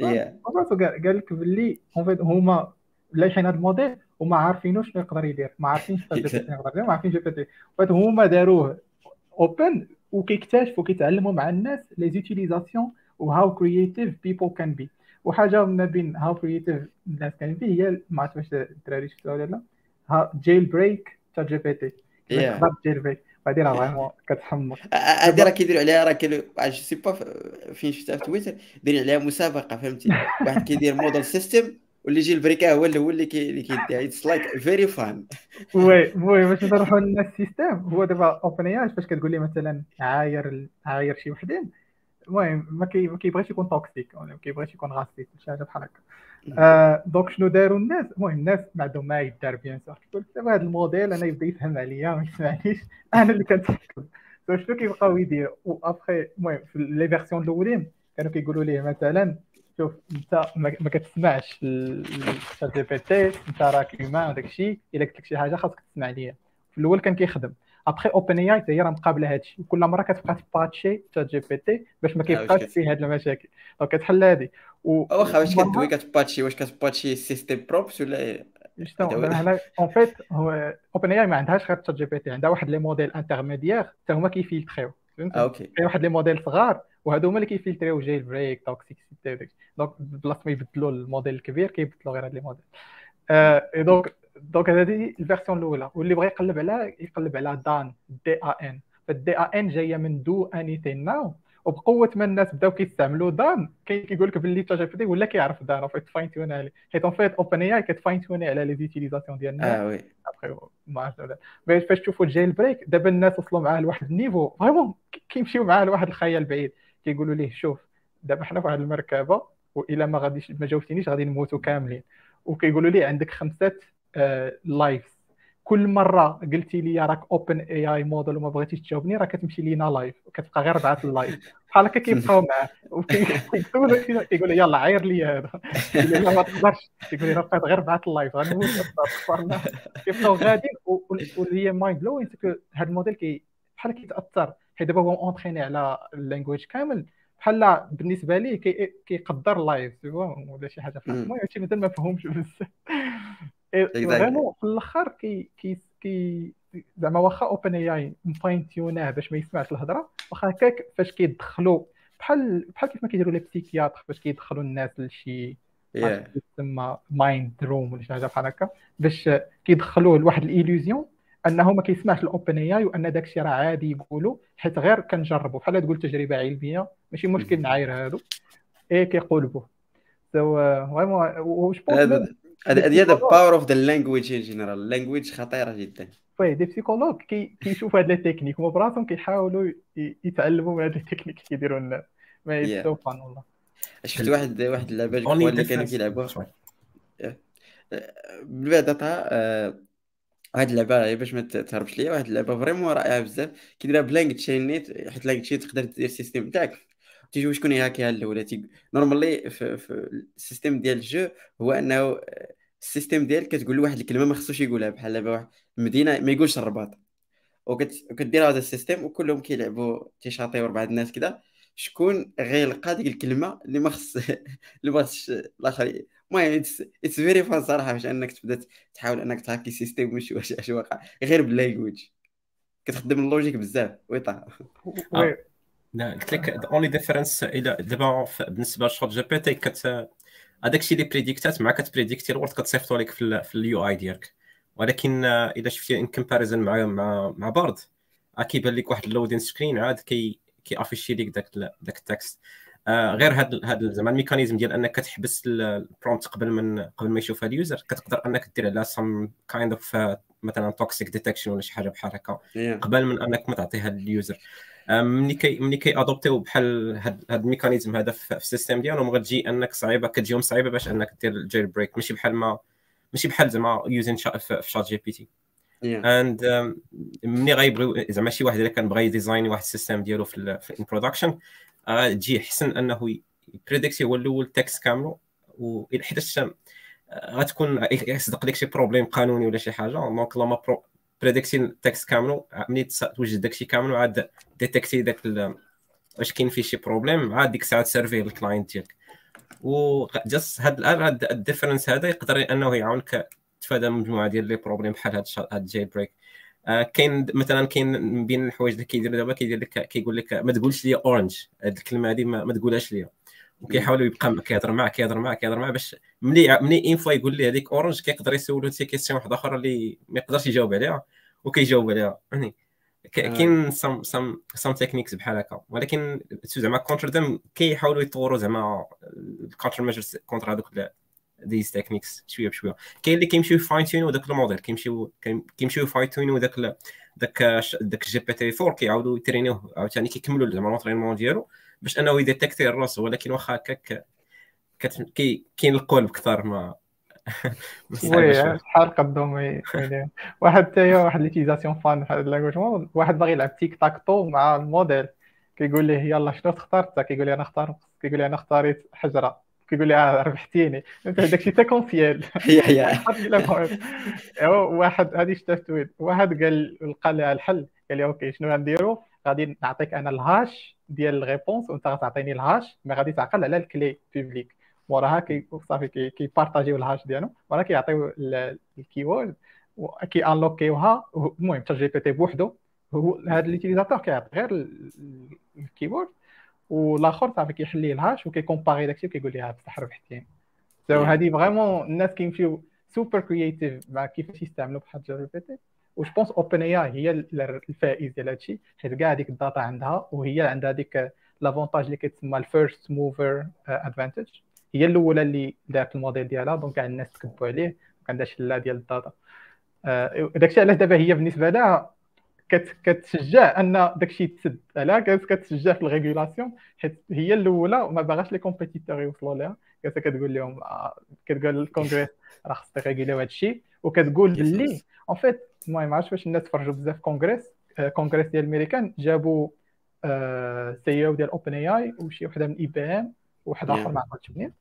قال لك باللي هما لايحين هذا الموديل وما عارفينوش شنو يقدر يدير. ما عارفينش شنو يقدر يدير ما عارفين GPT هما داروه open وكيكتشفوا كيتعلموا مع الناس les utilisations و how creative people can be وحاجة ما بين how creative الناس can be هي ما عرفت واش الدراري شفتوها ولا لا. jailbreak تاع GPT jailbreak بعدين راه vraiment كتحمق. هادي راه كيديروا عليها راه كاين je sais pas فين شفتها في تويتر؟ دايرين عليها مسابقة فهمتي؟ واحد كيدير model system واللي يجي يبريكا هو اللي هو اللي كي اللي كيديها. it's like very fun oui oui باش نروحوا للناس ال system. هو دابا OpenAI فاش كتقول لي مثلا hire hire شي وحدين؟ المهم ما كي ما كيبغيش يكون toxique ولا ما كيبغيش يكون غاسيك شي حاجة بحال هكا آه donc شنو داروا الناس المهم الناس ما عندهم ما يدار bien sûr كيقول دابا هذا الموديل أنا يبدا يفهم عليا ما يسمعنيش أنا اللي كنتحكم شنو كيبقاو يديروا وابخي المهم في les versions الاولين كانوا كيقولوا ليه مثلا شوف انت ما كتسمعش ال ChatGPT انت راك human وداك الشيء الا قلت لك شي حاجة خاصك تسمع ليا في الأول كان كيخدم après OpenAI حتى هي راه مقابله هذا الشيء كل مره كتبقى تباتشي ChatGPT باش ما كيبقاش فيه هاد المشاكل donc كتحل هذه واخا واش كدوي كتباتشي واش كتباتشي سيستم بروبس ولا en fait هو OpenAI ما عندهاش غير ChatGPT عندها واحد les modèles intermédiaires حتى هما كيفيلتريو فهمتي okay واحد les modèles صغار وهادو هما اللي كيفلتريو jailbreak toxicity وداك دونك بلاصه ما يبدلوا الموديل الكبير كيبدلوا غير هاد les modèles آه دونك دونك هذه الفيرسيون الاولى واللي بغى يقلب على يقلب على دان دي ا ان فالدي ا ان جاية من دو انيثين ناو وبقوه ما الناس بداو كيستعملوا دان كاين كيقول لك باللي تشات جي ولا كيعرف دان فايت فاين تيون عليه حيت اون فيت اوبن اي اي كتفاين تيون على لي زيتيليزاسيون ديال الناس آه وي ابخي ما عرفت فاش تشوفوا الجيل بريك دابا الناس وصلوا معاه لواحد النيفو فريمون كيمشيو معاه لواحد الخيال بعيد كيقولوا ليه شوف دابا حنا في واحد المركبه والا ما غاديش ما جاوبتينيش غادي نموتوا كاملين وكيقولوا لي عندك خمسه lives آه كل مرة قلتي لي راك OpenAI model وما بغيتيش تجاوبني راه كتمشي لينا life وكتبقى غير بعث ال life بحال هكا كيبقاو معاه؟ كيقول لي يلا عاير لي هذا. لي ما تقدرش. كيقول لي راه بقيت غير بعث ال life غنموت كيبقاو غاديين واللي هي mind-blowing هذا الموديل كي بحال كيتاثر حيت دابا هو entraîné على ال language كامل. بحال بالنسبة ليه كيقدر life ولا شي حاجة. بحال المهم هادشي مازال ما فهمش بزاف. vraiment في الأخر كي كي كي زعما واخا OpenAI م fine-tune اه باش ما يسمعش الهضرة واخا هكاك فاش كيدخلوا بحال بحال كيف ما كيديروا les psychiatres باش كيدخلوا الناس لشي تسمى mind room ولا شي حاجة بحال هكا باش كيدخلوه لواحد ال illusion أنه ما كيسمعش ال OpenAI وأن داك الشيء راه عادي يقولوا حيت غير كنجربوا بحال تقول تجربة علمية ماشي مشكل نعاير هادو إيه كيقولبوا so vraiment واش هذه هذه the power of the language in general ال language خطيره جدا. oui des psychologues كيشوفوا هاد les techniques هما براسهم كيحاولوا يتعلموا من هاد les techniques كيديروا الناس ما فان والله. شفت واحد واحد اللعبه اللي كانوا كيلعبوها بالبعد هاد اللعبه باش ما تهربش ليا. واحد اللعبه vraiment رائعة بزاف. كيديرها ب LangChain نيت حيت LangChain تقدر دير ال système تاعك. تيجي شكون يهاكيها الاولى نورمالي في, ال système ديال ال jeu هو انه ال système ديالك كتقول لواحد الكلمة ما خصوش يقولها بحال دابا واحد المدينة ما يقولش الرباط. وكدير هذا ال système وكلهم كيلعبوا تيشاطيو اربعه الناس كذا شكون غيلقى ديك الكلمة اللي ما خص اللي ما خصش الآخر المهم it's very fun صراحة باش انك تبدا تحاول انك تهاكي système واش واش اش واقع. غير بال language. كتخدم ال logique بزاف. ويطا. قلت لك only difference إلى دابا بالنسبة ل ChatGPT كت هذاك الشيء اللي بريديكتات مع كتبريديكتي ال word كتصيفطو لك في ال UI ديالك. ولكن إذا شفتي in comparison مع مع مع Bard كيبان لك واحد ال loading screen عاد كي كي افيشي لك داك داك ال text آه غير هاد هاد زعما ال mécanisme ديال أنك كتحبس ال prompt قبل من قبل ما يشوفها ال user كتقدر أنك دير عليها some kind of مثلا toxic detection ولا شي حاجة بحال هكا. قبل من أنك ما تعطيها لل user. ملي كي ملي كي أدوبتيو بحال هاد, هاد ال mécanisme هذا في ال system ديالهم غتجي أنك صعيبة كتجيهم صعيبة باش أنك دير ال jailbreak ماشي بحال ما ماشي بحال زعما using في ChatGPT and ملي غيبغيو زعما شي واحد إلا كان بغى ي design واحد ال system ديالو في ال production تجي احسن أنه يبريديكتي هو الأول text كاملو حيت غتكون يصدق لك شي problème قانوني ولا شي حاجة. donc لما بريديكتي ال text كاملو ملي توجد داكشي كامل عاد ديتيكتي داك واش كاين فيه شي problème عاد ديك الساعة تسيرفي لل client ديالك. و just هاد الان ال difference هذا يقدر أنه يعاونك تفادى مجموعة ديال les problèmes بحال هاد هاد jailbreak آه، كاين مثلا كاين بين الحوايج اللي كيديروا دابا كيدير لك كيقول لك ما تقولش لي orange هذه الكلمة هذه ما, ما تقولهاش ليا. وكيحاولوا يبقى كيهضر معاه كيهضر معاه كيهضر معاه باش ملي ملي une fois يقول لي هذيك orange كيقدر يسولو شي question واحدة أخرى اللي ما يقدرش يجاوب عليها وكيجاوب عليها. يعني كاين some some some techniques بحال هكا. ولكن زعما counter them كيحاولوا يطوروا زعما ال counter measures counter هذوك these techniques شوية بشوية. كاين اللي كيمشيو fine-tune و داك الموديل. كيمشيو كيمشيو fine-tune و داك داك داك GPT 4 كيعاودوا يترينيوه عاوتاني كيكملوا زعما l'entraînement ديالو باش أنه يديتيكتي الرأس. ولكن واخا هكاك كاين القلب كثر ما وي شحال قدهم واحد حتى واحد ليتيزاسيون فان بحال اللانجويج واحد باغي يلعب تيك تاك تو مع الموديل. كيقول ليه يلا شنو تختار كيقول لي أنا اختار كيقول لي أنا اختاريت حجرة. كيقول لي آه ربحتيني. أنت هذاك الشيء سيكونسيال واحد هذه شفت وين واحد قال لقى لها الحل. قال لي أوكي شنو غنديرو؟ غادي نعطيك أنا ال hash ديال ال réponse وأنت غتعطيني ال hash mais غادي تعقل على ال clé publique موراها كي صافي كي بارطاجيو ال hash ديالو وراه كيعطيو ال keyword كي انلوكيوها المهم حتى GPT بوحدو هو هذا l'utilisateur كيعطي غير ال keyword والاخر صافي كيحل ليه ال hash وكيكومباري داكشي وكيقول لي بصح ربحتي so هذه vraiment الناس كيمشيو super créatif مع كيفاش يستعملوا بحال GPT وش بونس OpenAI هي الفائز ديال هادشي حيت كاع هذيك ال data عندها وهي عندها ديك l'avantage اللي كتسمى ال first mover advantage هي الأولى اللي دارت الموديل ديالها donc كاع الناس تكذبوا عليه عندها شله ديال ال data. آه، داكشي علاش دابا هي بالنسبة لها كت كتشجع أن داكشي يتسد على كتشجع في ال régulation حيت هي الأولى وما باغاش les compétiteurs يوصلوا لها كتقول لهم آه، كتقول للكونغرس راه خصك تريغوليو هادشي وكتقول باللي en fait المهم عرفت فاش الناس تفرجوا بزاف كونغرس كونغرس ديال الميريكان جابوا CEO ديال OpenAI وشي وحدة من IBM وواحد آخر ما عرفتش منين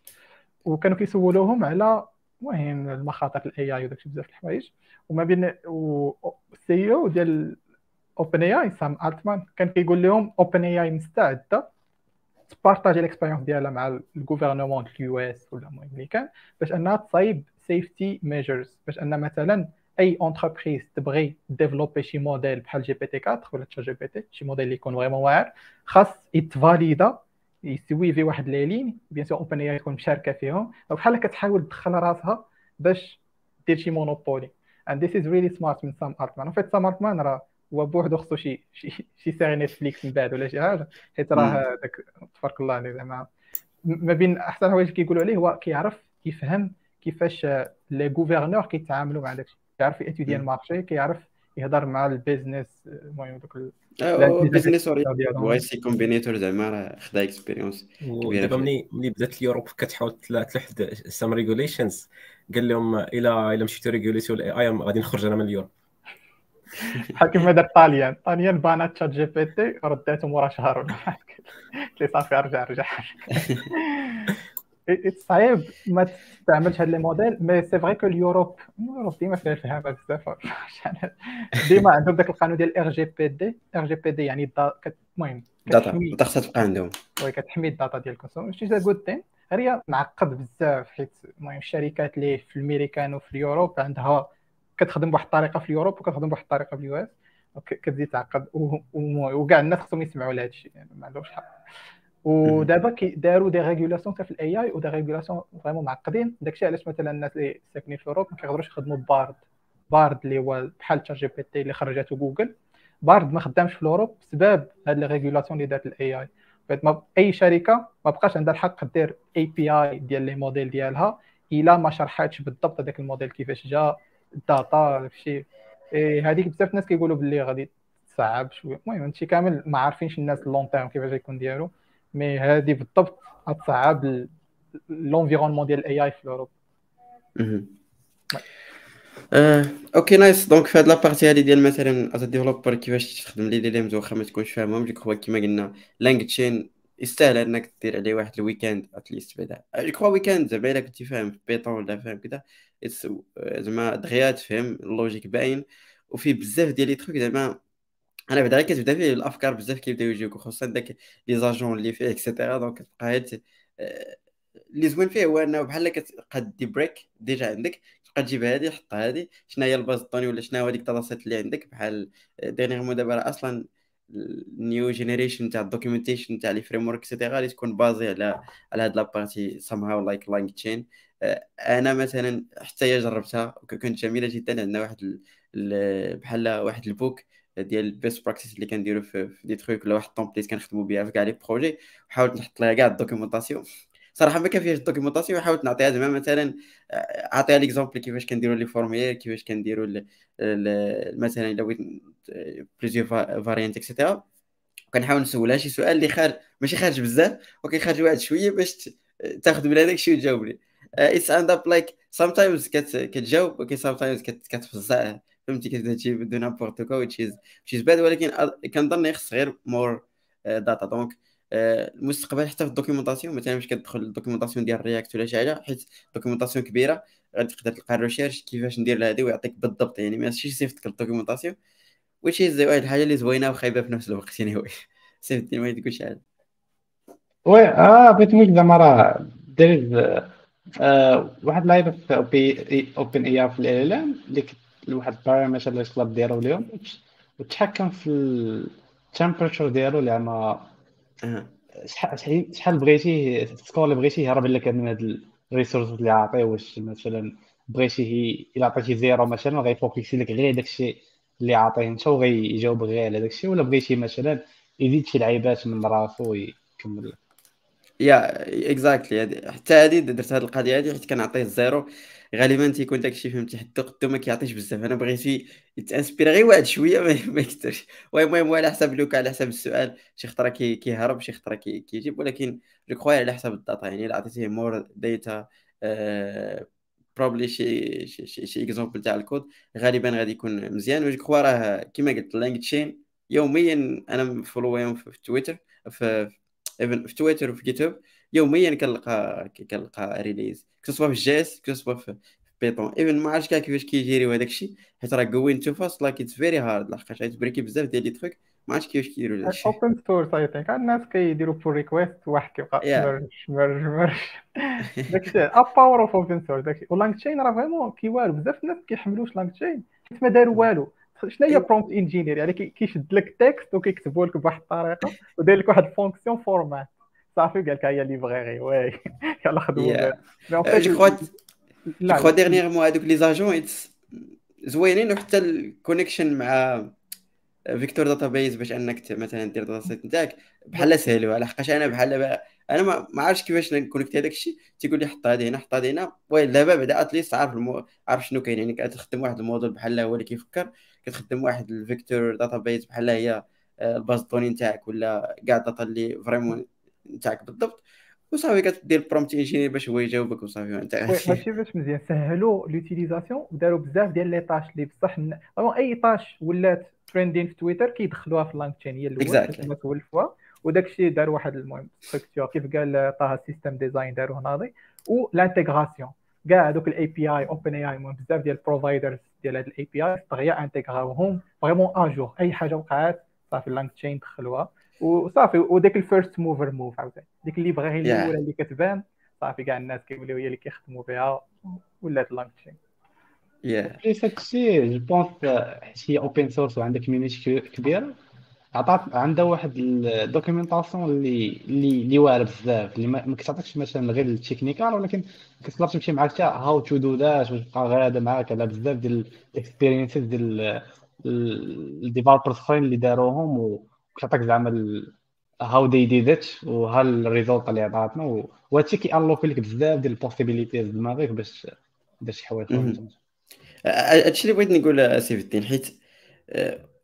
وكانوا كيسولوهم على المهم المخاطر ال AI وداكشي بزاف الحوايج. وما بين ال CEO ديال OpenAI سام ألتمان كان كيقول لهم OpenAI مستعدة تبارطاجي l'expérience ديالها مع ال gouvernement ال US ولا المهم اللي كان باش أنها تصايب safety measures باش أن مثلا أي entreprise تبغي ديفلوبي شي موديل بحال GPT 4 ولا ChatGPT شي موديل اللي يكون vraiment واعر خاص يتفاليدا يسوي في واحد لي لين bien sûr OpenAI تكون مشاركة فيهم. بحال كتحاول تدخل راسها باش دير شي monopoly. And this is really smart من سام ألتمان. en fait سام ألتمان راه هو بوحدو خصو شي شي شي série Netflix من بعد ولا شي حاجة. حيت راه داك تبارك الله عليه زعما. ما بين أحسن حوايج كيقولوا عليه هو كيعرف يفهم كيفاش les gouverneurs كيتعاملوا مع داكشي. كيعرف ياتيدي ال marché كيعرف يهضر مع ال business المهم donc business بغا Y Combinator زعما راه خدا expérience دابا ملي ملي بدات ال Europe كتحاول تلحد some regulations قال لهم الا إلا مشيتو ريغوليتو ال AI غادي نخرج أنا من ال Europe. بحال كيما دار l'Italie l'Italie بانات ChatGPT رداتهم ورا شهر ولا قلت لي صافي أرجع أرجع. صعيب ما تستعملش هاد les modèles mais c'est vrai que ال Europe ال Europe ديما فيها الفهامه بزاف ديما عندهم داك القانون ديال ار جي بي دي ار جي بي دي يعني المهم ال data خصها تبقى عندهم oui كتحمي ال data ديال ال consommateur which is good thing غير هي معقد بزاف حيت المهم الشركات اللي في الميريكان وفي ال Europe عندها كتخدم بواحد الطريقة في ال Europe وكتخدم بواحد الطريقة في ال US كتزيد تعقد وكاع الناس خصهم يسمعوا لهذا الشيء يعني ما عندهمش حق ودابا داروا des régulations في ال AI و des régulations vraiment معقدين. داكشي علاش مثلا الناس اللي ساكنين في أوروبا ما كيقدروش يخدموا Bard Bard اللي هو بحال ChatGPT اللي خرجته Google Bard ما خدامش في ال Europe بسبب هاد les régulations اللي دارت ال AI ما أي شركة ما بقاش عندها الحق دير API ديال les modèles ديالها إلا ما شرحاتش بالضبط هذاك الموديل كيفاش جا ال data شي إيه هذيك بزاف الناس كيقولوا باللي غادي تصعب شوية. المهم هادشي كامل ما عارفينش الناس ال long terme كيفاش يكون ديالو. mais هذه بالضبط غتصعب l'environnement ديال ال AI في ال Europe Okay nice donc في هاد la partie هادي ديال مثلا as developer كيفاش تخدم les LLMs واخا ما تكونش فاهمهم je crois كيما قلنا LangChain يستاهل إنك دير عليه واحد ال weekend at least بعدا. je crois weekend زعما إلا كنتي فاهم في Python ولا فاهم كذا زعما دغيا تفهم ال logique باين. وفي بزاف ديال les trucs زعما أنا بعدا كتبدا فيه الأفكار بزاف كيبدأو يجيوك خصوصا داك les agents اللي فيه et cetera donc كتبقى اللي زوين فيه هو إنه بحال كتقاد des briques déjà عندك تبقى تجيب هذه حطها هذه شنو هي ال base de données ولا شنو هو ديك ال data اللي عندك بحال dernièrement دابا أصلا ال new generation تاع ال documentation تاع les frameworks et cetera اللي تكون basée على على هاد la partie somehow like LangChain أنا مثلا حتى هي جربتها وكانت جميلة جدا عندنا واحد بحال واحد ال book ديال ال best practice اللي كنديرو في, des trucs ولا واحد ال template كنخدموا بها في كاع les projets وحاولت نحط لها كاع ال documentation صراحة ما كافياش ال documentation حاولت نعطيها زعما مثلا أعطيها l'exemple كيفاش كنديروا les formulaires كيفاش كنديروا مثلا إلا بغيت plusieurs variantes et cetera كنحاول نسولها شي سؤال اللي خارج ماشي خارج بزاف ولكن خارج واحد شوية باش تاخذ من هذاك الشيء وتجاوب لي it ends up like sometimes كتجاوب ولكن sometimes كتفزع فهمتي كتجيب de n'importe quoi which is which is bad ولكن كنظن يخص غير more data donc المستقبل حتى في ال documentation مثلا مش كتدخل ال documentation ديال React ولا شي حاجة حيت documentation كبيرة غادي تقدر تلقى ال recherche كيفاش ندير هذه ويعطيك بالضبط يعني ماشي صيفط لك ال documentation which is واحد الحاجة اللي زوينة وخايبة في نفس الوقت يعني oui صيفط ما تقول شي حاجة. oui آه بغيت نقول زعما راه داير آه واحد لايف في OpenAI في ام اللي واحد البارامتر اللي تقدر ديرو ليهم وتحكم في ال temperature ديالو زعما شحال شحال بغيتي ال score اللي بغيتي يهرب لك من هاد ال ressource اللي عاطيه واش مثلا بغيتي إلا عطيتي zéro مثلا غيفوكسي لك غير داكشي اللي عاطيه أنت وغيجاوب غير على داكشي. ولا بغيتي مثلا يزيد شي لعيبات من راسو ويكمل. yeah exactly حتى هذه درت هذه القضية هذه حيت كنعطيه ال zéro غالبا تيكون داكشي فهمتي حتى قدو ما كيعطيش بزاف. أنا بغيتي يتانسبيري غير واحد شوية ما يكثرش المهم على حسب le cas على حسب السؤال. شي خطرة كيهرب شي خطرة كيجيب. ولكن je crois على حسب ال data. يعني إلا عطيتيه more data probably شي شي شي exemple تاع الكود غالبا غادي يكون مزيان. و je crois راه كيما قلت LangChain يوميا أنا مفولويهم في تويتر في في تويتر وفي GitHub يوميا كنلقى كنلقى release que ce soit في JS que ce soit في Python even ما عرفتش كيفاش كيجيريو هذاك الشيء حيت راه going too fast like it's very hard لحقاش غيتبريكي بزاف ديال les trucs ما عرفتش كيفاش كيديروا هذا الشيء. اوبن سورس اي ثينك الناس كيديروا بول ريكويست واحد كيبقى مرش مرش مرش داكشي ا باور اوف اوبن سورس داكشي ولانك تشين راه فريمون كيوالو. بزاف الناس كيحملوش لانك تشين حيت ما داروا والو. شنو هي برومبت انجينير يعني كيشد لك تكست وكيكتبوا لك بواحد الطريقة وداير لك واحد الفونكسيون فورمات صافي قال لك هي ليفغي وي يلا خدموا جو كخوا جو كخوا ديرنييرمون هذوك لي زاجون زوينين وحتى ال connection مع vector database باش انك مثلا دير data set نتاعك. بحال سهلوا على حقاش أنا بحال أنا ما, عرفتش كيفاش نكونيكتي هذاك الشيء. تيقول لي حط هذه هنا حط هذه هنا. oui دابا بدأ at least عارف المو... عارف شنو كاين. يعني كتخدم واحد الموديل بحال هو اللي كيفكر. كتخدم واحد ال vector database بحال هي ال base de données نتاعك ولا كاع ال data اللي vraiment نتاعك بالضبط وصافي كدير prompt engineer باش هو يجاوبك وصافي انت ماشي باش مزيان سهلوا l'utilisation وداروا بزاف ديال les tâches اللي بصح أي tâche ولات trending في تويتر كيدخلوها في ال LangChain هي الاولى كما تولفوها وداك الشيء دار واحد المهم structure كيف قال طه system design داروه ناضي و l'intégration كاع هذوك ال API OpenAI بزاف ديال ال providers ديال هاد ال API دغيا انتيغراوهم vraiment à jour أي حاجة وقعت صافي ال LangChain دخلوها. وصافي وداك ال first mover move عاوتاني. ديك اللي بغا هي الاولى اللي كتبان صافي كاع الناس كيوليو هي اللي كيخدموا بها ولات LangChain yeah plus هادشي je pense حيت هي open source وعندك community كبيره عطات عندها واحد ال documentation اللي اللي اللي واعره بزاف اللي ما كتعطيكش مثلا غير ال technical ولكن كتقدر تمشي معاك حتى how to do that وتبقى غادا معاك. على بزاف ديال ال experiences ديال ال developers أخرين اللي داروهم كتعطيك زعما how they did that وها ال result اللي عطاتنا وهادشي كي unlock لك بزاف ديال ال possibilities دماغك باش دير شي حوايج هادشي اللي بغيت نقول سيف الدين حيت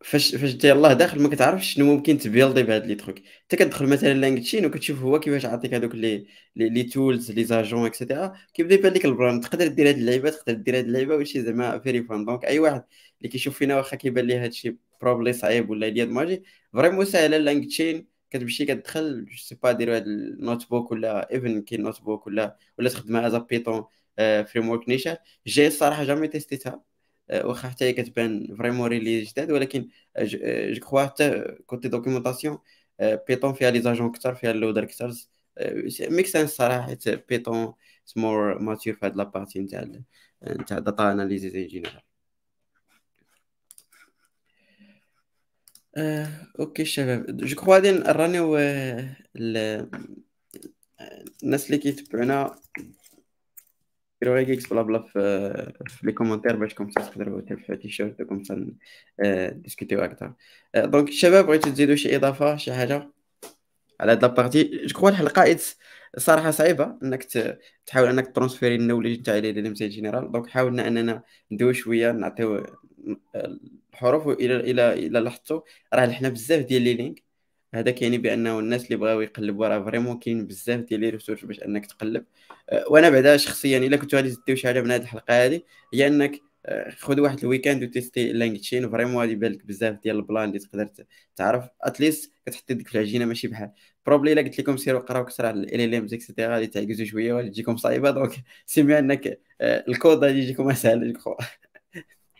فاش فاش دير الله داخل ما كتعرفش شنو ممكن تبيلدي بهاد les trucs انت كتدخل مثلا LangChain وكتشوف هو كيفاش عطيك هذوك les les tools les agents et cetera كيبدا يبان لك ال plan تقدر دير هاد اللعيبة تقدر دير هاد اللعيبة وشي زعما very fun donc أي واحد اللي كيشوف فينا واخا كيبان ليه هادشي probably صعيب ولا ديال magie. vraiment ساهله LangChain كتمشي كتدخل je sais pas دير هاد ال notebook ولا even كاين notebook ولا ولا تخدمها as Python framework نيشان JS الصراحه jamais تيستيتها واخا حتى هي كتبان vraiment really جداد ولكن je crois حتى côté documentation Python فيها les agents كثر فيها اللودر كثر make sense صراحة حيت Python more mature في هاد la partie نتاع نتاع data analysis en général أوكي الشباب جو كخوا غادي نرانيو الناس اللي كيتبعونا ديروا غير كيكس بلا بلا في لي كومونتير باش كوم تقدروا ترفعوا تيشيرت كوم ديسكوتيو أكثر دونك الشباب بغيتو تزيدوا شي إضافة شي حاجة؟ على هاد لابارتي جو كخوا الحلقة الصراحه صعيبة إنك تحاول إنك ترونسفيري النوليج تاع لي لي جينيرال. دونك حاولنا إننا ندوي شوية نعطيو الحروف إلى إلى إلى لاحظتوا راه لحنا بزاف ديال les links هذا كيعني بأنه الناس اللي بغاو يقلبوا راه vraiment كاين بزاف ديال les ressources باش أنك تقلب. أه، وأنا بعدا شخصيا إلا كنتو غادي تديو شي حاجة من هذه الحلقة هذه هي أنك أه، خذ واحد ال weekend وتيستي LangChain vraiment غادي يبان لك بزاف ديال ال plan اللي تقدر تعرف at least كتحط يدك في العجينة ماشي بحال. probably إلا قلت لكم سيروا قراو كثر على ال LLMs et cetera غادي تعكزوا شوية وغادي تجيكم صعيبة donc c'est أنك أه، الكود غادي يجيكم أسهل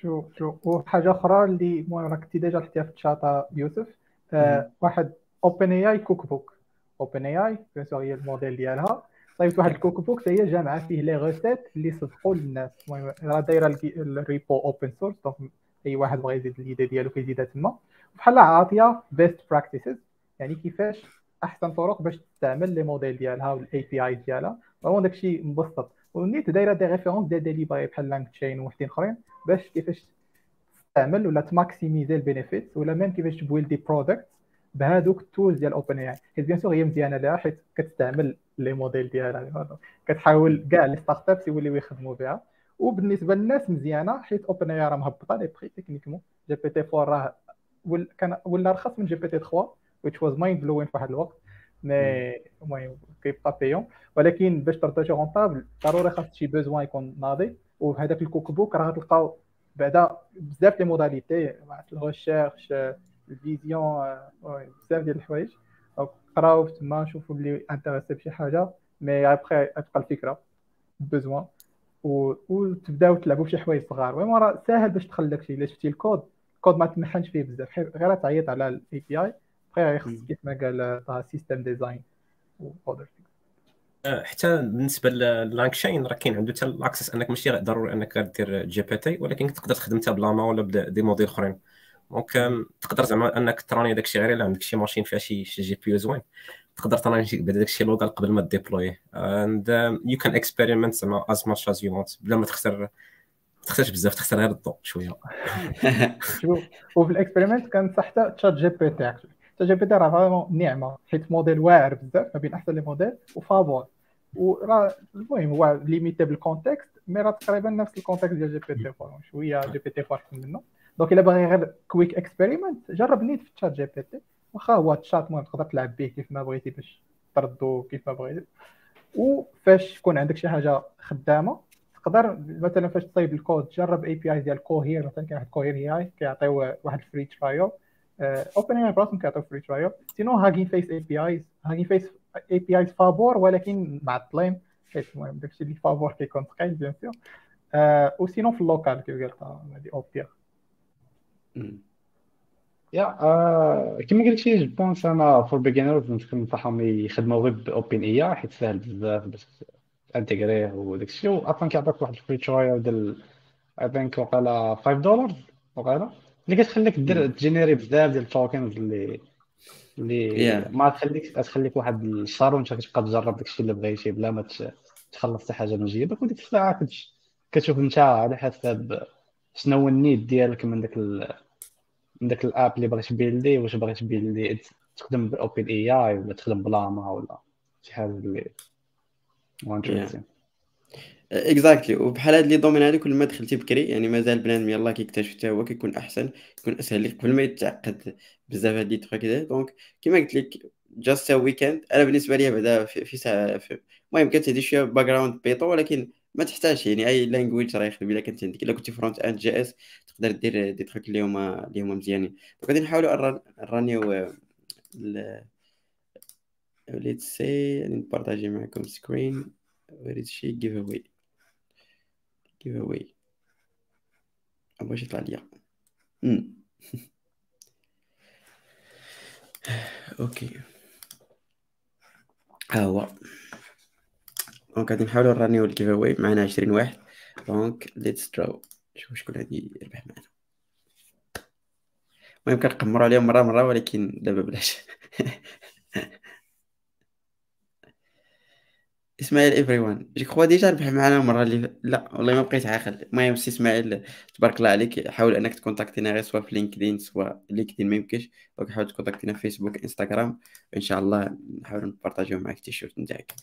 شوف شوف. وحاجة أخرى اللي المهم راك déjà حطيتها في الشاطه يوسف. آه واحد اوبن اي اي كوك بوك اوبن اي اي بيان سور هي الموديل ديالها. صايبت واحد ال cookbook هي جامعة فيه les recettes اللي صدقوا للناس. المهم راه دايرة ال repo open source donc أي واحد بغى يزيد l'idée ديالو كيزيدها تما. بحال عاطية best practices يعني كيفاش أحسن طرق باش تستعمل les modèles ديالها وال API ديالها. vraiment داكشي مبسط. ونيت دايرة des références ديال des librairies بحال LangChain وحدين أخرين. باش كيفاش تستعمل ولا تماكسيميزي ال benefit ولا même كيفاش تبويلدي product بهذوك ال tools ديال OpenAI حيت bien sûr هي مزيانة لها حيت كتستعمل les modèles ديالها. كتحاول كاع les startups يوليو يخدموا بها. وبالنسبة للناس مزيانة حيت OpenAI راه مهبطه les prix techniquement GPT 4 راه كان ولا رخص من GPT 3 which was mind blowing في واحد الوقت. mais المهم كيبقى bien ولكن باش ترتاجي rentable ضروري خاص شي besoin يكون ناضي. وبهذاك ال cookbook راه غتلقاو بعدا بزاف les modalités ال recherche ال vision بزاف ديال الحوايج. قراو تما شوفوا اللي intéressé بشي حاجة mais après تبقى الفكرة besoin وتبداو تلعبوا بشي حوايج صغار. المهم راه ساهل باش تدخل داكشي. إلا شفتي الكود الكود ما تمحنش فيه بزاف غير تعيط على ال API بقى يخص كيف ما قال system design و حتى بالنسبة ل LangChain راه كاين عنده حتى ال access أنك ماشي ضروري أنك دير GPT ولكن تقدر تخدم حتى ب Llama ولا ب des modèles أخرين. donc تقدر زعما أنك تراني داكشي غير إلا عندك شي ماشين فيها شي GPU زوين. تقدر تراني بعدا داكشي local قبل ما ديبلويه and you can experiment زعما as much as you want بلا ما تخسر ما تخسرش بزاف تخسر غير الضوء شوية. شوف وفي ال experiment كان حتى تشات جي بي تي. جي بي تي راه vraiment نعمة حيت موديل واعر بزاف ما بين أحسن les modèles وفابور. وراه المهم هو limité بال context mais راه تقريبا نفس ال context ديال GPT 4 شوية GPT 4 أحسن منه. donc إلا باغي غير quick experiment جرب نيت في ChatGPT. واخا هو تشات المهم تقدر تلعب به كيف ما بغيتي باش تردو كيف ما بغيتي. وفاش يكون عندك شي حاجة خدامة تقدر مثلا فاش تصايب الكود جرب API ديال Cohere مثلا كاين واحد Cohere AI كيعطيو واحد free trial OpenAI براسهم كيعطيو free trial sinon Hugging Face APIs Hugging Face APIs فابور ولكن معطلين حيت المهم داكشي اللي فابور كيكون ثقيل bien sûr و sinon في ال local كيف قلت هذه اوبير yeah كما قلت je pense أنا for beginners ننصحهم يخدموا غير ب OpenAI حيت ساهل بزاف باش انتيغريه وداك الشيء وابا كيعطيك واحد ال free trial ديال I think وقيلا 5 دولار وقيلا اللي كتخليك دير تجينيري بزاف ديال ال tokens اللي اللي ما تخليكش تخليك واحد الشهر وانت كتبقى تجرب داكشي اللي بغيتي بلا ما تخلص حتى حاجة من جيبك وديك الساعة كتشوف انت على حسب شنو ال need ديالك من داك ال... من داك ال app اللي بغيت بيلدي واش بغيت بيلدي تخدم ب OpenAI ولا تخدم ب Llama ولا شي حاجة اللي و interesting exactly وبحال هاد les domaines هادو كل ما دخلتي بكري يعني مازال بنادم يلاه كيكتشف حتى هو كيكون أحسن يكون أسهل لك قبل ما يتعقد بزاف هاد les trucs donc كيما قلت لك just weekend أنا بالنسبة لي بعدا في, في ساعة المهم كتهدي شوية background Python ولكن ما تحتاجش يعني أي language راه يخدم. إلا كنت عندك إلا كنتي front-end JS تقدر دير دي تخيك اللي هما اللي هما مزيانين. غادي نحاولوا نرانيو و let's see نبارطاجي معكم screen وريت شي giveaway give away. أبغى يطلع ليا okay ها هو donc غادي نحاولوا نرانيو ال giveaway معنا 20 واحد donc let's draw شوف شكون غادي يربح معنا المهم كنقمروا عليهم مره مره ولكن دابا بلاش اسماعيل everyone je crois déjà ربح معنا المرة اللي لا والله ما بقيت عاقل. المهم سي إسماعيل تبارك الله عليك. حاول إنك تكونتاكتينا غير soit في LinkedIn soit LinkedIn ما يمكنش. donc حاول تكونتاكتينا في فيسبوك إنستغرام. إن شاء الله نحاول نبارطاجيو معاك التيشيرت نتاعك.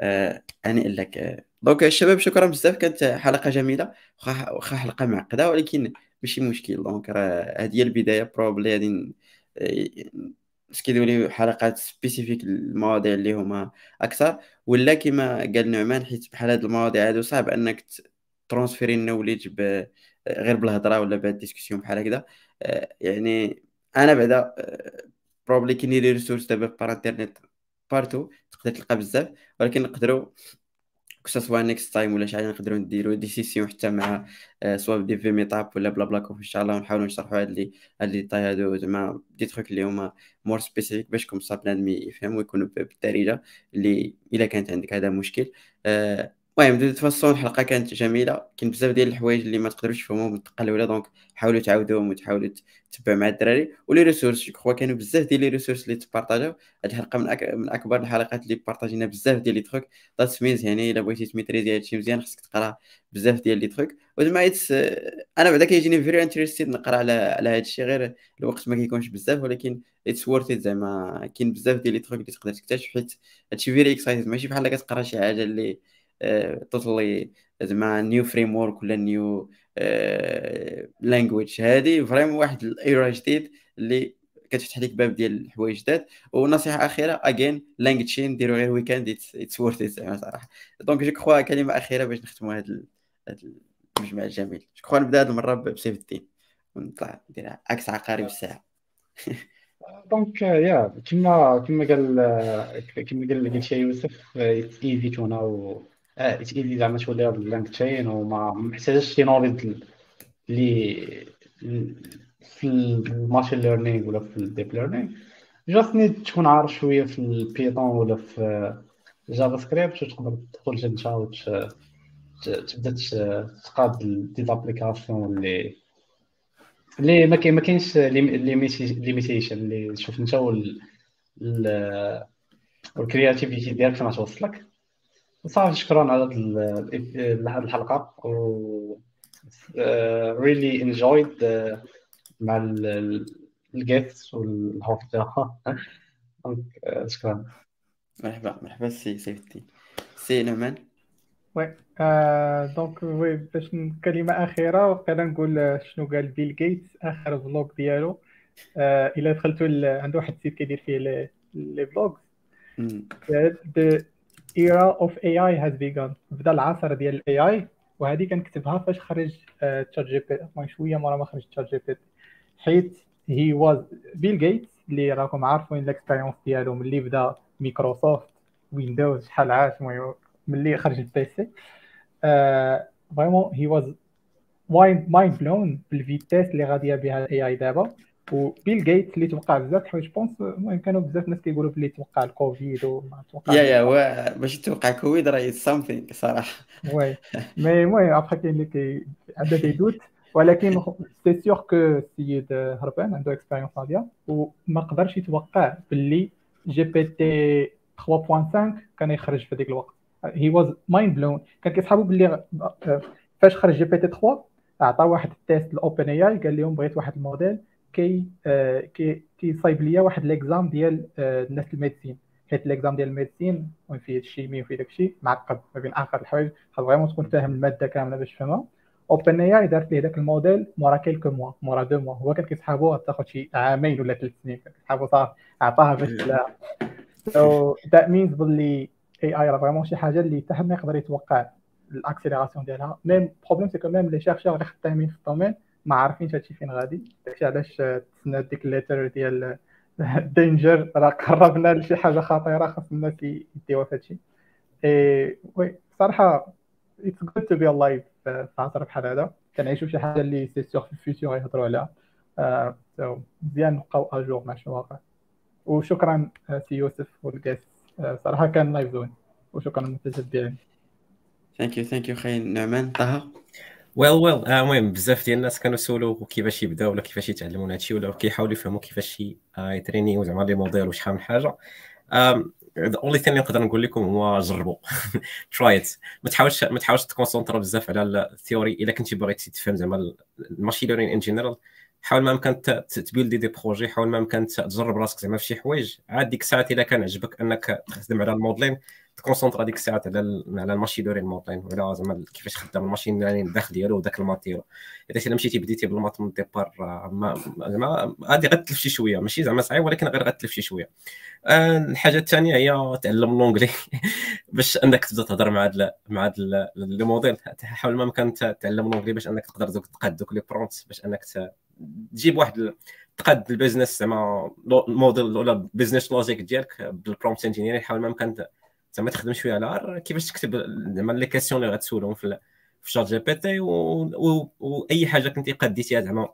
آه هنيئا لك آه. donc الشباب شكرا بزاف. كانت حلقة جميلة. واخا حلقة معقدة ولكن ماشي مشكل. donc راه هذه هي البداية. probably غادي كيديروا les حلقات spécifiques المواضيع اللي هما أكثر ولا كما قال نعمان حيت بحال هاد المواضيع هادو صعب أنك ترونسفيري ال knowledge غير بالهضرة ولا بهاد ال discussion بحال هكذا. آه، يعني أنا بعدا probably كاين les ressources دابا par internet partout تقدر تلقى بزاف ولكن نقدروا كو سوا نيكست تايم ولا شي حاجة نقدروا نديروا دي سيسيون حتى مع سوا دي في ميتاب ولا بلا بلا كوف ان شاء الله ونحاولوا نشرحوا هاد لي هاد لي طاي هادو زعما دي تروك اللي هما مور سبيسيفيك باش كوم سا بنادم يفهم ويكونوا بالدارجة اللي إلا كانت عندك هذا مشكل. آه المهم دو فاسون الحلقة كانت جميلة كاين بزاف ديال الحوايج اللي ما تقدروش تفهموهم من دونك حاولوا تعاودوهم وتحاولوا تتبعوا مع الدراري. ولي ريسورس جو كانوا بزاف ديال لي ريسورس اللي تبارطاجاو. هاد الحلقة من, أك... من أكبر الحلقات اللي بارطاجينا بزاف ديال les trucs that means يعني إلا بغيتي تميتريزي هادشي مزيان خصك تقرا بزاف ديال les trucs وزعما أنا بعدا كيجيني very interested نقرا على على هادشي غير الوقت ما كيكونش بزاف. ولكن it's worth زعما. كاين بزاف ديال les trucs اللي تقدر تكتشف حيت هادشي very excited ماشي بحال كتقرا شي حاجة اللي totally زعما new framework ولا new language هذه vraiment واحد ال era جديد اللي كتفتح لك باب ديال الحوايج جداد. ونصيحة أخيرة again LangChain ديروا غير weekend it's worth زعما صراحة. donc je crois كلمة أخيرة باش نختموا هذا المجمع الجميل. je crois نبدأ هذه المرة بسيف الدين ونطلع ندير عكس عقارب الساعة. donc يا كما كما قال كما قال شي يوسف easy to easy زعما تولي ب LangChain وما محتاجش شي knowledge اللي في ال machine learning ولا في ال deep learning. just تكون عارف شوية في ال Python ولا في JavaScript وتقدر تدخل تنشا تبدأ تقاد des applications اللي اللي ما كاين ما كاينش limitation اللي شوف أنت وال creativity ديالك فين توصلك صافي شكرا على هذه الحلقة. و really enjoyed مع ال guest وال host ديالها شكرا. مرحبا مرحبا سي سيف الدين سي نعمان. oui آه donc oui باش كلمة أخيرة وقيلا نقول شنو قال بيل جيتس آخر blog ديالو. آه إلا دخلتوا عنده واحد ال site كيدير فيه les blogs the era of AI has begun. بدا العصر ديال ال AI وهذه كنكتبها فاش خرج ChatGPT شوية مرة ما خرج ChatGPT حيت he was بيل جيتس اللي راكم عارفين ال expérience ديالو ملي بدا Microsoft Windows شحال عاش ملي خرج ال PC vraiment he was mind blown بال vitesse اللي غاديه بها ال AI دابا. وبيل جيتس اللي توقع بزاف الحوايج bon المهم كانوا بزاف الناس كيقولوا بلي توقع الكوفيد وما توقع yeah yeah باش توقع كوفيد راه something صراحة. oui mais المهم ابخي كاين اللي كي عنده دي دوت ولكن c'est sûr que السيد هربان عنده expérience عاليه وما قدرش يتوقع باللي GPT 3.5 كان يخرج في هذيك الوقت he was mind blown كان كيصحابو باللي فاش خرج GPT 3 عطى واحد ال test ل OpenAI قال لهم بغيت واحد الموديل كي آه كي كيصايب ليا واحد l'examen ديال آه الناس ال médecine. حيت l'examen ديال ال médecine فيه ال chimie وفيه داكشي معقد ما بين آخر الحوايج. خاص vraiment تكون فاهم المادة كاملة باش تفهمها OpenAI دارت ليه داك الموديل مورا quelques mois مورا deux mois. هو كان كيسحابو تاخذ شي عامين ولا ثلاث سنين. كيسحابو صافي عطاها باش تلاها so that means باللي AI راه vraiment شي حاجة اللي حتى حد ما يقدر يتوقع ال accélération ديالها. même problème c'est que même les chercheurs اللي خدامين في ال domaine ما عارفينش هادشي فين غادي. داكشي علاش تسنى ديك ال lettre ديال danger راه قربنا لشي حاجة خطيرة خاص الناس يديوها في هادشي. اي وي صراحة it's good to be alive في عصر بحال هذا. كنعيشوا شي حاجة اللي c'est sûr في ال futur يهضروا عليها. مزيان نبقاو à jour مع شنو واقع. وشكرا سي يوسف والكاس صراحة كان nice one وشكرا ديالي thank you thank you خي نعمان طه. well well المهم بزاف ديال الناس كانوا سولوا كيفاش يبداو ولا كيفاش يتعلموا هذا الشيء ولا كيحاولوا يفهموا كيفاش يترينيو زعما les modèles وشحال من حاجة. the only thing نقدر نقول لكم هو جربوا. try it ما تحاولش ما تحاولش تconcentra بزاف على ال theory إلا كنتي باغي تفهم زعما ال machine learning en général حاول ما أمكن تbuildي des projets حاول ما أمكن تجرب راسك زعما في شي حوايج. عاد ديك الساعات إلا كان عجبك أنك تخدم على ال modeling تconcentra ديك الساعات على على ال machine learning modeling ولا زعما كيفاش خدام ال machine learning الداخل ديالو وداك ال material. إذا إلا مشيتي بديتي بال maths من ال départ زعما غادي غتلف شي شوية. ماشي زعما صعيب ولكن غير غتلف شي شوية. آه، الحاجة الثانية هي تعلم l'anglais باش أنك تبدأ تهضر مع هاد مع les modèles حاول ما أمكن تعلم l'anglais باش أنك تقدر تقاد دوك les prompts باش أنك تجيب واحد تقاد ال business زعما موديل ولا business logic ديالك بال prompt engineering حاول ما امكن زعما تخدم شوية على كيفاش تكتب زعما les questions اللي غتسولهم في في ChatGPT؟ واي حاجة كنتي قديتيها زعما؟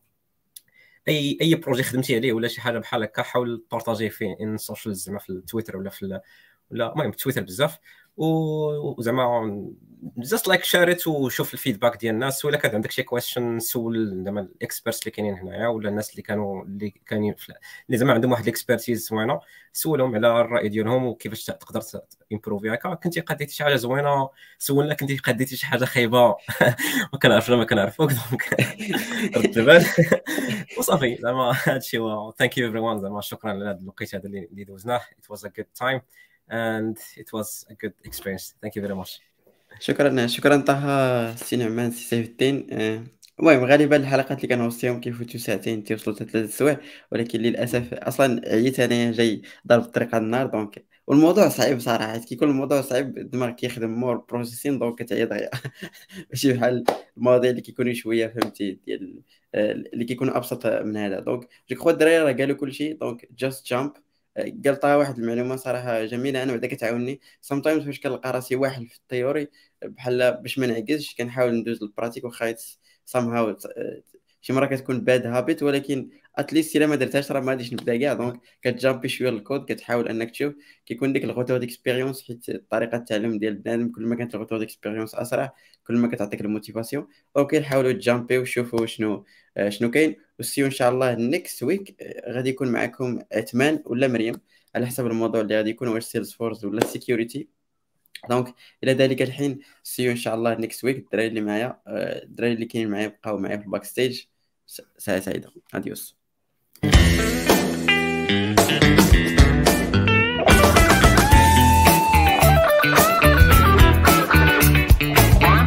أي أي projet خدمتي عليه ولا شي حاجة بحال هكا حاول partagerيه في ان social زعما في التويتر ولا في ولا المهم تويتر بزاف. وزعما just like share it وشوف ال feedback ديال الناس ولا كان عندك شي question سول زعما ال experts اللي كاينين هنايا ولا الناس اللي كانوا اللي كاينين اللي زعما عندهم واحد expertise زوينة سولهم على الرأي ديالهم وكيفاش تقدر improveي هكا كنتي قديتي شي حاجة زوينة سولنا كنتي قديتي شي حاجة خايبة. ما كنعرفش ما كنعرفوك donc رد البال وصافي زعما هادشي هو. thank you everyone زعما شكرا على هذا الوقت هذا اللي دوزناه. it was a good time and it was a good experience. Thank you very much. شكرا شكرا طه سي نعمان سي سيف الدين. آه، المهم غالبا الحلقات اللي كنوصيهم كيفوتوا ساعتين تيوصلوا حتى ثلاث سوايع ولكن للأسف أصلا عييت انايا جاي ضرب الطريق على النار donc والموضوع صعيب صراحة كيكون الموضوع صعيب الدماغ كيخدم more processing donc كتعيا دغيا ماشي بحال المواضيع اللي كيكونوا شوية فهمتي ديال آه، اللي كيكونوا أبسط من هذا. donc je crois الدراري راه قالوا كلشي donc just jump قال طه واحد المعلومة صراحة جميلة أنا بعدا كتعاوني sometimes فاش كنلقى راسي واحد في ال théorie بحال باش ما نعكزش كنحاول ندوز لل pratique واخا هاو شي مرة كتكون bad habit ولكن at least إلا ما درتهاش راه ما غاديش نبدا كاع. donc كتjumpي شوية للكود كتحاول إنك تشوف كيكون ديك ال retour d'expérience حيت طريقة التعلم ديال بنادم كل ما كانت ال retour d'expérience أسرع كل ما كتعطيك ال motivation. donc نحاولوا تjumpي وشوفوا شنو شنو كاين. و see you إن شاء الله next week غادي يكون معكم عثمان ولا مريم على حسب الموضوع اللي غادي يكون واش Salesforce ولا security donc إلى ذلك الحين see you إن شاء الله next week الدراري اللي معايا آه، الدراري اللي كاينين معايا بقاو معايا في ال backstage ساعه سعيده adiós